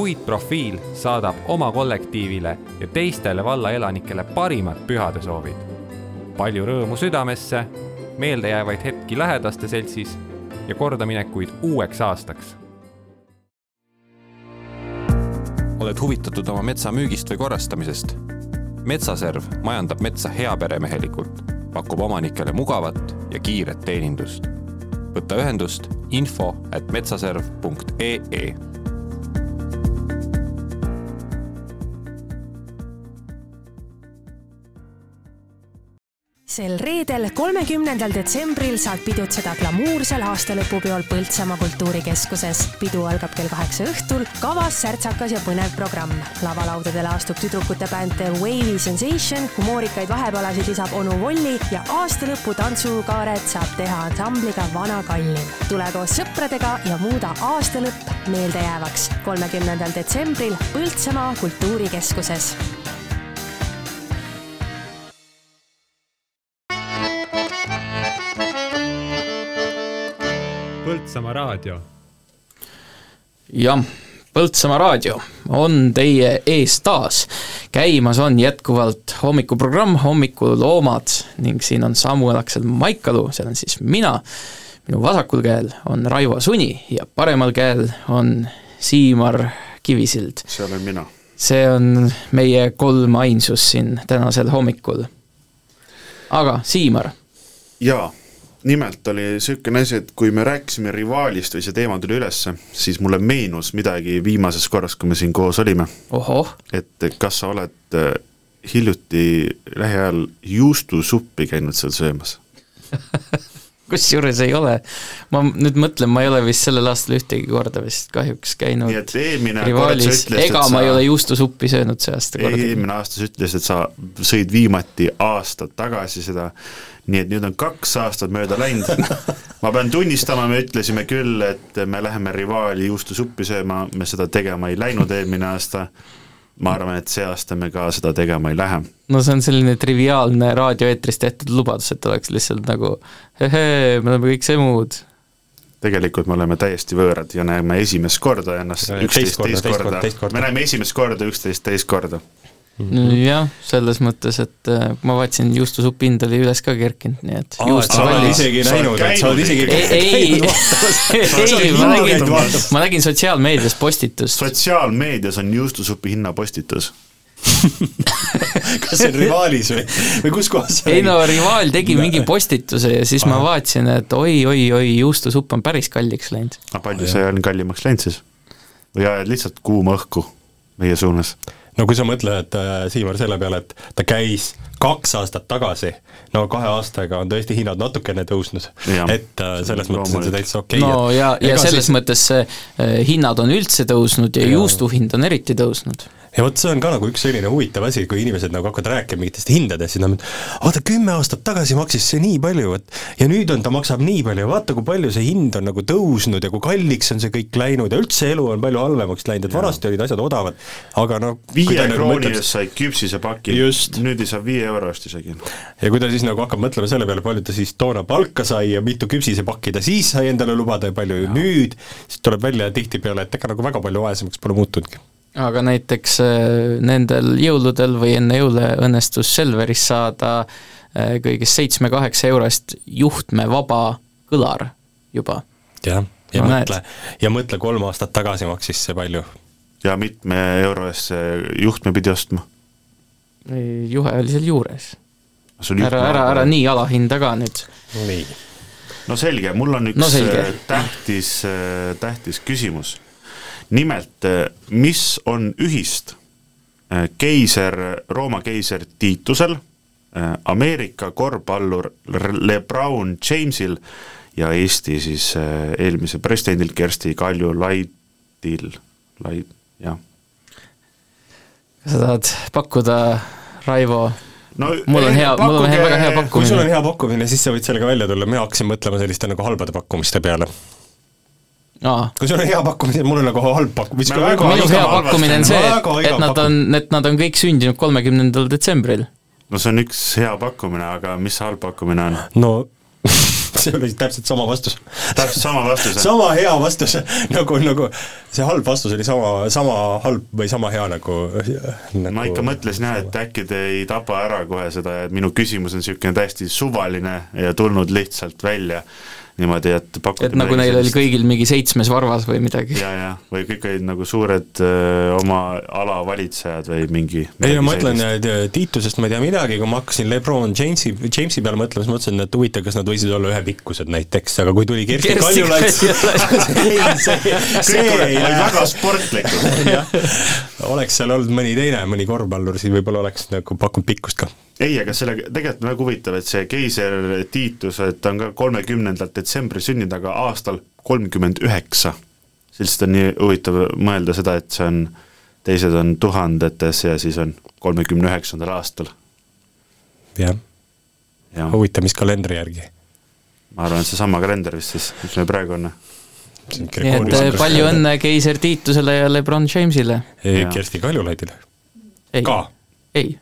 Puitprofiil saadab oma kollektiivile ja teistele valla elanikele parimad pühadesoovid. palju rõõmu südamesse, meeldejäävaid hetki lähedaste seltsis ja kordaminekuid uueks aastaks oled huvitatud oma metsa müügist või korrastamisest? metsaserv majandab metsa heaperemehelikult, pakub omanikele mugavat ja kiiret teenindust. võta ühendust info at metsaserv.ee sel reedel, kolmekümnendal detsembril saad pidutseda glamuursel aastalõpupeol Põltsamaa kultuurikeskuses. pidu algab kell kaheksa õhtul, kavas särtsakas ja põnev programm. lavalaudadele astub tüdrukute bänd The Wavy Sensation, humoorikaid vahepalasid lisab onu Volli ja aastalõpu tantsukaaret saab teha ansambliga Vana Kallim. tule koos sõpradega ja muuda aastalõpp meeldejäävaks. kolmekümnendal detsembril Põltsamaa kultuurikeskuses Põltsamaa raadio. jah, Põltsamaa raadio on teie ees taas. käimas on jätkuvalt hommikuprogramm Hommikuloomad ning siin on Samuel Aksel Maikalu, see olen siis mina, minu vasakul käel on Raivo Suni ja paremal käel on Siimar Kivisild. see olen mina. see on meie kolmainsus siin tänasel hommikul. aga Siimar, jaa, nimelt oli niisugune asi, et kui me rääkisime Rivaalist või see teema tuli ülesse, siis mulle meenus midagi viimasest korrast, kui me siin koos olime. et kas sa oled äh, hiljuti lähiajal juustusuppi käinud seal söömas? kusjuures ei ole. ma nüüd mõtlen, ma ei ole vist sellel aastal ühtegi korda vist kahjuks käinud nii et eelmine kord sa rivaalis, ütlesid, ega ma sa ei ole juustusuppi söönud see aasta kordagi. eelmine aasta sa ütlesid, et sa sõid viimati aasta tagasi seda, nii et nüüd on kaks aastat mööda läinud. ma pean tunnistama, me ütlesime küll, et me läheme rivaali juustusuppi sööma, me seda tegema ei läinud eelmine aasta, ma arvan, et see aasta me ka seda tegema ei lähe. no see on selline triviaalne raadioeetris tehtud lubadus, et oleks lihtsalt nagu hehee, me oleme kõik semud. tegelikult me oleme täiesti võõrad ja näeme esimest korda ennast Ja üksteist teist korda. me näeme esimest korda üksteist teist korda. Jah, selles mõttes, et äh, ma vaatasin, juustusupi hind oli üles ka kerkinud, nii et Aa, sa oled isegi näinud, et sa oled isegi ei, ei, ma nägin, ma nägin sotsiaalmeedias postitust. sotsiaalmeedias on juustusupi hinnapostitus kas see on Rivaalis või, või kus kohas see ei no Rivaal tegi mingi postituse ja siis ma vaatasin, et oi-oi-oi, juustusupp on päris kalliks läinud. aga palju see on kallimaks läinud siis? või ajad lihtsalt kuuma õhku meie suunas? No kui sa mõtled, äh, Siimar, selle peale, et ta käis kaks aastat tagasi, no kahe aastaga on tõesti hinnad natukene tõusnud, et äh, selles mõttes on see täitsa okei no et ja, ja selles siis- mõttes see äh, hinnad on üldse tõusnud ja Jaa. juustu hind on eriti tõusnud. Ja vot see on ka nagu üks selline huvitav asi, kui inimesed nagu hakkavad rääkima mingitest hindadest, siis nad mõtlevad, vaata kümme aastat tagasi maksis see nii palju, et ja nüüd on, ta maksab nii palju. Vaata, kui palju see hind on nagu tõusnud ja kui kalliks on see kõik läinud. Ja üldse elu on palju halvemaks läinud, et vanasti olid asjad odavad, aga no kui viie krooni eest sai küpsisepaki, nüüd ei saa viie euro eest isegi. ja kui ta siis nagu hakkab mõtlema selle peale, palju ta siis toona palka sai ja mitu küpsisepakki ta siis sai endale lubada ja palju ja. nüüd, siis tuleb välja tihtipeale, et ega nagu väga palju vaesemaks pole muutunudki. Aga näiteks äh, nendel jõuludel või enne jõule õnnestus Selveris saada äh, kõigest seitsme-kaheksa eurost juhtmevaba kõlar juba. jah, ja No mõtle, ja mõtle, kolm aastat tagasi maksis see palju. ja mitme euro eest see juhtme pidi ostma? juhe oli seal juures. ära, ära, ära nii alahinda ka nüüd. nii. no selge, mul on üks No selge. äh, tähtis, tähtis küsimus. Nimelt, mis on ühist äh, keiser, Rooma keiser Tiitusel, Ameerika korvpallur LeBron Jamesil ja Eesti siis eelmisel presidendil Kersti Kaljulaidil, Laid, jah. kas sa tahad pakkuda, Raivo no mul on hea, mul on hea, väga hea kui sul on pakkumine. hea pakkumine, siis sa võid sellega välja tulla, mina hakkasin mõtlema selliste nagu halbade pakkumiste peale. Kui sul on hea pakkumine, mul on nagu halb pakkumine. minu hea pakkumine on see, et, nad on, et nad on kõik sündinud kolmekümnendal detsembril. no see on üks hea pakkumine, aga mis see halb pakkumine on? no see oli täpselt sama vastus. täpselt sama vastus. sama hea vastus, nagu, nagu see halb vastus oli sama, sama halb või sama hea nagu, nagu ma ikka mõtlesin jah, et äkki te ei taba ära kohe seda, et minu küsimus on niisugune täiesti suvaline ja tulnud lihtsalt välja niimoodi, et pakute et nagu neil oli kõigil mingi seitsmes varvas või midagi. ja, ja, või kõik olid nagu suured öö, oma ala valitsejad või mingi ei no ma ütlen, Tiitusest ma ei tea midagi, kui ma hakkasin Lebron Jamesi, Jamesi peale mõtlema, siis mõtlesin, et huvitav, kas nad võisid olla ühepikkused näiteks, aga kui tuli Kersti Kaljulaid, Kaljulaid. see, see ei olid väga sportlikud. oleks seal olnud mõni teine, mõni korvpallur, siis võib-olla oleks nagu pakkunud pikkust ka. ei, aga sellega tegelikult on väga huvitav, et see keiser Tiitus, et ta on ka kolmekümnendal detsembril sündinud, aga aastal kolmkümmend üheksa. lihtsalt on nii huvitav mõelda seda, et see on, teised on tuhandetes ja siis on kolmekümne üheksandal aastal. jah Jah., huvitav, mis kalendri järgi. ma arvan, et seesama kalender vist siis, mis meil praegu on. nii et eh, palju õnne keiser Tiitusele ja Lebron Jamesile. Kersti Kaljulaidile. ei ka. ei.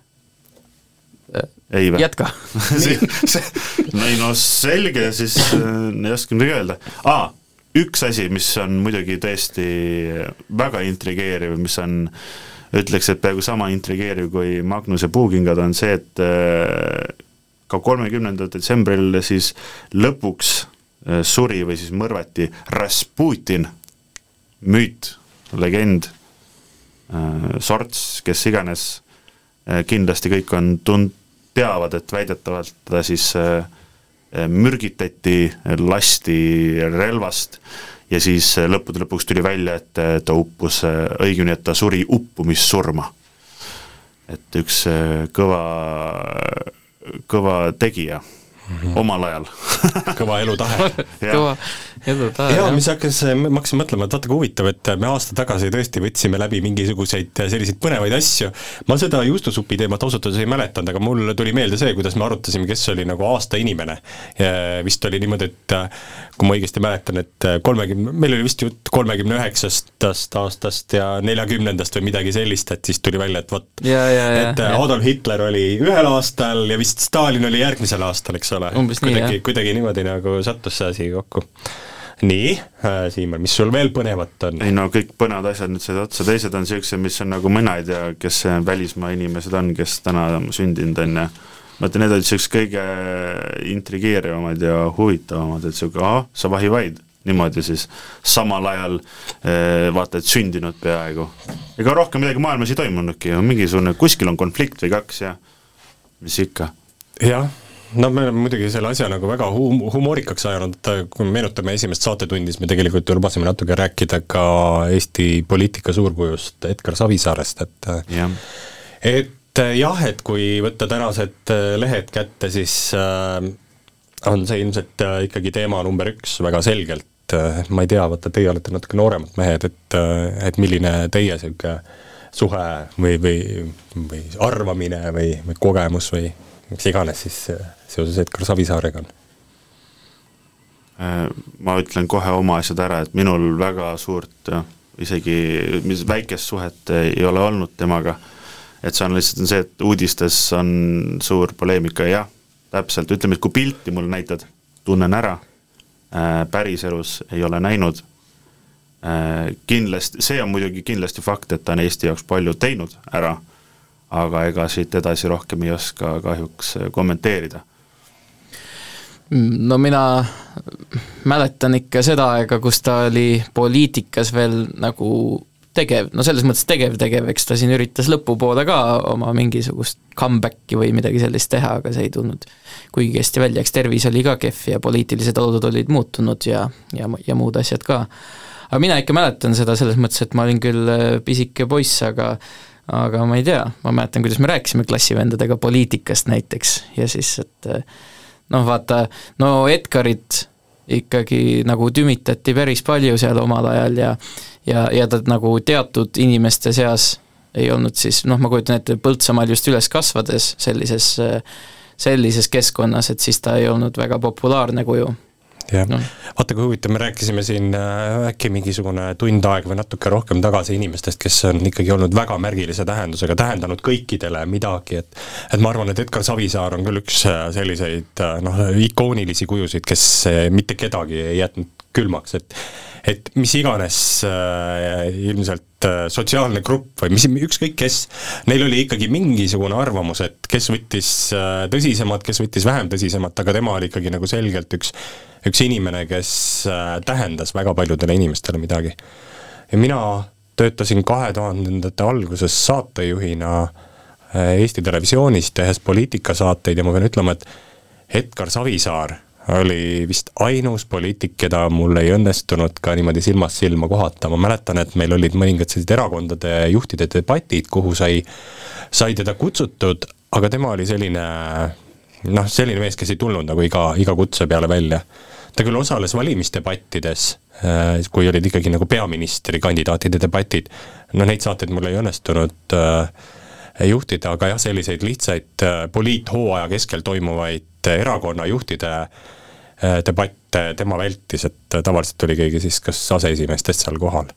Ei või? jätka. no ei no selge, siis äh, ei oska midagi öelda ah,. üks asi, mis on muidugi tõesti väga intrigeeriv, mis on ütleks, et peaaegu sama intrigeeriv kui Magnuse puukingad, on see, et äh, ka kolmekümnendal detsembril siis lõpuks äh, suri või siis mõrvati Rasputin, müüt, legend, sorts, kes iganes, kindlasti kõik on tund-, teavad, et väidetavalt ta siis äh, mürgitati, lasti relvast ja siis äh, lõppude lõpuks tuli välja, et äh, ta uppus, õigemini, et ta suri uppumissurma. et üks äh, kõva, kõva tegija mm -hmm. omal ajal. kõva elutahe. kõva elutahe. jaa, mis hakkas, ma hakkasin mõtlema, et vaata kui huvitav, et me aasta tagasi tõesti võtsime läbi mingisuguseid selliseid põnevaid asju, ma seda juustusupi teemat ausalt öeldes ei mäletanud, aga mul tuli meelde see, kuidas me arutasime, kes oli nagu aasta inimene. vist oli niimoodi, et kui ma õigesti mäletan, et kolmekümne, meil oli vist jutt kolmekümne üheksastast aastast ja neljakümnendast või midagi sellist, et siis tuli välja, et vot, et Adolf Hitler oli ühel aastal ja vist Stalin oli järgmisel aastal, eks ole. Kuidagi, kuidagi niimoodi nagu sattus see asi kokku nii äh,, Siimar, mis sul veel põnevat on? ei no kõik põnevad asjad nüüd said otsa, teised on niisugused, mis on nagu mina ei tea, kes välismaa inimesed on, kes täna sündinud, on ju, ma ütlen, need olid niisugused kõige intrigeerivamad ja huvitavamad, et niisugune ahah, sa vahi vaid, niimoodi siis samal ajal vaata et sündinud peaaegu. ega rohkem midagi maailmas ei toimunudki ju, mingisugune, kuskil on konflikt või kaks ja mis ikka. jah no me oleme muidugi selle asja nagu väga hum-, humoorikaks ajanud, et kui me meenutame esimest saatetundi, siis me tegelikult ju lubasime natuke rääkida ka Eesti poliitika suurkujust Edgar Savisaarest, et ja. et jah, et kui võtta tänased lehed kätte, siis äh, on see ilmselt äh, ikkagi teema number üks väga selgelt, ma ei tea, vaata teie olete natuke nooremad mehed, et, et milline teie niisugune suhe või, või, või arvamine või, või kogemus või mis iganes siis seoses Edgar Savisaarega on? ma ütlen kohe oma asjad ära, et minul väga suurt isegi väikest suhet ei ole olnud temaga, et see on lihtsalt see, et uudistes on suur poleemika ja jah, täpselt, ütleme, et kui pilti mulle näitad, tunnen ära, päriselus ei ole näinud, kindlasti, see on muidugi kindlasti fakt, et ta on Eesti jaoks palju teinud ära, aga ega siit edasi rohkem ei oska kahjuks kommenteerida. No mina mäletan ikka seda aega, kus ta oli poliitikas veel nagu tegev, no selles mõttes tegev-tegev, eks ta siin üritas lõpupoole ka oma mingisugust comeback'i või midagi sellist teha, aga see ei tulnud kuigi hästi välja, eks tervis oli ka kehv ja poliitilised olud olid muutunud ja, ja, ja muud asjad ka. aga mina ikka mäletan seda selles mõttes, et ma olin küll pisike poiss, aga aga ma ei tea, ma mäletan, kuidas me rääkisime klassivendadega poliitikast näiteks ja siis, et noh, vaata, no Edgarit ikkagi nagu tümitati päris palju seal omal ajal ja ja, ja ta nagu teatud inimeste seas ei olnud siis, noh, ma kujutan ette, Põltsamaal just üles kasvades sellises, sellises keskkonnas, et siis ta ei olnud väga populaarne kuju. Jah no., vaata kui huvitav, me rääkisime siin äh, äkki mingisugune tund aega või natuke rohkem tagasi inimestest, kes on ikkagi olnud väga märgilise tähendusega, tähendanud kõikidele midagi, et et ma arvan, et Edgar Savisaar on küll üks äh, selliseid äh, noh, ikoonilisi kujusid, kes mitte kedagi ei jätnud külmaks, et et mis iganes äh, ilmselt äh, sotsiaalne grupp või mis, ükskõik kes, neil oli ikkagi mingisugune arvamus, et kes võttis äh, tõsisemalt, kes võttis vähem tõsisemalt, aga tema oli ikkagi nagu selgelt üks, üks inimene, kes äh, tähendas väga paljudele inimestele midagi. ja mina töötasin kahe tuhandendate alguses saatejuhina äh, Eesti Televisioonis, tehes poliitikasaateid ja ma pean ütlema, et Edgar Savisaar oli vist ainus poliitik, keda mul ei õnnestunud ka niimoodi silmast silma kohata, ma mäletan, et meil olid mõningad sellised erakondade juhtide debatid, kuhu sai, sai teda kutsutud, aga tema oli selline noh, selline mees, kes ei tulnud nagu iga, iga kutse peale välja. ta küll osales valimisdebattides, äh, kui olid ikkagi nagu peaministrikandidaatide debatid, no neid saateid mul ei õnnestunud äh, juhtida, aga jah, selliseid lihtsaid äh, poliithooaja keskel toimuvaid erakonnajuhtide äh, debatte tema vältis, et tavaliselt oli keegi siis kas aseesimeestest seal kohal.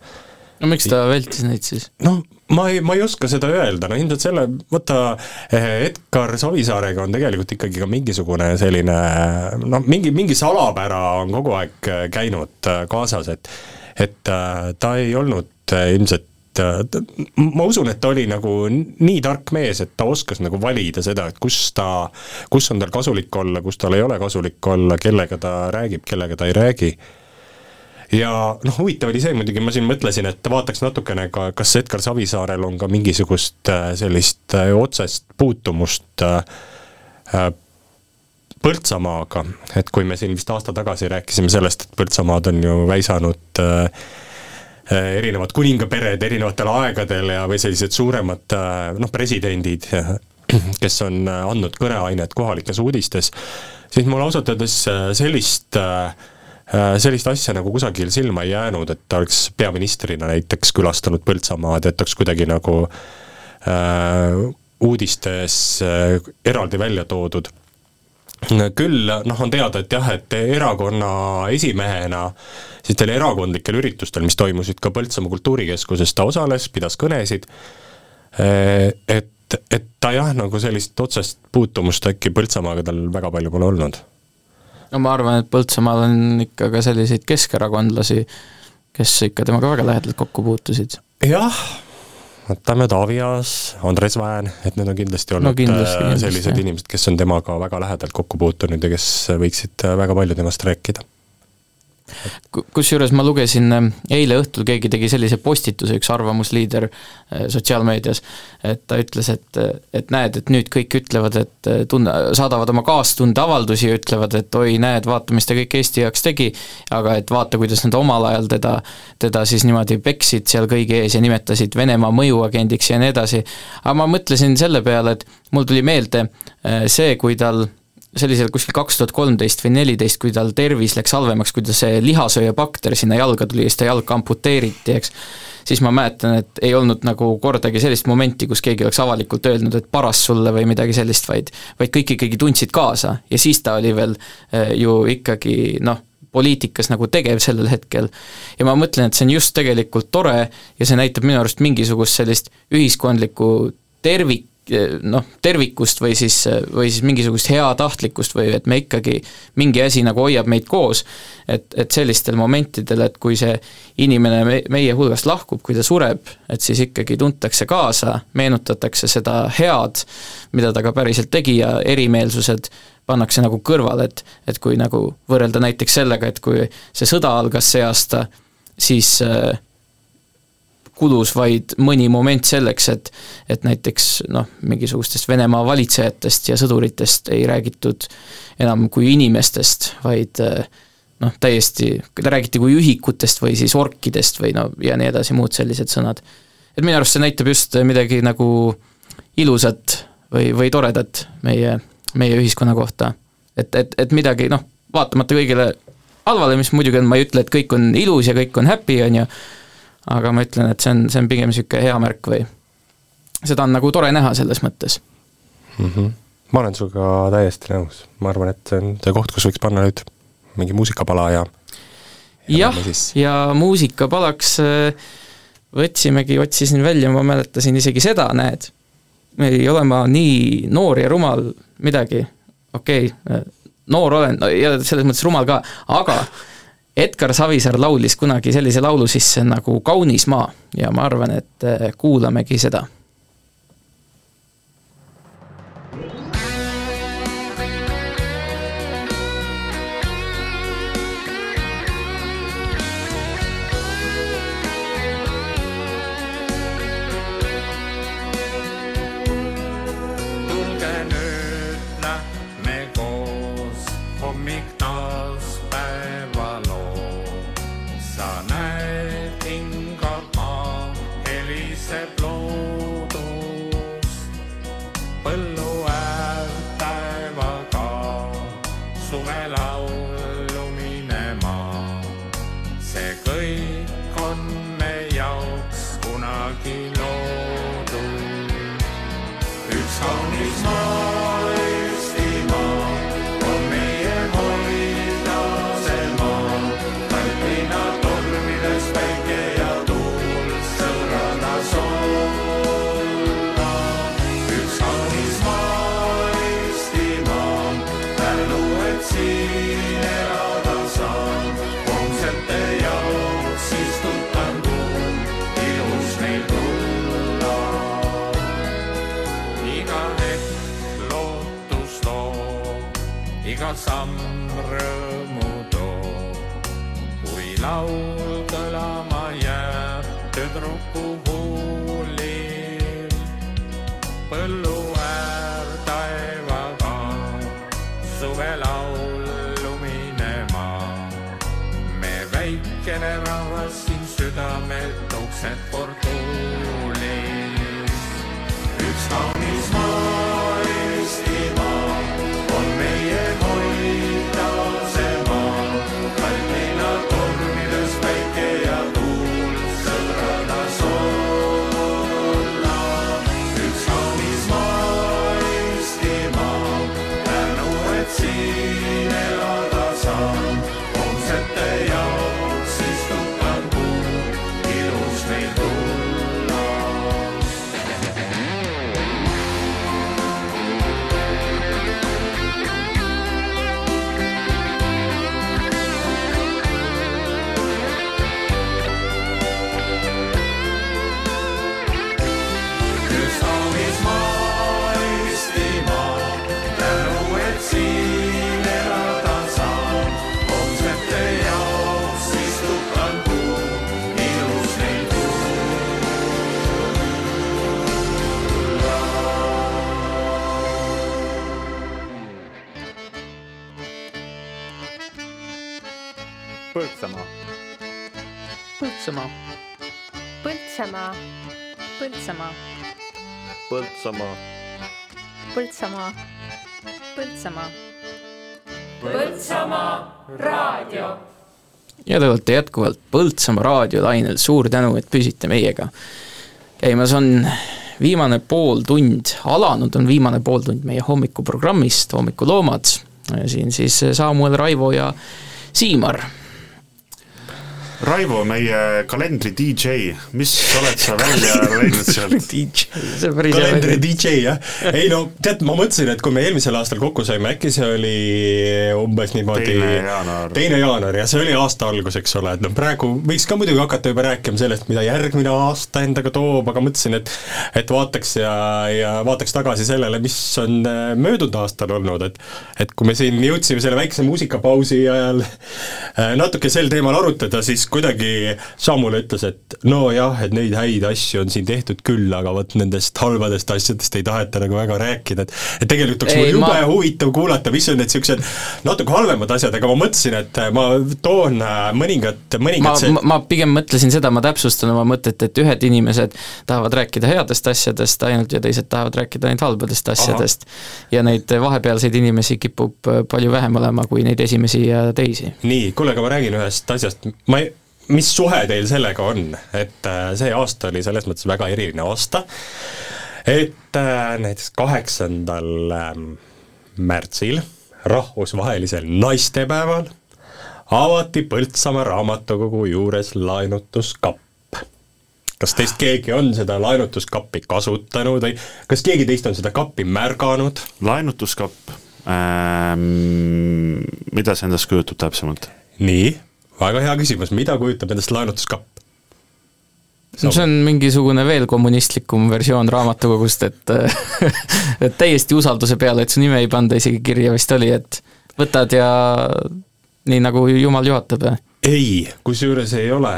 No miks ta vältis neid siis? noh, ma ei, ma ei oska seda öelda, no ilmselt selle, vaata Edgar Savisaarega on tegelikult ikkagi ka mingisugune selline noh, mingi, mingi salapära on kogu aeg käinud kaasas, et et ta ei olnud ilmselt ma usun, et ta oli nagu nii tark mees, et ta oskas nagu valida seda, et kus ta, kus on tal kasulik olla, kus tal ei ole kasulik olla, kellega ta räägib, kellega ta ei räägi. Ja noh, huvitav oli see muidugi, ma siin mõtlesin, et vaataks natukene ka, kas Edgar Savisaarel on ka mingisugust äh, sellist äh, otsest puutumust äh, Põltsamaaga, et kui me siin vist aasta tagasi rääkisime sellest, et Põltsamaad on ju väisanud äh, erinevad kuningapered erinevatel aegadel ja, või sellised suuremad noh, presidendid, kes on andnud kõneainet kohalikes uudistes, siis mul ausalt öeldes sellist sellist asja nagu kusagil silma ei jäänud, et ta oleks peaministrina näiteks külastanud Põltsamaad, et oleks kuidagi nagu äh, uudistes äh, eraldi välja toodud küll noh, on teada, et jah, et erakonna esimehena siis teil erakondlikel üritustel, mis toimusid ka Põltsamaa kultuurikeskuses, ta osales, pidas kõnesid, et, et ta jah, nagu sellist otsest puutumust äkki Põltsamaaga tal väga palju pole olnud. No ma arvan, et Põltsamaal on ikka ka selliseid keskerakondlasi, kes ikka temaga väga lähedalt kokku puutusid. jah võtame Taavi Aas, Andres Väen, et need on kindlasti olnud no, kindlasti, kindlasti, sellised jah. inimesed, kes on temaga väga lähedalt kokku puutunud ja kes võiksid väga palju temast rääkida kusjuures ma lugesin äh, eile õhtul, keegi tegi sellise postituse, üks arvamusliider äh, sotsiaalmeedias, et ta ütles, et, et näed, et nüüd kõik ütlevad, et äh, tunne, saadavad oma kaastundeavaldusi ja ütlevad, et oi, näed, vaata, mis ta kõik Eesti jaoks tegi, aga et vaata, kuidas nad omal ajal teda, teda siis niimoodi peksid seal kõigi ees ja nimetasid Venemaa mõjuagendiks ja nii edasi. aga ma mõtlesin selle peale, et mul tuli meelde see, kui tal see oli seal kuskil kaks tuhat kolmteist või neliteist, kui tal tervis läks halvemaks, kui ta see lihasööjabakter sinna jalga tuli ja siis ta jalg amputeeriti, eks, siis ma mäletan, et ei olnud nagu kordagi sellist momenti, kus keegi oleks avalikult öelnud, et paras sulle või midagi sellist, vaid vaid kõik ikkagi tundsid kaasa ja siis ta oli veel eh, ju ikkagi noh, poliitikas nagu tegev sellel hetkel. ja ma mõtlen, et see on just tegelikult tore ja see näitab minu arust mingisugust sellist ühiskondlikku tervik, noh, tervikust või siis, või siis mingisugust heatahtlikkust või et me ikkagi, mingi asi nagu hoiab meid koos, et, et sellistel momentidel, et kui see inimene me, meie hulgast lahkub, kui ta sureb, et siis ikkagi tuntakse kaasa, meenutatakse seda head, mida ta ka päriselt tegi ja erimeelsused pannakse nagu kõrvale, et et kui nagu võrrelda näiteks sellega, et kui see sõda algas see aasta, siis äh, kulus vaid mõni moment selleks, et et näiteks noh, mingisugustest Venemaa valitsejatest ja sõduritest ei räägitud enam kui inimestest, vaid noh, täiesti, räägiti kui ühikutest või siis orkidest või no ja nii edasi, muud sellised sõnad. et minu arust see näitab just midagi nagu ilusat või, või toredat meie, meie ühiskonna kohta. et, et, et midagi noh, vaatamata kõigile halvale, mis muidugi on, ma ei ütle, et kõik on ilus ja kõik on happy, on ju, aga ma ütlen, et see on, see on pigem niisugune hea märk või seda on nagu tore näha selles mõttes mm. -hmm. ma olen sinuga täiesti nõus, ma arvan, et see on see koht, kus võiks panna nüüd mingi muusikapala ja jah, ja muusikapalaks äh, võtsimegi, otsisin välja, ma mäletasin isegi seda, näed, ei ole ma nii noor ja rumal midagi, okei okay,, noor olen no, ja selles mõttes rumal ka, aga Edgar Savisaar laulis kunagi sellise laulu sisse nagu Kaunis maa ja ma arvan, et äh, kuulamegi seda iga Põltsamaa, Põltsamaa, Põltsamaa. Põltsamaa raadio. ja te olete jätkuvalt Põltsamaa raadiolainel, suur tänu, et püsite meiega. käimas on viimane pooltund, alanud on viimane pooltund meie hommikuprogrammist Hommikuloomad, siin siis Samuel, Raivo ja Siimar Raivo, meie kalendri DJ, mis oled sa välja leidnud sealt? Kalendri. DJ jah, ei no tead, ma mõtlesin, et kui me eelmisel aastal kokku saime, äkki see oli umbes niimoodi Teine jaanuar. teine jaanuar ja see oli aasta algus, eks ole, et noh, praegu võiks ka muidugi hakata juba rääkima sellest, mida järgmine aasta endaga toob, aga mõtlesin, et et vaataks ja, ja vaataks tagasi sellele, mis on äh, möödunud aastal olnud, et et kui me siin jõudsime selle väikse muusikapausi ajal äh, natuke sel teemal arutada, siis kuidagi Samuel ütles, et nojah, et neid häid asju on siin tehtud küll, aga vot nendest halbadest asjadest ei taheta nagu väga rääkida, et et tegelikult oleks mul jube ma- ma... huvitav kuulata, mis on need niisugused natuke halvemad asjad, aga ma mõtlesin, et ma toon äh, mõningad, ma see..., ma pigem mõtlesin seda, ma täpsustan oma mõtet, et ühed inimesed tahavad rääkida headest asjadest ainult ja teised tahavad rääkida ainult halbadest asjadest. ja neid vahepealseid inimesi kipub äh, palju vähem olema kui neid esimesi ja teisi. nii, kuule, aga ma räägin ühest asjast, ma ei, mis suhe teil sellega on, et äh, see aasta oli selles mõttes väga eriline aasta, et äh, näiteks kaheksandal ähm, märtsil, rahvusvahelisel naistepäeval, avati Põltsamaa raamatukogu juures laenutuskapp. kas teist keegi on seda laenutuskappi kasutanud või kas keegi teist on seda kappi märganud? laenutuskapp ähm,, mida see endast kujutab täpsemalt? nii, väga hea küsimus, mida kujutab endast laenutuskapp? no see on mingisugune veel kommunistlikum versioon raamatukogust, et et täiesti usalduse peale, et su nime ei panda isegi kirja vist oli, et võtad ja nii, nagu jumal juhatab ja ei, kusjuures ei ole.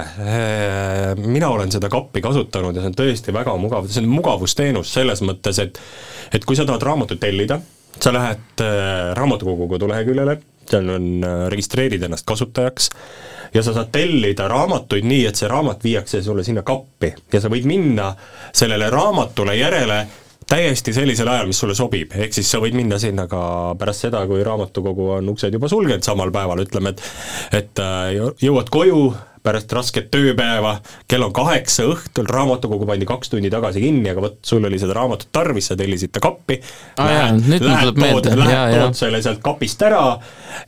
mina olen seda kappi kasutanud ja see on tõesti väga mugav, see on mugavusteenus selles mõttes, et et kui sa tahad raamatut tellida, sa lähed äh, raamatukogu koduleheküljele, seal on, äh, registreerid ennast kasutajaks ja sa saad tellida raamatuid nii, et see raamat viiakse sulle sinna kappi. Ja sa võid minna sellele raamatule järele täiesti sellisel ajal, mis sulle sobib, ehk siis sa võid minna sinna ka pärast seda, kui raamatukogu on uksed juba sulgenud samal päeval, ütleme, et et äh, jõuad koju, pärast rasket tööpäeva, kell on kaheksa õhtul, raamatukogu pandi kaks tundi tagasi kinni, aga vot, sul oli seda raamatut tarvis, sa tellisid ta kappi. Lähed, lähed, tood, lähed, tood selle sealt kapist ära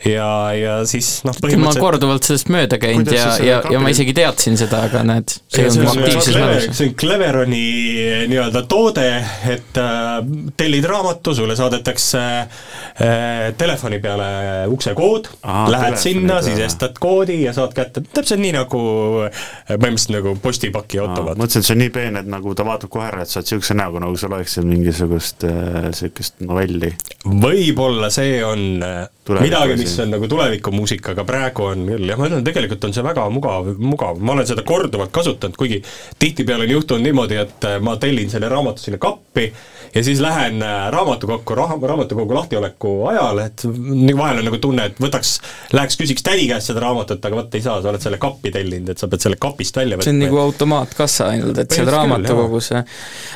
ja, ja siis noh, ma korduval sellest mööda käinud ja, ja, ja ma isegi teadsin seda, aga näed, see on aktiivses mälus. see on Cleveroni nii-öelda toode, et äh, tellid raamatu, sulle saadetakse äh, telefoni peale uksekood, lähed sinna, sisestad koodi ja saad kätte, täpselt nii, nagu nagu põhimõtteliselt nagu postipaki automaat. mõtlesin, et see on nii peen, et nagu ta vaatab kohe ära, et sa oled niisuguse näoga, nagu sa loeksid mingisugust niisugust äh, novelli. võib-olla see on Tuleviku midagi, mis on nagu tulevikumuusika, aga praegu on küll, jah, ma ütlen, tegelikult on see väga mugav, mugav, ma olen seda korduvalt kasutanud, kuigi tihtipeale on juhtunud niimoodi, et ma tellin selle raamatu sinna kappi ja siis lähen äh, raamatukokku, raamatukogu lahtioleku ajal, et nagu vahel on nagu tunne, et võtaks, läheks küsiks tädi käest seda raamatut, aga vot ei saa, sa oled selle kappi tellinud, et sa pead selle kapist välja võtma. see on nagu automaatkassa ainult, et seal raamatukogus,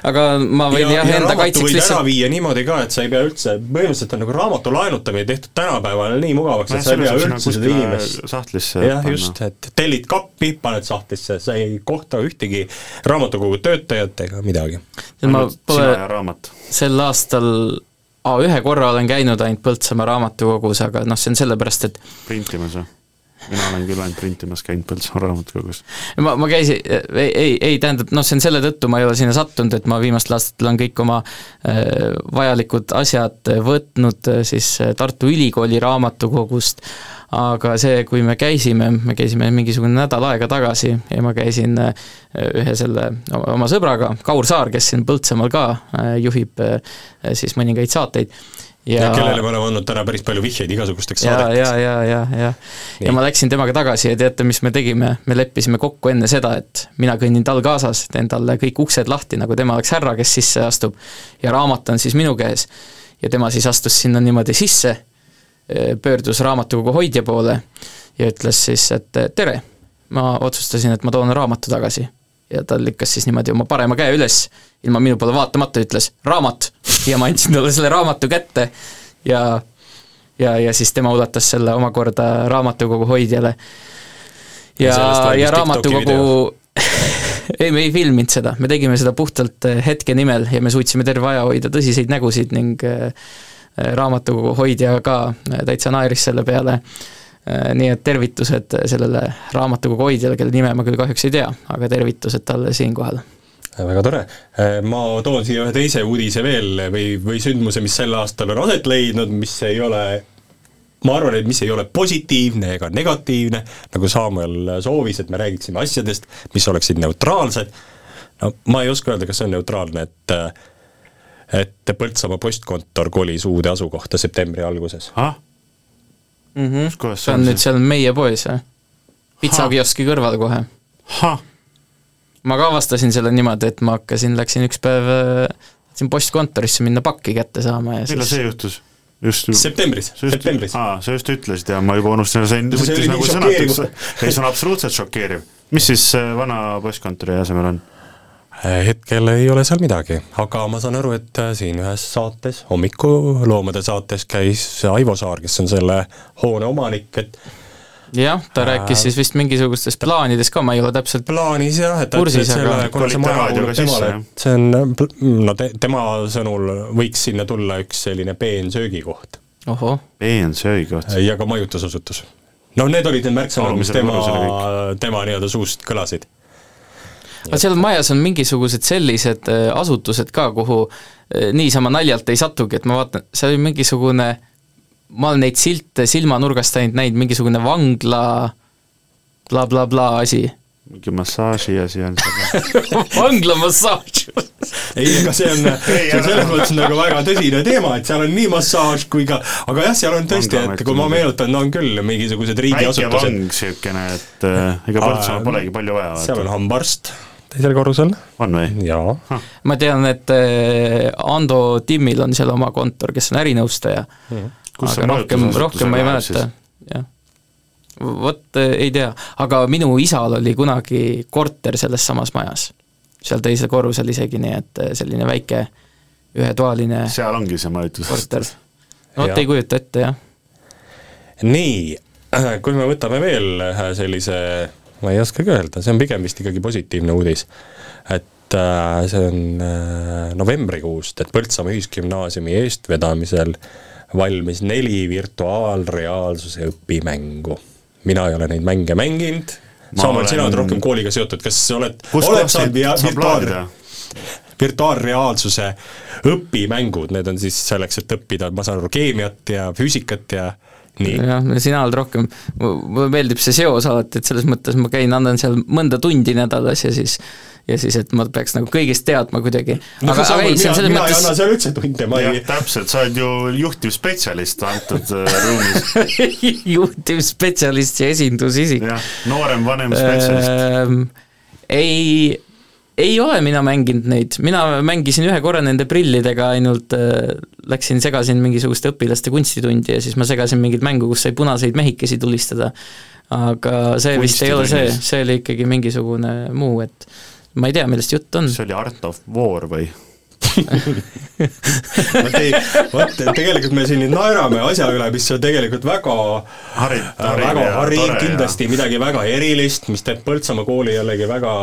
aga ma võin ja, jah, enda kaitseks lihtsalt viia niimoodi ka, et sa ei pea üldse, põhimõtteliselt on nagu raamatu laenutamine tehtud tänapäeval nii mugavaks, et sa ei pea üldse seda inimest sahtlisse jah, just, et tellid kappi, paned sahtlisse, sa ei kohta ühtegi raamatukogu töötajat ega midagi. ma pole sel aastal aa, ühe korra olen käinud ainult Põltsamaa raamatukogus, aga noh, see on sellepärast, et printimas või? Mina olen küll ainult printimas käinud Põltsamaa raamatukogus. ma, ma käisin, ei, ei, ei tähendab, noh, see on selle tõttu, ma ei ole sinna sattunud, et ma viimastel aastatel olen kõik oma äh, vajalikud asjad võtnud äh, siis Tartu Ülikooli raamatukogust, aga see, kui me käisime, me käisime mingisugune nädal aega tagasi ja ma käisin äh, ühe selle oma sõbraga, Kaur Saar, kes siin Põltsamaal ka äh, juhib äh, siis mõningaid saateid ja, ja kellele me oleme andnud täna päris palju vihjeid igasugusteks ja, saadeteks. ja, ja, ja, ja, ja ma läksin temaga tagasi ja teate, mis me tegime, me leppisime kokku enne seda, et mina kõnnin tal kaasas, teen talle kõik uksed lahti, nagu tema oleks härra, kes sisse astub, ja raamat on siis minu käes. ja tema siis astus sinna niimoodi sisse pöördus raamatukogu hoidja poole ja ütles siis, et tere, ma otsustasin, et ma toon raamatu tagasi. Ja ta lükkas siis niimoodi oma parema käe üles, ilma minu poole vaatamata, ütles raamat ja ma andsin talle selle raamatu kätte ja ja, ja siis tema ulatas selle omakorda raamatukogu hoidjale. ja, ja, ja raamatukogu ei, me ei filminud seda, me tegime seda puhtalt hetke nimel ja me suutsime terve aja hoida tõsiseid nägusid ning äh, raamatukogu hoidja ka täitsa naeris selle peale. Nii et tervitused sellele raamatukogu hoidjale, kelle nime ma küll kahjuks ei tea, aga tervitused talle siinkohal väga tore, ma toon siia ühe teise uudise veel või, või sündmuse, mis sel aastal on aset leidnud, mis ei ole ma arvan, et mis ei ole positiivne ega negatiivne, nagu Samuel soovis, et me räägiksime asjadest, mis oleksid neutraalsed, no ma ei oska öelda, kas see on neutraalne, et et Põltsamaa postkontor kolis uude asukohta septembri alguses. ah? Mm -hmm. see on nüüd seal meie poes, jah? pitsakioski kõrval kohe. ma ka avastasin selle niimoodi, et ma hakkasin, läksin üks päev, tahtsin postkontorisse minna pakki kätte saama ja millal see juhtus? just septembris, septembris. aa, sa just ütlesid ja ma juba unustasin, see võttis nagu sõnatuks, ei see on absoluutselt šokeeriv. mis siis vana postkontori asemel on? Äh, hetkel ei ole seal midagi, aga ma saan aru, et äh, siin ühes saates, hommikuloomade saates käis Aivo Saar, kes on selle hoone omanik, et jah, ta äh, rääkis siis vist mingisugustest plaanidest ka, ma ei ole täpselt plaanis jah, et kursis, aga kuna see maja kuulub temale, et see on, no te, tema sõnul võiks sinna tulla üks selline peensöögikoht. peensöögikoht. ja ka majutusasutus no need olid need märksõnad, mis tema tema nii-öelda suust kõlasid. Aga seal majas on mingisugused sellised äh, asutused ka, kuhu äh, niisama naljalt ei satugi, et ma vaatan, seal oli mingisugune, ma olen neid silte silmanurgast ainult näinud, mingisugune vangla blablabla bla, bla asi mingi massaaži asi on seal. vanglamassaaž ei, ega see on, see on selles mõttes nagu väga tõsine teema, et seal on nii massaaž kui ka, aga jah, seal on tõesti, et kui ma meenutan, on küll mingisugused väike riigiasutused. vang niisugune, et äh, ega Põltsamaa polegi palju vaja. seal on hambaarst teisel korrusel. on või? jaa. ma tean, et äh, Ando Timmil on seal oma kontor, kes on ärinõustaja Mhm. Kus see aga rohkem, rohkem ma ei mäleta, jah. vot äh, ei tea, aga minu isal oli kunagi korter selles samas majas. seal teisel korrusel isegi, nii et äh, selline väike ühetoaline seal ongi see majutus. vot ei kujuta ette, jah. nii, kui me võtame veel ühe sellise, ma ei oskagi öelda, see on pigem vist ikkagi positiivne uudis, et äh, see on äh, novembrikuust, et Põltsamaa Ühisgümnaasiumi eestvedamisel valmis neli virtuaalreaalsuse õpimängu. mina ei ole neid mänge mänginud, Ma Samuel, olen- sina oled rohkem kooliga seotud, kas sa oled, oled saab virtuaal virtuaalreaalsuse õpimängud, need on siis selleks, et õppida, ma saan aru, keemiat ja füüsikat ja. jah, sina oled rohkem, mulle meeldib see seos alati, et selles mõttes ma käin, annan seal mõnda tundi nädalas ja siis ja siis, et ma peaks nagu kõigest teadma kuidagi. no aga, aga ei, see on selles mina ei anna mõttes seal üldse tunde, ma ei, täpselt, sa oled ju juhtivspetsialist antud äh, ruumis. juhtivspetsialist ja esindusisik. jah, noorem, vanem spetsialist. Ehm, ei, ei ole mina mänginud neid, mina mängisin ühe korra nende prillidega ainult äh, läksin segasin mingisuguste õpilaste kunstitundi ja siis ma segasin mingit mängu, kus sai punaseid mehikesi tulistada. aga see vist ei ole see, see oli ikkagi mingisugune muu, et ma ei tea, millest jutt on. see oli Art of War või? Vot ei, vot tegelikult me siin nüüd naerame asja üle, mis on tegelikult väga Hariv- äh, hariv väga ja hariv kindlasti midagi väga erilist, mis teeb Põltsamaa kooli jällegi väga,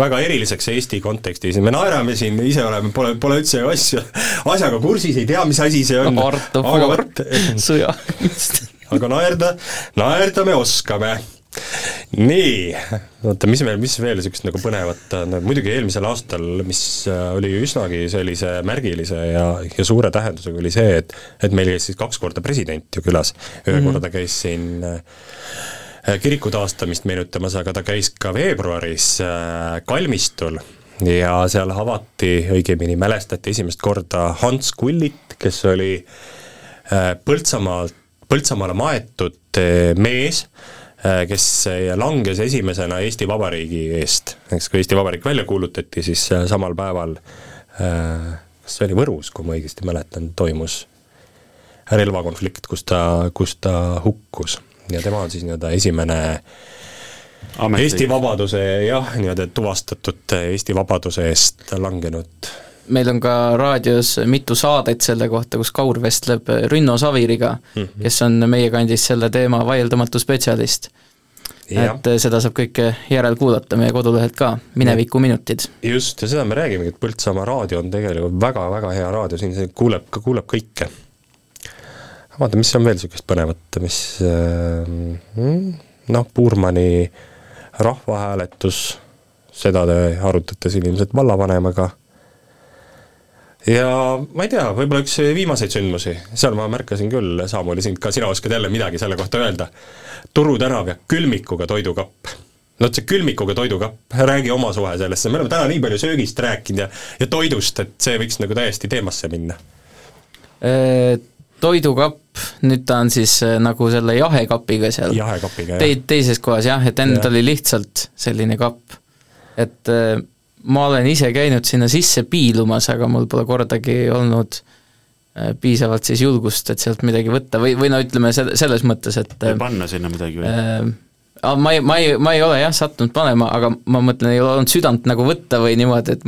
väga eriliseks Eesti kontekstis, me naerame siin, ise oleme, pole, pole üldse asja, asjaga kursis, ei tea, mis asi see on. Art of aga War vot, sõja. aga naerda, naerda me oskame nii, oota, mis meil, mis veel niisugust nagu põnevat on, muidugi eelmisel aastal, mis äh, oli üsnagi sellise märgilise ja, ja suure tähendusega, oli see, et et meil käis siis kaks korda president ju külas, ühe mm. -hmm. korda käis siin äh, kiriku taastamist meenutamas, aga ta käis ka veebruaris äh, kalmistul ja seal avati, õigemini mälestati esimest korda Hans Kullit, kes oli Põltsamaalt, Põltsamaale maetud mees, kes langes esimesena Eesti Vabariigi eest, eks kui Eesti Vabariik välja kuulutati, siis äh, samal päeval äh, kas see oli Võrus, kui ma õigesti mäletan, toimus relvakonflikt, kus ta, kus ta hukkus ja tema on siis nii-öelda esimene Ametlik. Eesti vabaduse jah, nii-öelda tuvastatud Eesti vabaduse eest langenud meil on ka raadios mitu saadet selle kohta, kus Kaur vestleb Rünno Saviriga mm, -hmm. kes on meie kandis selle teema vaieldamatu spetsialist. et seda saab kõike järelkuulata meie kodulehelt ka, minevikuminutid. just, ja seda me räägimegi, et Põltsamaa raadio on tegelikult väga-väga hea raadio, siin see kuuleb, kuuleb kõike. vaata, mis on veel niisugust põnevat, mis noh, Puurmani rahvahääletus, seda te arutate siin ilmselt vallavanemaga ja ma ei tea, võib-olla üks viimaseid sündmusi, seal ma märkasin küll, Samuel, sind ka, sina oskad jälle midagi selle kohta öelda. Turu tänav ja külmikuga toidukapp. no vot see külmikuga toidukapp, räägi oma suhe sellesse, me oleme täna nii palju söögist rääkinud ja, ja toidust, et see võiks nagu täiesti teemasse minna. Toidukapp, nüüd ta on siis nagu selle jahekapiga seal. jahekapiga, jah. Te-, teises kohas jah, et enne Ja. ta oli lihtsalt selline kapp. et ma olen ise käinud sinna sisse piilumas, aga mul pole kordagi olnud piisavalt siis julgust, et sealt midagi võtta või, või no ütleme se-, selles mõttes, et või panna sinna midagi või äh,? ma ei, ma ei, ma ei ole jah sattunud panema, aga ma mõtlen, ei ole olnud südant nagu võtta või niimoodi, et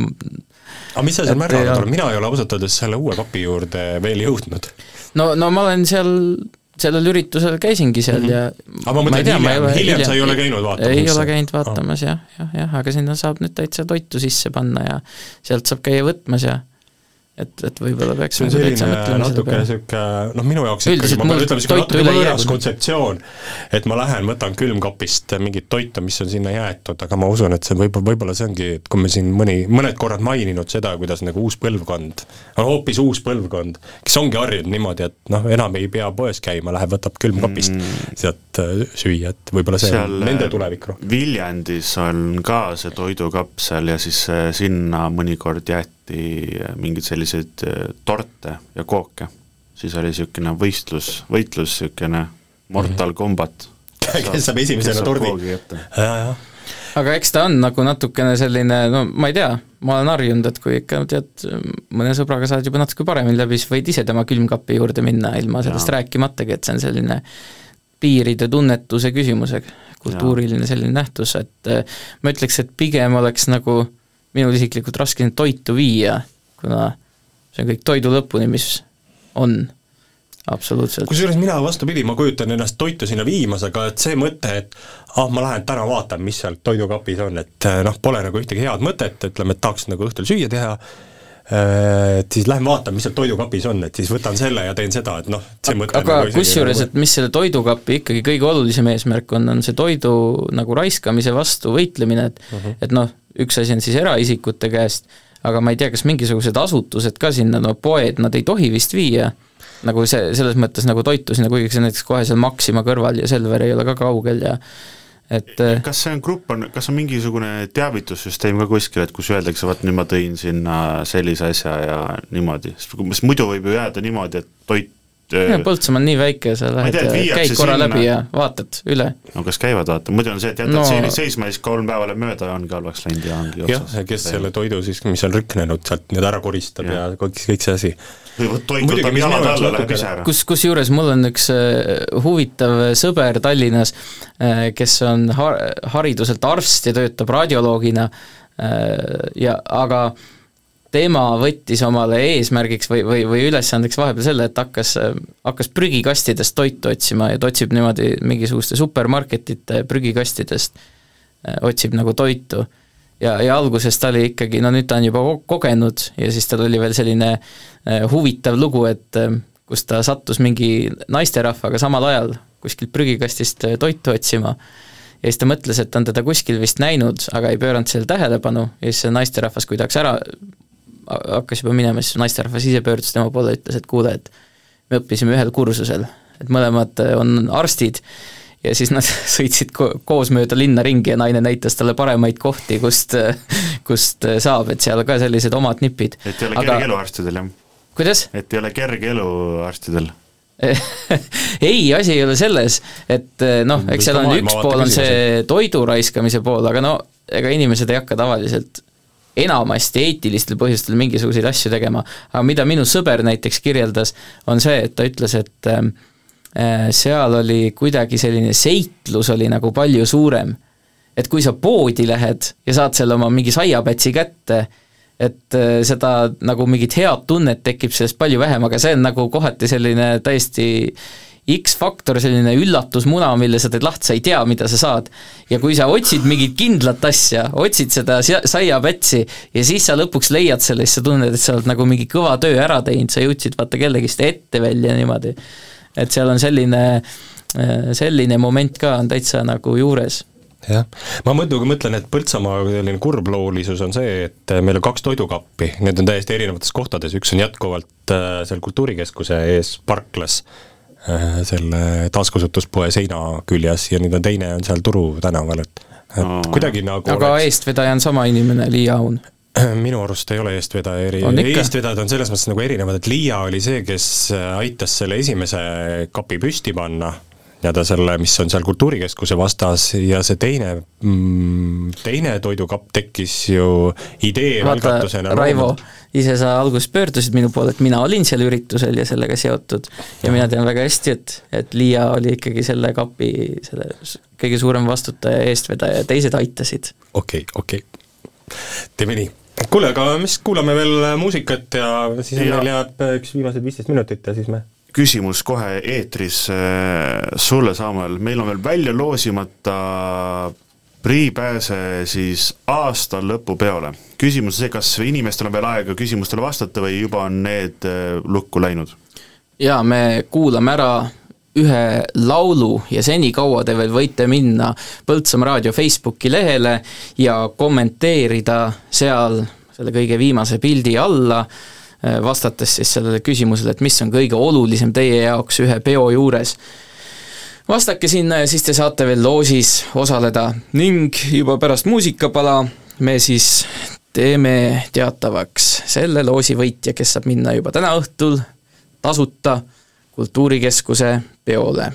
aga mis sa seal märganud oled, mina ei ole ausalt öeldes selle uue kapi juurde veel jõudnud. no, no ma olen seal sellel üritusel käisingi seal mm -hmm. ja aga ma mõtlen hiljem, hiljem, hiljem sa ei ole käinud vaatamas? ei ole käinud vaatamas jah, jah, jah, aga sinna saab nüüd täitsa toitu sisse panna ja sealt saab käia võtmas ja et, et võib-olla peaks see on nagu selline mõtlema selle natuke peale. niisugune noh, minu jaoks ikkagi, Üldiselt ma pean mul ütlema, niisugune natuke võõras kontseptsioon, et ma lähen, võtan külmkapist mingit toitu, mis on sinna jäetud, aga ma usun, et see võib-olla, võib-olla see ongi, et kui me siin mõni, mõned korrad maininud seda, kuidas nagu uus põlvkond, hoopis uus põlvkond, kes ongi harjunud niimoodi, et noh, enam ei pea poes käima, läheb, võtab külmkapist mm. sealt äh, süüa, et võib-olla see seal on nende tulevik rohkem. Viljandis on ka see toidukapp seal ja siis äh, sinna mõnikord jäeti mingeid selliseid äh, torte ja kooke. siis oli niisugune võistlus, võitlus, niisugune Mortal Combat. kes saab esimesena tordi. aga eks ta on nagu natukene selline, no ma ei tea, ma olen harjunud, et kui ikka tead, mõne sõbraga saad juba natuke paremini läbi, siis võid ise tema külmkapi juurde minna ilma sellest Jaa. rääkimatagi, et see on selline piiride tunnetuse küsimus, kultuuriline selline nähtus, et eh, ma ütleks, et pigem oleks nagu minul isiklikult raske neid toitu viia, kuna see on kõik toidu lõpuni, mis on, absoluutselt. kusjuures mina vastupidi, ma kujutan ennast toitu sinna viimas, aga et see mõte, et ah, ma lähen täna vaatan, mis seal toidukapis on, et eh, noh, pole nagu ühtegi head mõtet, ütleme, et tahaks nagu õhtul süüa teha, et siis lähen vaatan, mis seal toidukapis on, et siis võtan selle ja teen seda, et noh, see mõte aga on nagu kusjuures, nagu- et mis selle toidukapi ikkagi kõige olulisem eesmärk on, on see toidu nagu raiskamise vastu võitlemine, et Mhm. et noh, üks asi on siis eraisikute käest, aga ma ei tea, kas mingisugused asutused ka sinna, no poed, nad ei tohi vist viia, nagu see, selles mõttes nagu toitu sinna, kuigi see näiteks kohe seal Maxima kõrval ja Selver ei ole ka kaugel ja et kas see on grupp, on, kas on mingisugune teavitussüsteem ka kuskil, et kus öeldakse, vot nüüd ma tõin sinna sellise asja ja niimoodi, sest muidu võib ju jääda niimoodi, et toit ja Põltsamaa on nii väike, sa lähed käid korra sinna- läbi ja vaatad üle. no kas käivad, vaata, muidu on see, et jätad No- no, seisma ja siis kolm päeva läheb mööda ja ongi halvaks läinud ja ongi jah, ja kes selle toidu siis, mis on riknenud, sealt nüüd ära koristab ja, ja kõik, kõik see asi. Muidugi, mis minu jaoks natuke- kus, kusjuures mul on üks äh, huvitav sõber Tallinnas, kes on har-, hariduselt arst ja töötab radioloogina äh, ja aga tema võttis omale eesmärgiks või, või, või ülesandeks vahepeal selle, et hakkas, hakkas prügikastidest toitu otsima ja ta otsib niimoodi mingisuguste supermarketite prügikastidest, äh, otsib nagu toitu. ja, ja alguses ta oli ikkagi, no nüüd ta on juba ko- kogenud ja siis tal oli veel selline äh, huvitav lugu, et äh, kus ta sattus mingi naisterahvaga samal ajal kuskilt prügikastist toitu otsima ja siis ta mõtles, et ta on teda kuskil vist näinud, aga ei pööranud sellele tähelepanu ja siis see naisterahvas, kui ta hakkas ära, hakkas juba minema, siis naisterahvas ise pöördus tema poole ütles, et kuule, et me õppisime ühel kursusel, et mõlemad on arstid ja siis nad sõitsid ko koos mööda linna ringi ja naine näitas talle paremaid kohti, kust, kust saab, et seal ka sellised omad nipid. et ei ole kerge elu arstidel, jah? kuidas? et ei ole kerge elu arstidel ei, asi ei ole selles, et noh, eks seal on üks pool on see toidu raiskamise pool, aga no ega inimesed ei hakka tavaliselt enamasti eetilistel põhjustel mingisuguseid asju tegema, aga mida minu sõber näiteks kirjeldas, on see, et ta ütles, et äh, seal oli kuidagi selline seiklus oli nagu palju suurem. et kui sa poodi lähed ja saad selle oma mingi saiapätsi kätte, et äh, seda nagu mingit head tunnet tekib sellest palju vähem, aga see on nagu kohati selline täiesti X-faktor, selline üllatusmuna, mille sa teed lahti, sa ei tea, mida sa saad. ja kui sa otsid mingit kindlat asja, otsid seda saiapätsi ja siis sa lõpuks leiad selle, siis sa tunned, et sa oled nagu mingi kõva töö ära teinud, sa jõudsid vaata kellegist ette välja niimoodi. et seal on selline, selline moment ka on täitsa nagu juures. Jah, ma muidugi mõtlen, et Põltsamaa selline kurbloolisus on see, et meil on kaks toidukappi, need on täiesti erinevates kohtades, üks on jätkuvalt äh, seal Kultuurikeskuse ees parklas. äh,, selle taaskasutuspoe seina küljes ja nüüd on teine on seal Turu tänaval, et et Aa. kuidagi nagu aga oleks eestvedaja on sama inimene, Liia Aun. minu arust ei ole eestvedaja eri, eestvedajad on selles mõttes nagu erinevad, et Liia oli see, kes äh, aitas selle esimese kapi püsti panna, nii-öelda selle, mis on seal Kultuurikeskuse vastas ja see teine mm,, teine toidukapp tekkis ju idee vaata, algatusena Raivo, ise sa alguses pöördusid minu poole, et mina olin seal üritusel ja sellega seotud ja mina tean väga hästi, et, et Liia oli ikkagi selle kapi selle kõige suurem vastutaja ja eestvedaja ja teised aitasid. okei okay,, okei okay., teeme nii. kuule, aga mis, kuulame veel muusikat ja siis Ja- meil jääb üks viimased viisteist minutit ja siis me küsimus kohe eetris äh, sulle, Samuel, meil on veel välja loosimata Prii Pääse siis aasta lõpupeole. küsimus on see, kas inimestel on veel aega küsimustele vastata või juba on need äh, lukku läinud? jaa, me kuulame ära ühe laulu ja senikaua te veel võite minna Põltsamaa raadio Facebooki lehele ja kommenteerida seal selle kõige viimase pildi alla, eh, vastates siis sellele küsimusele, et mis on kõige olulisem teie jaoks ühe peo juures. vastake sinna ja siis te saate veel loosis osaleda ning juba pärast muusikapala me siis teeme teatavaks selle loosi võitja, kes saab minna juba täna õhtul tasuta Kultuurikeskuse peole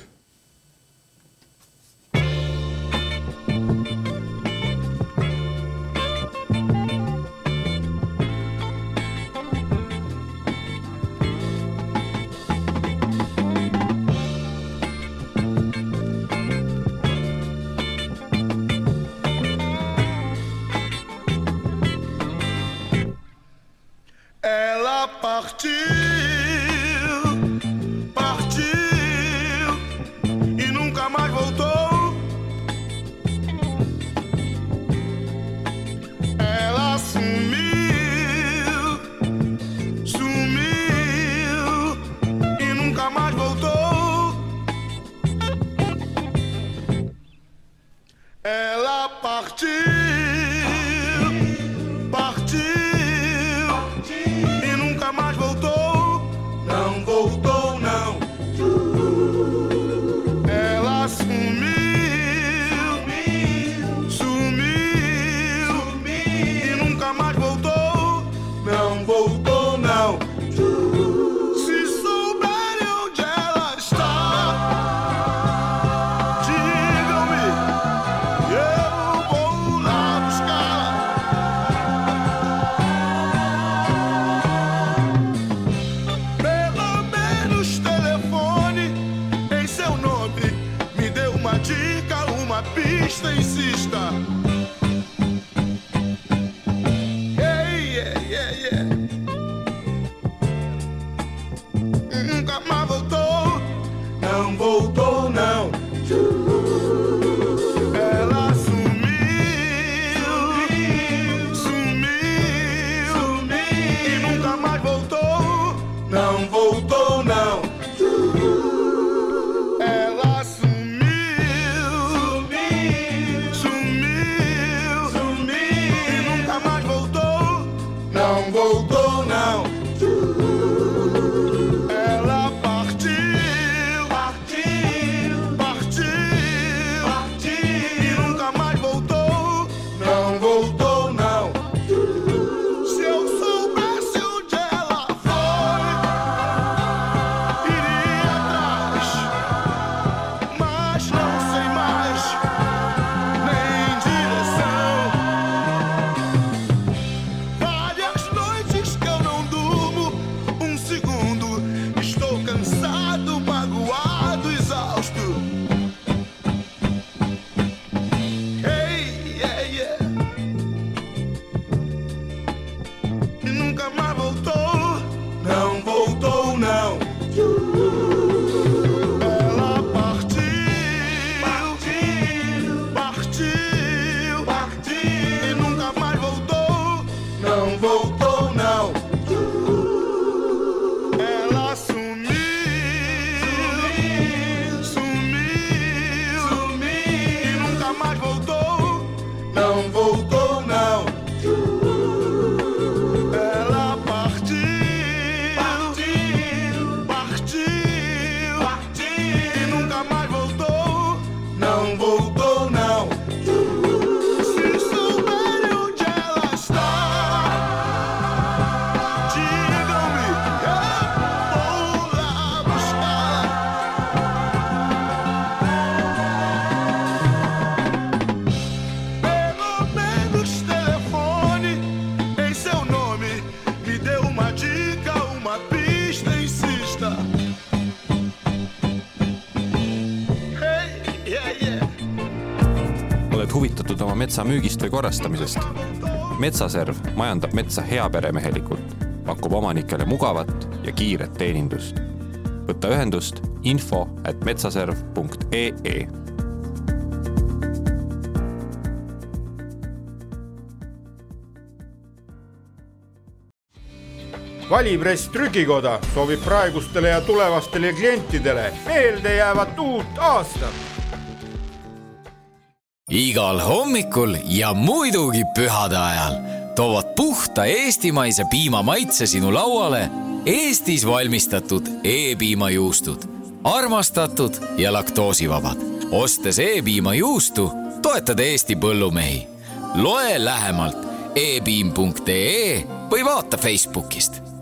metsa müügist või korrastamisest. metsaserv majandab metsa heaperemehelikult, pakub omanikele mugavat ja kiiret teenindust. võta ühendust info at metsaserv.ee valipress trükikoda soovib praegustele ja tulevastele klientidele meeldejäävat uut aastat igal hommikul ja muidugi pühade ajal toovad puhta eestimaise piima maitse sinu lauale Eestis valmistatud E-piimajuustud. armastatud ja laktoosivabad. ostes E-piimajuustu, toetad Eesti põllumehi. loe lähemalt e-piim.ee või vaata Facebookist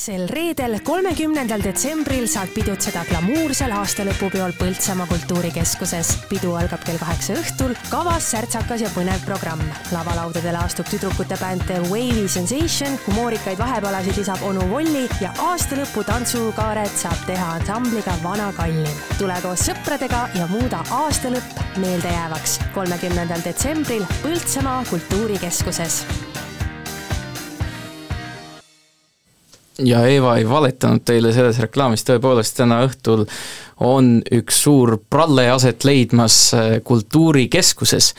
sel reedel, kolmekümnendal detsembril saad pidutseda glamuursel aastalõpupeol Põltsamaa kultuurikeskuses. pidu algab kell kaheksa õhtul, kavas särtsakas ja põnev programm. lavalaudadele astub tüdrukute bänd The Wavy Sensation, humoorikaid vahepalasid lisab onu Volli ja aastalõpu tantsukaaret saab teha ansambliga Vana Kallim. tule koos sõpradega ja muuda aastalõpp meeldejäävaks. kolmekümnendal detsembril Põltsamaa kultuurikeskuses ja Eva ei valetanud teile selles reklaamis, tõepoolest täna õhtul on üks suur pralle aset leidmas äh, kultuurikeskuses.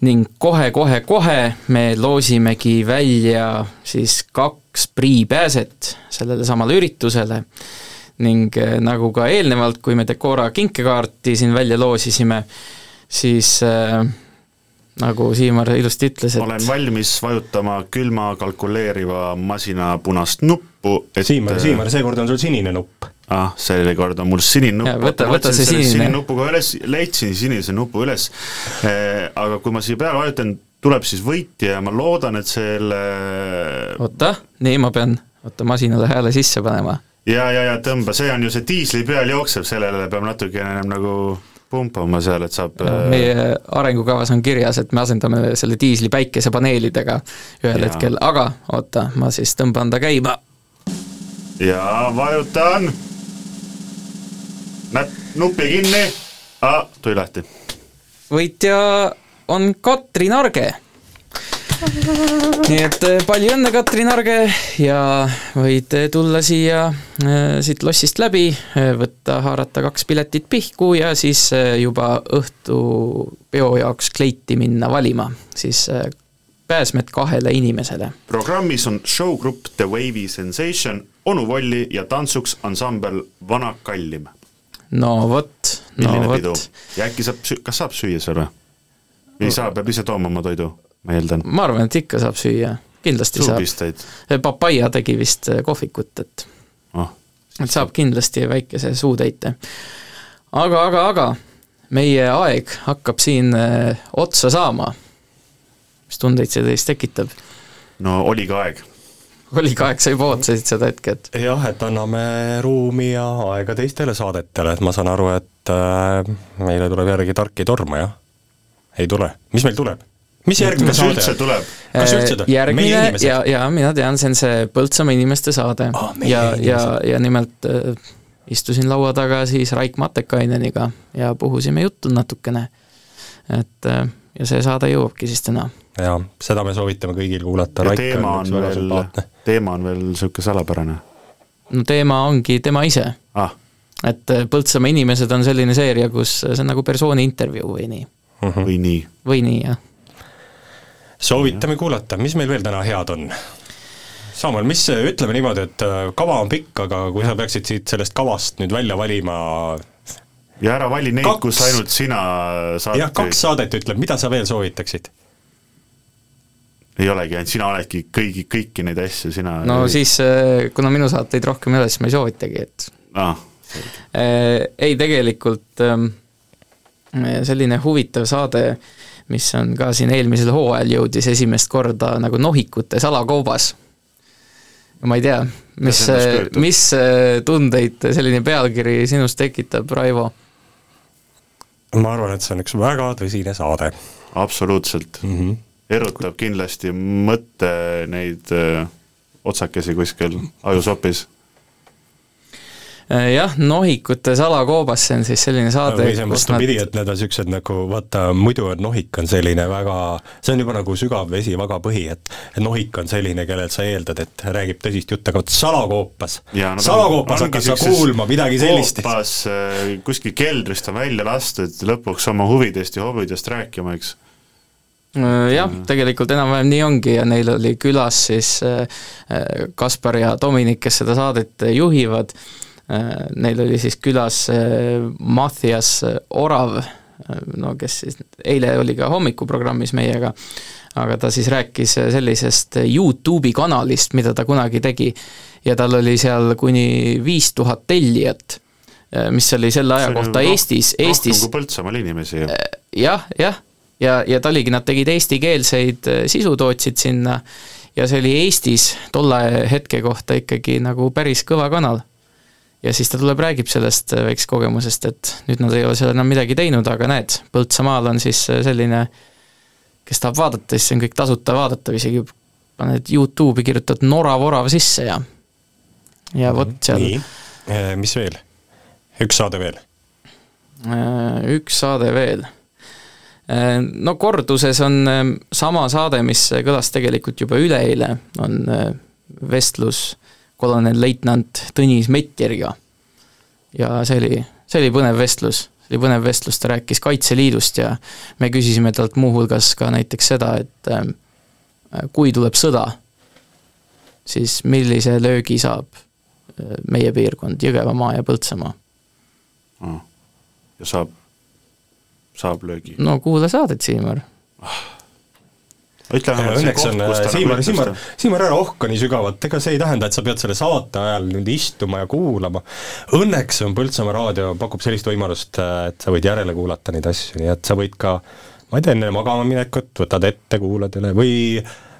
ning kohe-kohe-kohe me loosimegi välja siis kaks priipääset sellele samale üritusele. ning äh, nagu ka eelnevalt, kui me Decora kinkekaarti siin välja loosisime, siis äh, nagu Siimar ilusti ütles, et olen valmis vajutama külma kalkuleeriva masina punast nuppu, et Siimar, Siimar, seekord on sul sinine nupp. ah, seekord on mul sinine nupp. võta- võta see sinine. sinine nupuga üles, leidsin sinise nupu üles eh,, aga kui ma siia peale vajutan, tuleb siis võitja ja ma loodan, et selle oota, nii ma pean, oota, masinale hääle sisse panema. ja, ja, ja tõmba, see on ju see diisli peal jooksev, sellele peab natukene enam nagu pumpama seal, et saab no, meie arengukavas on kirjas, et me asendame selle diisli päikesepaneelidega ühel Jaa. hetkel, aga oota, ma siis tõmban ta käima. ja vajutan. näpp, nupi kinni ah,, tuli lahti. võitja on Katrin Arge. Nii et eh, palju õnne, Katrin Arge ja võid eh, tulla siia äh, siit lossist läbi, võtta, haarata kaks piletit pihku ja siis juba õhtupeo jaoks kleiti minna valima, siis pääsmed kahele inimesele. programmis on showgrupp The Wavy Sensation, onu Volli ja tantsuks ansambel Vana Kallim. no vot, no vot. ja äkki saab, kas saab süüa seal või ei saa, peab ise tooma oma toidu, ma eeldan. ma arvan, et ikka saab süüa, kindlasti suupisteid, saab. Papaia tegi vist eh, kohvikut, et oh. et saab kindlasti väikese suutäite. aga, aga, aga meie aeg hakkab siin äh, otsa saama. mis tundeid see teis tekitab? no oli ka aeg. oli ka aeg, sa juba ootasid seda hetke, et jah, et anname ruumi ja aega teistele saadetele, et ma saan aru, et meile tuleb järgi tark ei torma, jah? ei tule, mis meil tuleb? Mis järgmine kas saade üldse tuleb? kas üldse tuleb? Äh, järgmine ja, ja mina tean, see on see Põltsamaa inimeste saade Ah, meie ja, ja ja nimelt äh, istusin laua taga siis Raik Matekaineniga ja puhusime juttu natukene. et äh, ja see saade jõuabki siis täna. jaa, seda me soovitame kõigil kuulata, ja Raik teema on on veel teema on veel niisugune salapärane. no teema ongi tema ise ah.. et äh, Põltsamaa inimesed on selline seeria, kus see on nagu persooni intervjuu või nii, või nii. või nii jah. Soovitame kuulata, mis meil veel täna head on? Samuel, mis, ütleme niimoodi, et äh, kava on pikk, aga kui sa peaksid siit sellest kavast nüüd välja valima ja ära vali neid, kus ainult sina saad jah, kaks saadet ütleb, mida sa veel soovitaksid? ei olegi, ainult sina oledki kõigi, kõiki neid asju, sina no siis, kuna minu saateid rohkem ei ole, siis ma ei soovitagi, et ah,. Äh, ei, tegelikult ähm, selline huvitav saade, mis on ka siin eelmisel hooajal jõudis esimest korda nagu nohikute salakoobas. ma ei tea, mis kujutab? mis äh, tundeid selline pealkiri sinus tekitab, Raivo? ma arvan, et see on üks väga tõsine saade. absoluutselt mm. -hmm. erutab kindlasti mõtte neid öö, otsakesi kuskil ajusopis. Äh, jah, nohikute salakoobas, see on siis selline saade, või see on vastupidi, et need on niisugused nagu vaata, muidu on nohik on selline väga, see on juba nagu sügav vesi, vaga põhi, et nohik on selline, kellelt sa eeldad, et räägib tõsist juttu, aga vot salakoopas, salakoopas hakkad sa kuulma midagi sellist. koopas öö, kuskil keldrist on välja lastud lõpuks oma huvidest ja hobidest rääkima, eks. Äh, jah, tegelikult enam-vähem nii ongi ja neil oli külas siis äh, äh, Kaspar ja Dominik, kes seda saadet juhivad. Neil oli siis külas Mattias Orav, no kes siis eile oli ka hommikuprogrammis meiega, aga ta siis rääkis sellisest Youtube'i kanalist, mida ta kunagi tegi. ja tal oli seal kuni viis tuhat tellijat, mis oli selle aja kohta Eestis, Eestis. rohkem kui Põltsamaal inimesi ju. jah, jah ja, ja ta oligi, nad tegid eestikeelseid äh, sisu, tootsid sinna ja see oli Eestis tolle hetke kohta ikkagi nagu päris kõva kanal. Ja siis ta tuleb, räägib sellest äh, väiksest kogemusest, et nüüd nad ei ole seal enam midagi teinud, aga näed, Põltsamaal on siis äh, selline, kes tahab vaadata, siis see on kõik tasuta vaadatav, isegi paned Youtube'i, kirjutad Norav-Orav sisse ja ja vot seal nii, mis veel? üks saade veel? Üks saade veel Äh, no korduses on äh, sama saade, mis kõlas tegelikult juba üleeile, on äh, vestlus kolonel-leitnant Tõnis Metjeriga. ja see oli, see oli põnev vestlus, see oli põnev vestlus, ta rääkis Kaitseliidust ja me küsisime talt muuhulgas ka näiteks seda, et kui tuleb sõda, siis millise löögi saab meie piirkond, Jõgevamaa ja Põltsamaa mm.. ja saab saab löögi. no kuula saadet, Siimar. Ütle vähemalt see koht, kus ta Siimar, Siimar, Siimar, ära ohka nii sügavalt, ega see ei tähenda, et sa pead selle saate ajal nüüd istuma ja kuulama. Õnneks on Põltsamaa raadio, pakub sellist võimalust, et sa võid järele kuulata neid asju, nii et sa võid ka ma ei tea, enne magama minekut võtad ette, kuulad üle või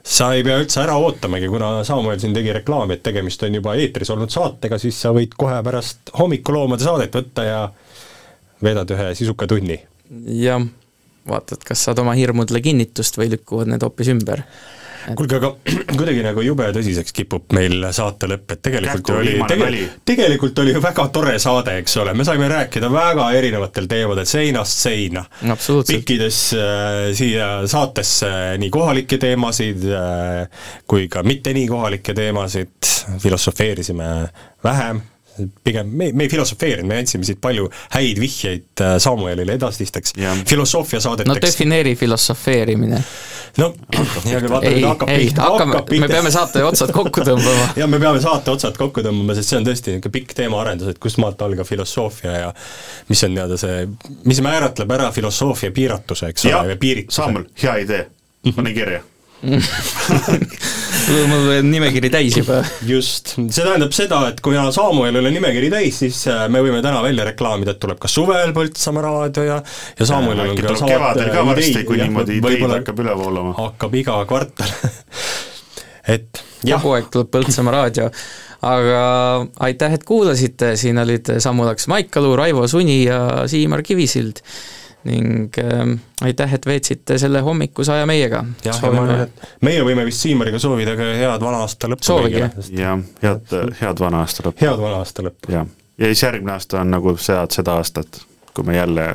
sa ei pea üldse ära ootamagi, kuna Samuel siin tegi reklaami, et tegemist on juba eetris olnud saatega, siis sa võid kohe pärast hommikuloomade saadet võtta ja veedad ühe sisuka tunni. Jah, vaatad, kas saad oma hirmudele kinnitust või lükkuvad need hoopis ümber. Et.... kuulge, aga kuidagi nagu jube tõsiseks kipub meil saate lõpp, et tegelikult Kähku, oli, tegelikult, tegelikult oli ju väga tore saade, eks ole, me saime rääkida väga erinevatel teemadel, seinast seina. pikkides äh, siia saatesse nii kohalikke teemasid äh, kui ka mitte nii kohalikke teemasid, filosofeerisime vähem pigem me, me ei filosofeerinud, me andsime siit palju häid vihjeid äh, Samuelile edasisteks filosoofia saadeteks. no defineeri filosofeerimine. no hea küll, vaata nüüd hakkab pihta, hakkab pihta. me peame saate otsad kokku tõmbama jah, me peame saate otsad kokku tõmbama, sest see on tõesti niisugune pikk teemaarendus, et kust maalt algab filosoofia ja mis on nii-öelda see, mis määratleb ära filosoofia piiratuse, eks ole, ja piirituse. Samuel, hea idee, pane kirja mul on nimekiri täis juba. just, see tähendab seda, et kuna Samuelil on nimekiri täis, siis äh, me võime täna välja reklaamida, et tuleb ka suvel Põltsamaa raadio ja ja Samuelil on ka saate kevadel ka varsti, kui niimoodi ideid hakkab üle voolama. hakkab iga kvartal et jah. kogu aeg tuleb Põltsamaa raadio aga aitäh, et kuulasite, siin olid Samu Laks Maikalu, Raivo Suni ja Siimar Kivisild ning äh, aitäh, et veetsite selle hommikuse aja meiega. jah, ja ma arvan, et meie võime vist Siimariga soovida ka head vana aasta lõppu. soovige. jah, head, head vana aasta lõppu. head vana aasta lõppu. jah, ja siis järgmine aasta on nagu sead seda aastat, kui me jälle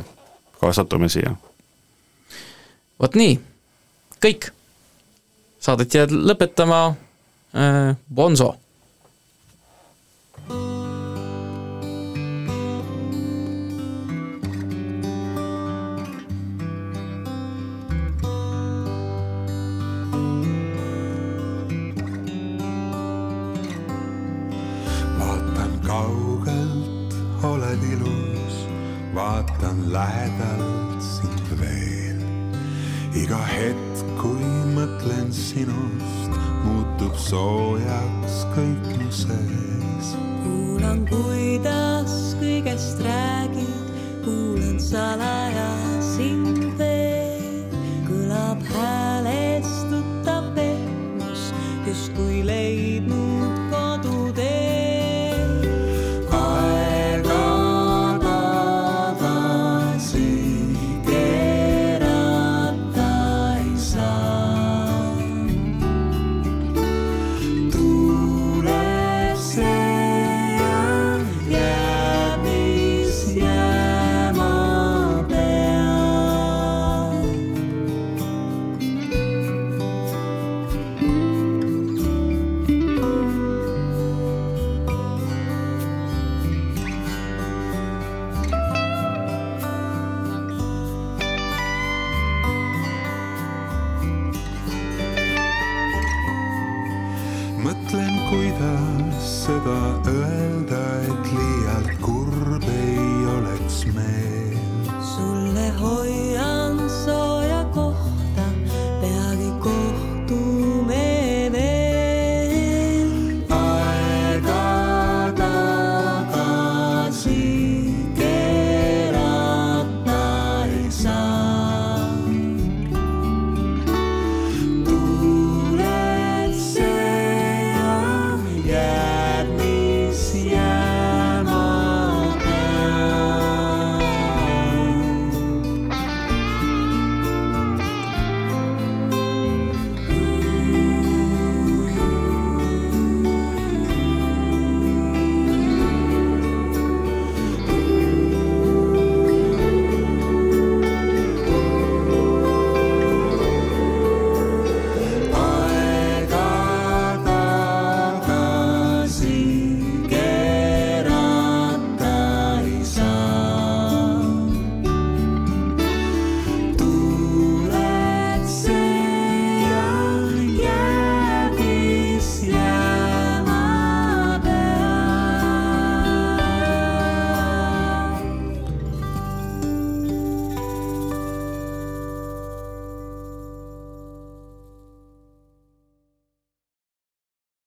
kaasatume siia. vot nii, kõik. Saadet jääd lõpetama äh, Bonzo vaatan lähedalt sind veel. iga hetk, kui mõtlen sinust, muutub soojaks kõik mu sees. kuulan, kuidas kõigest räägid, kuulan salaja sind veel. kõlab hääles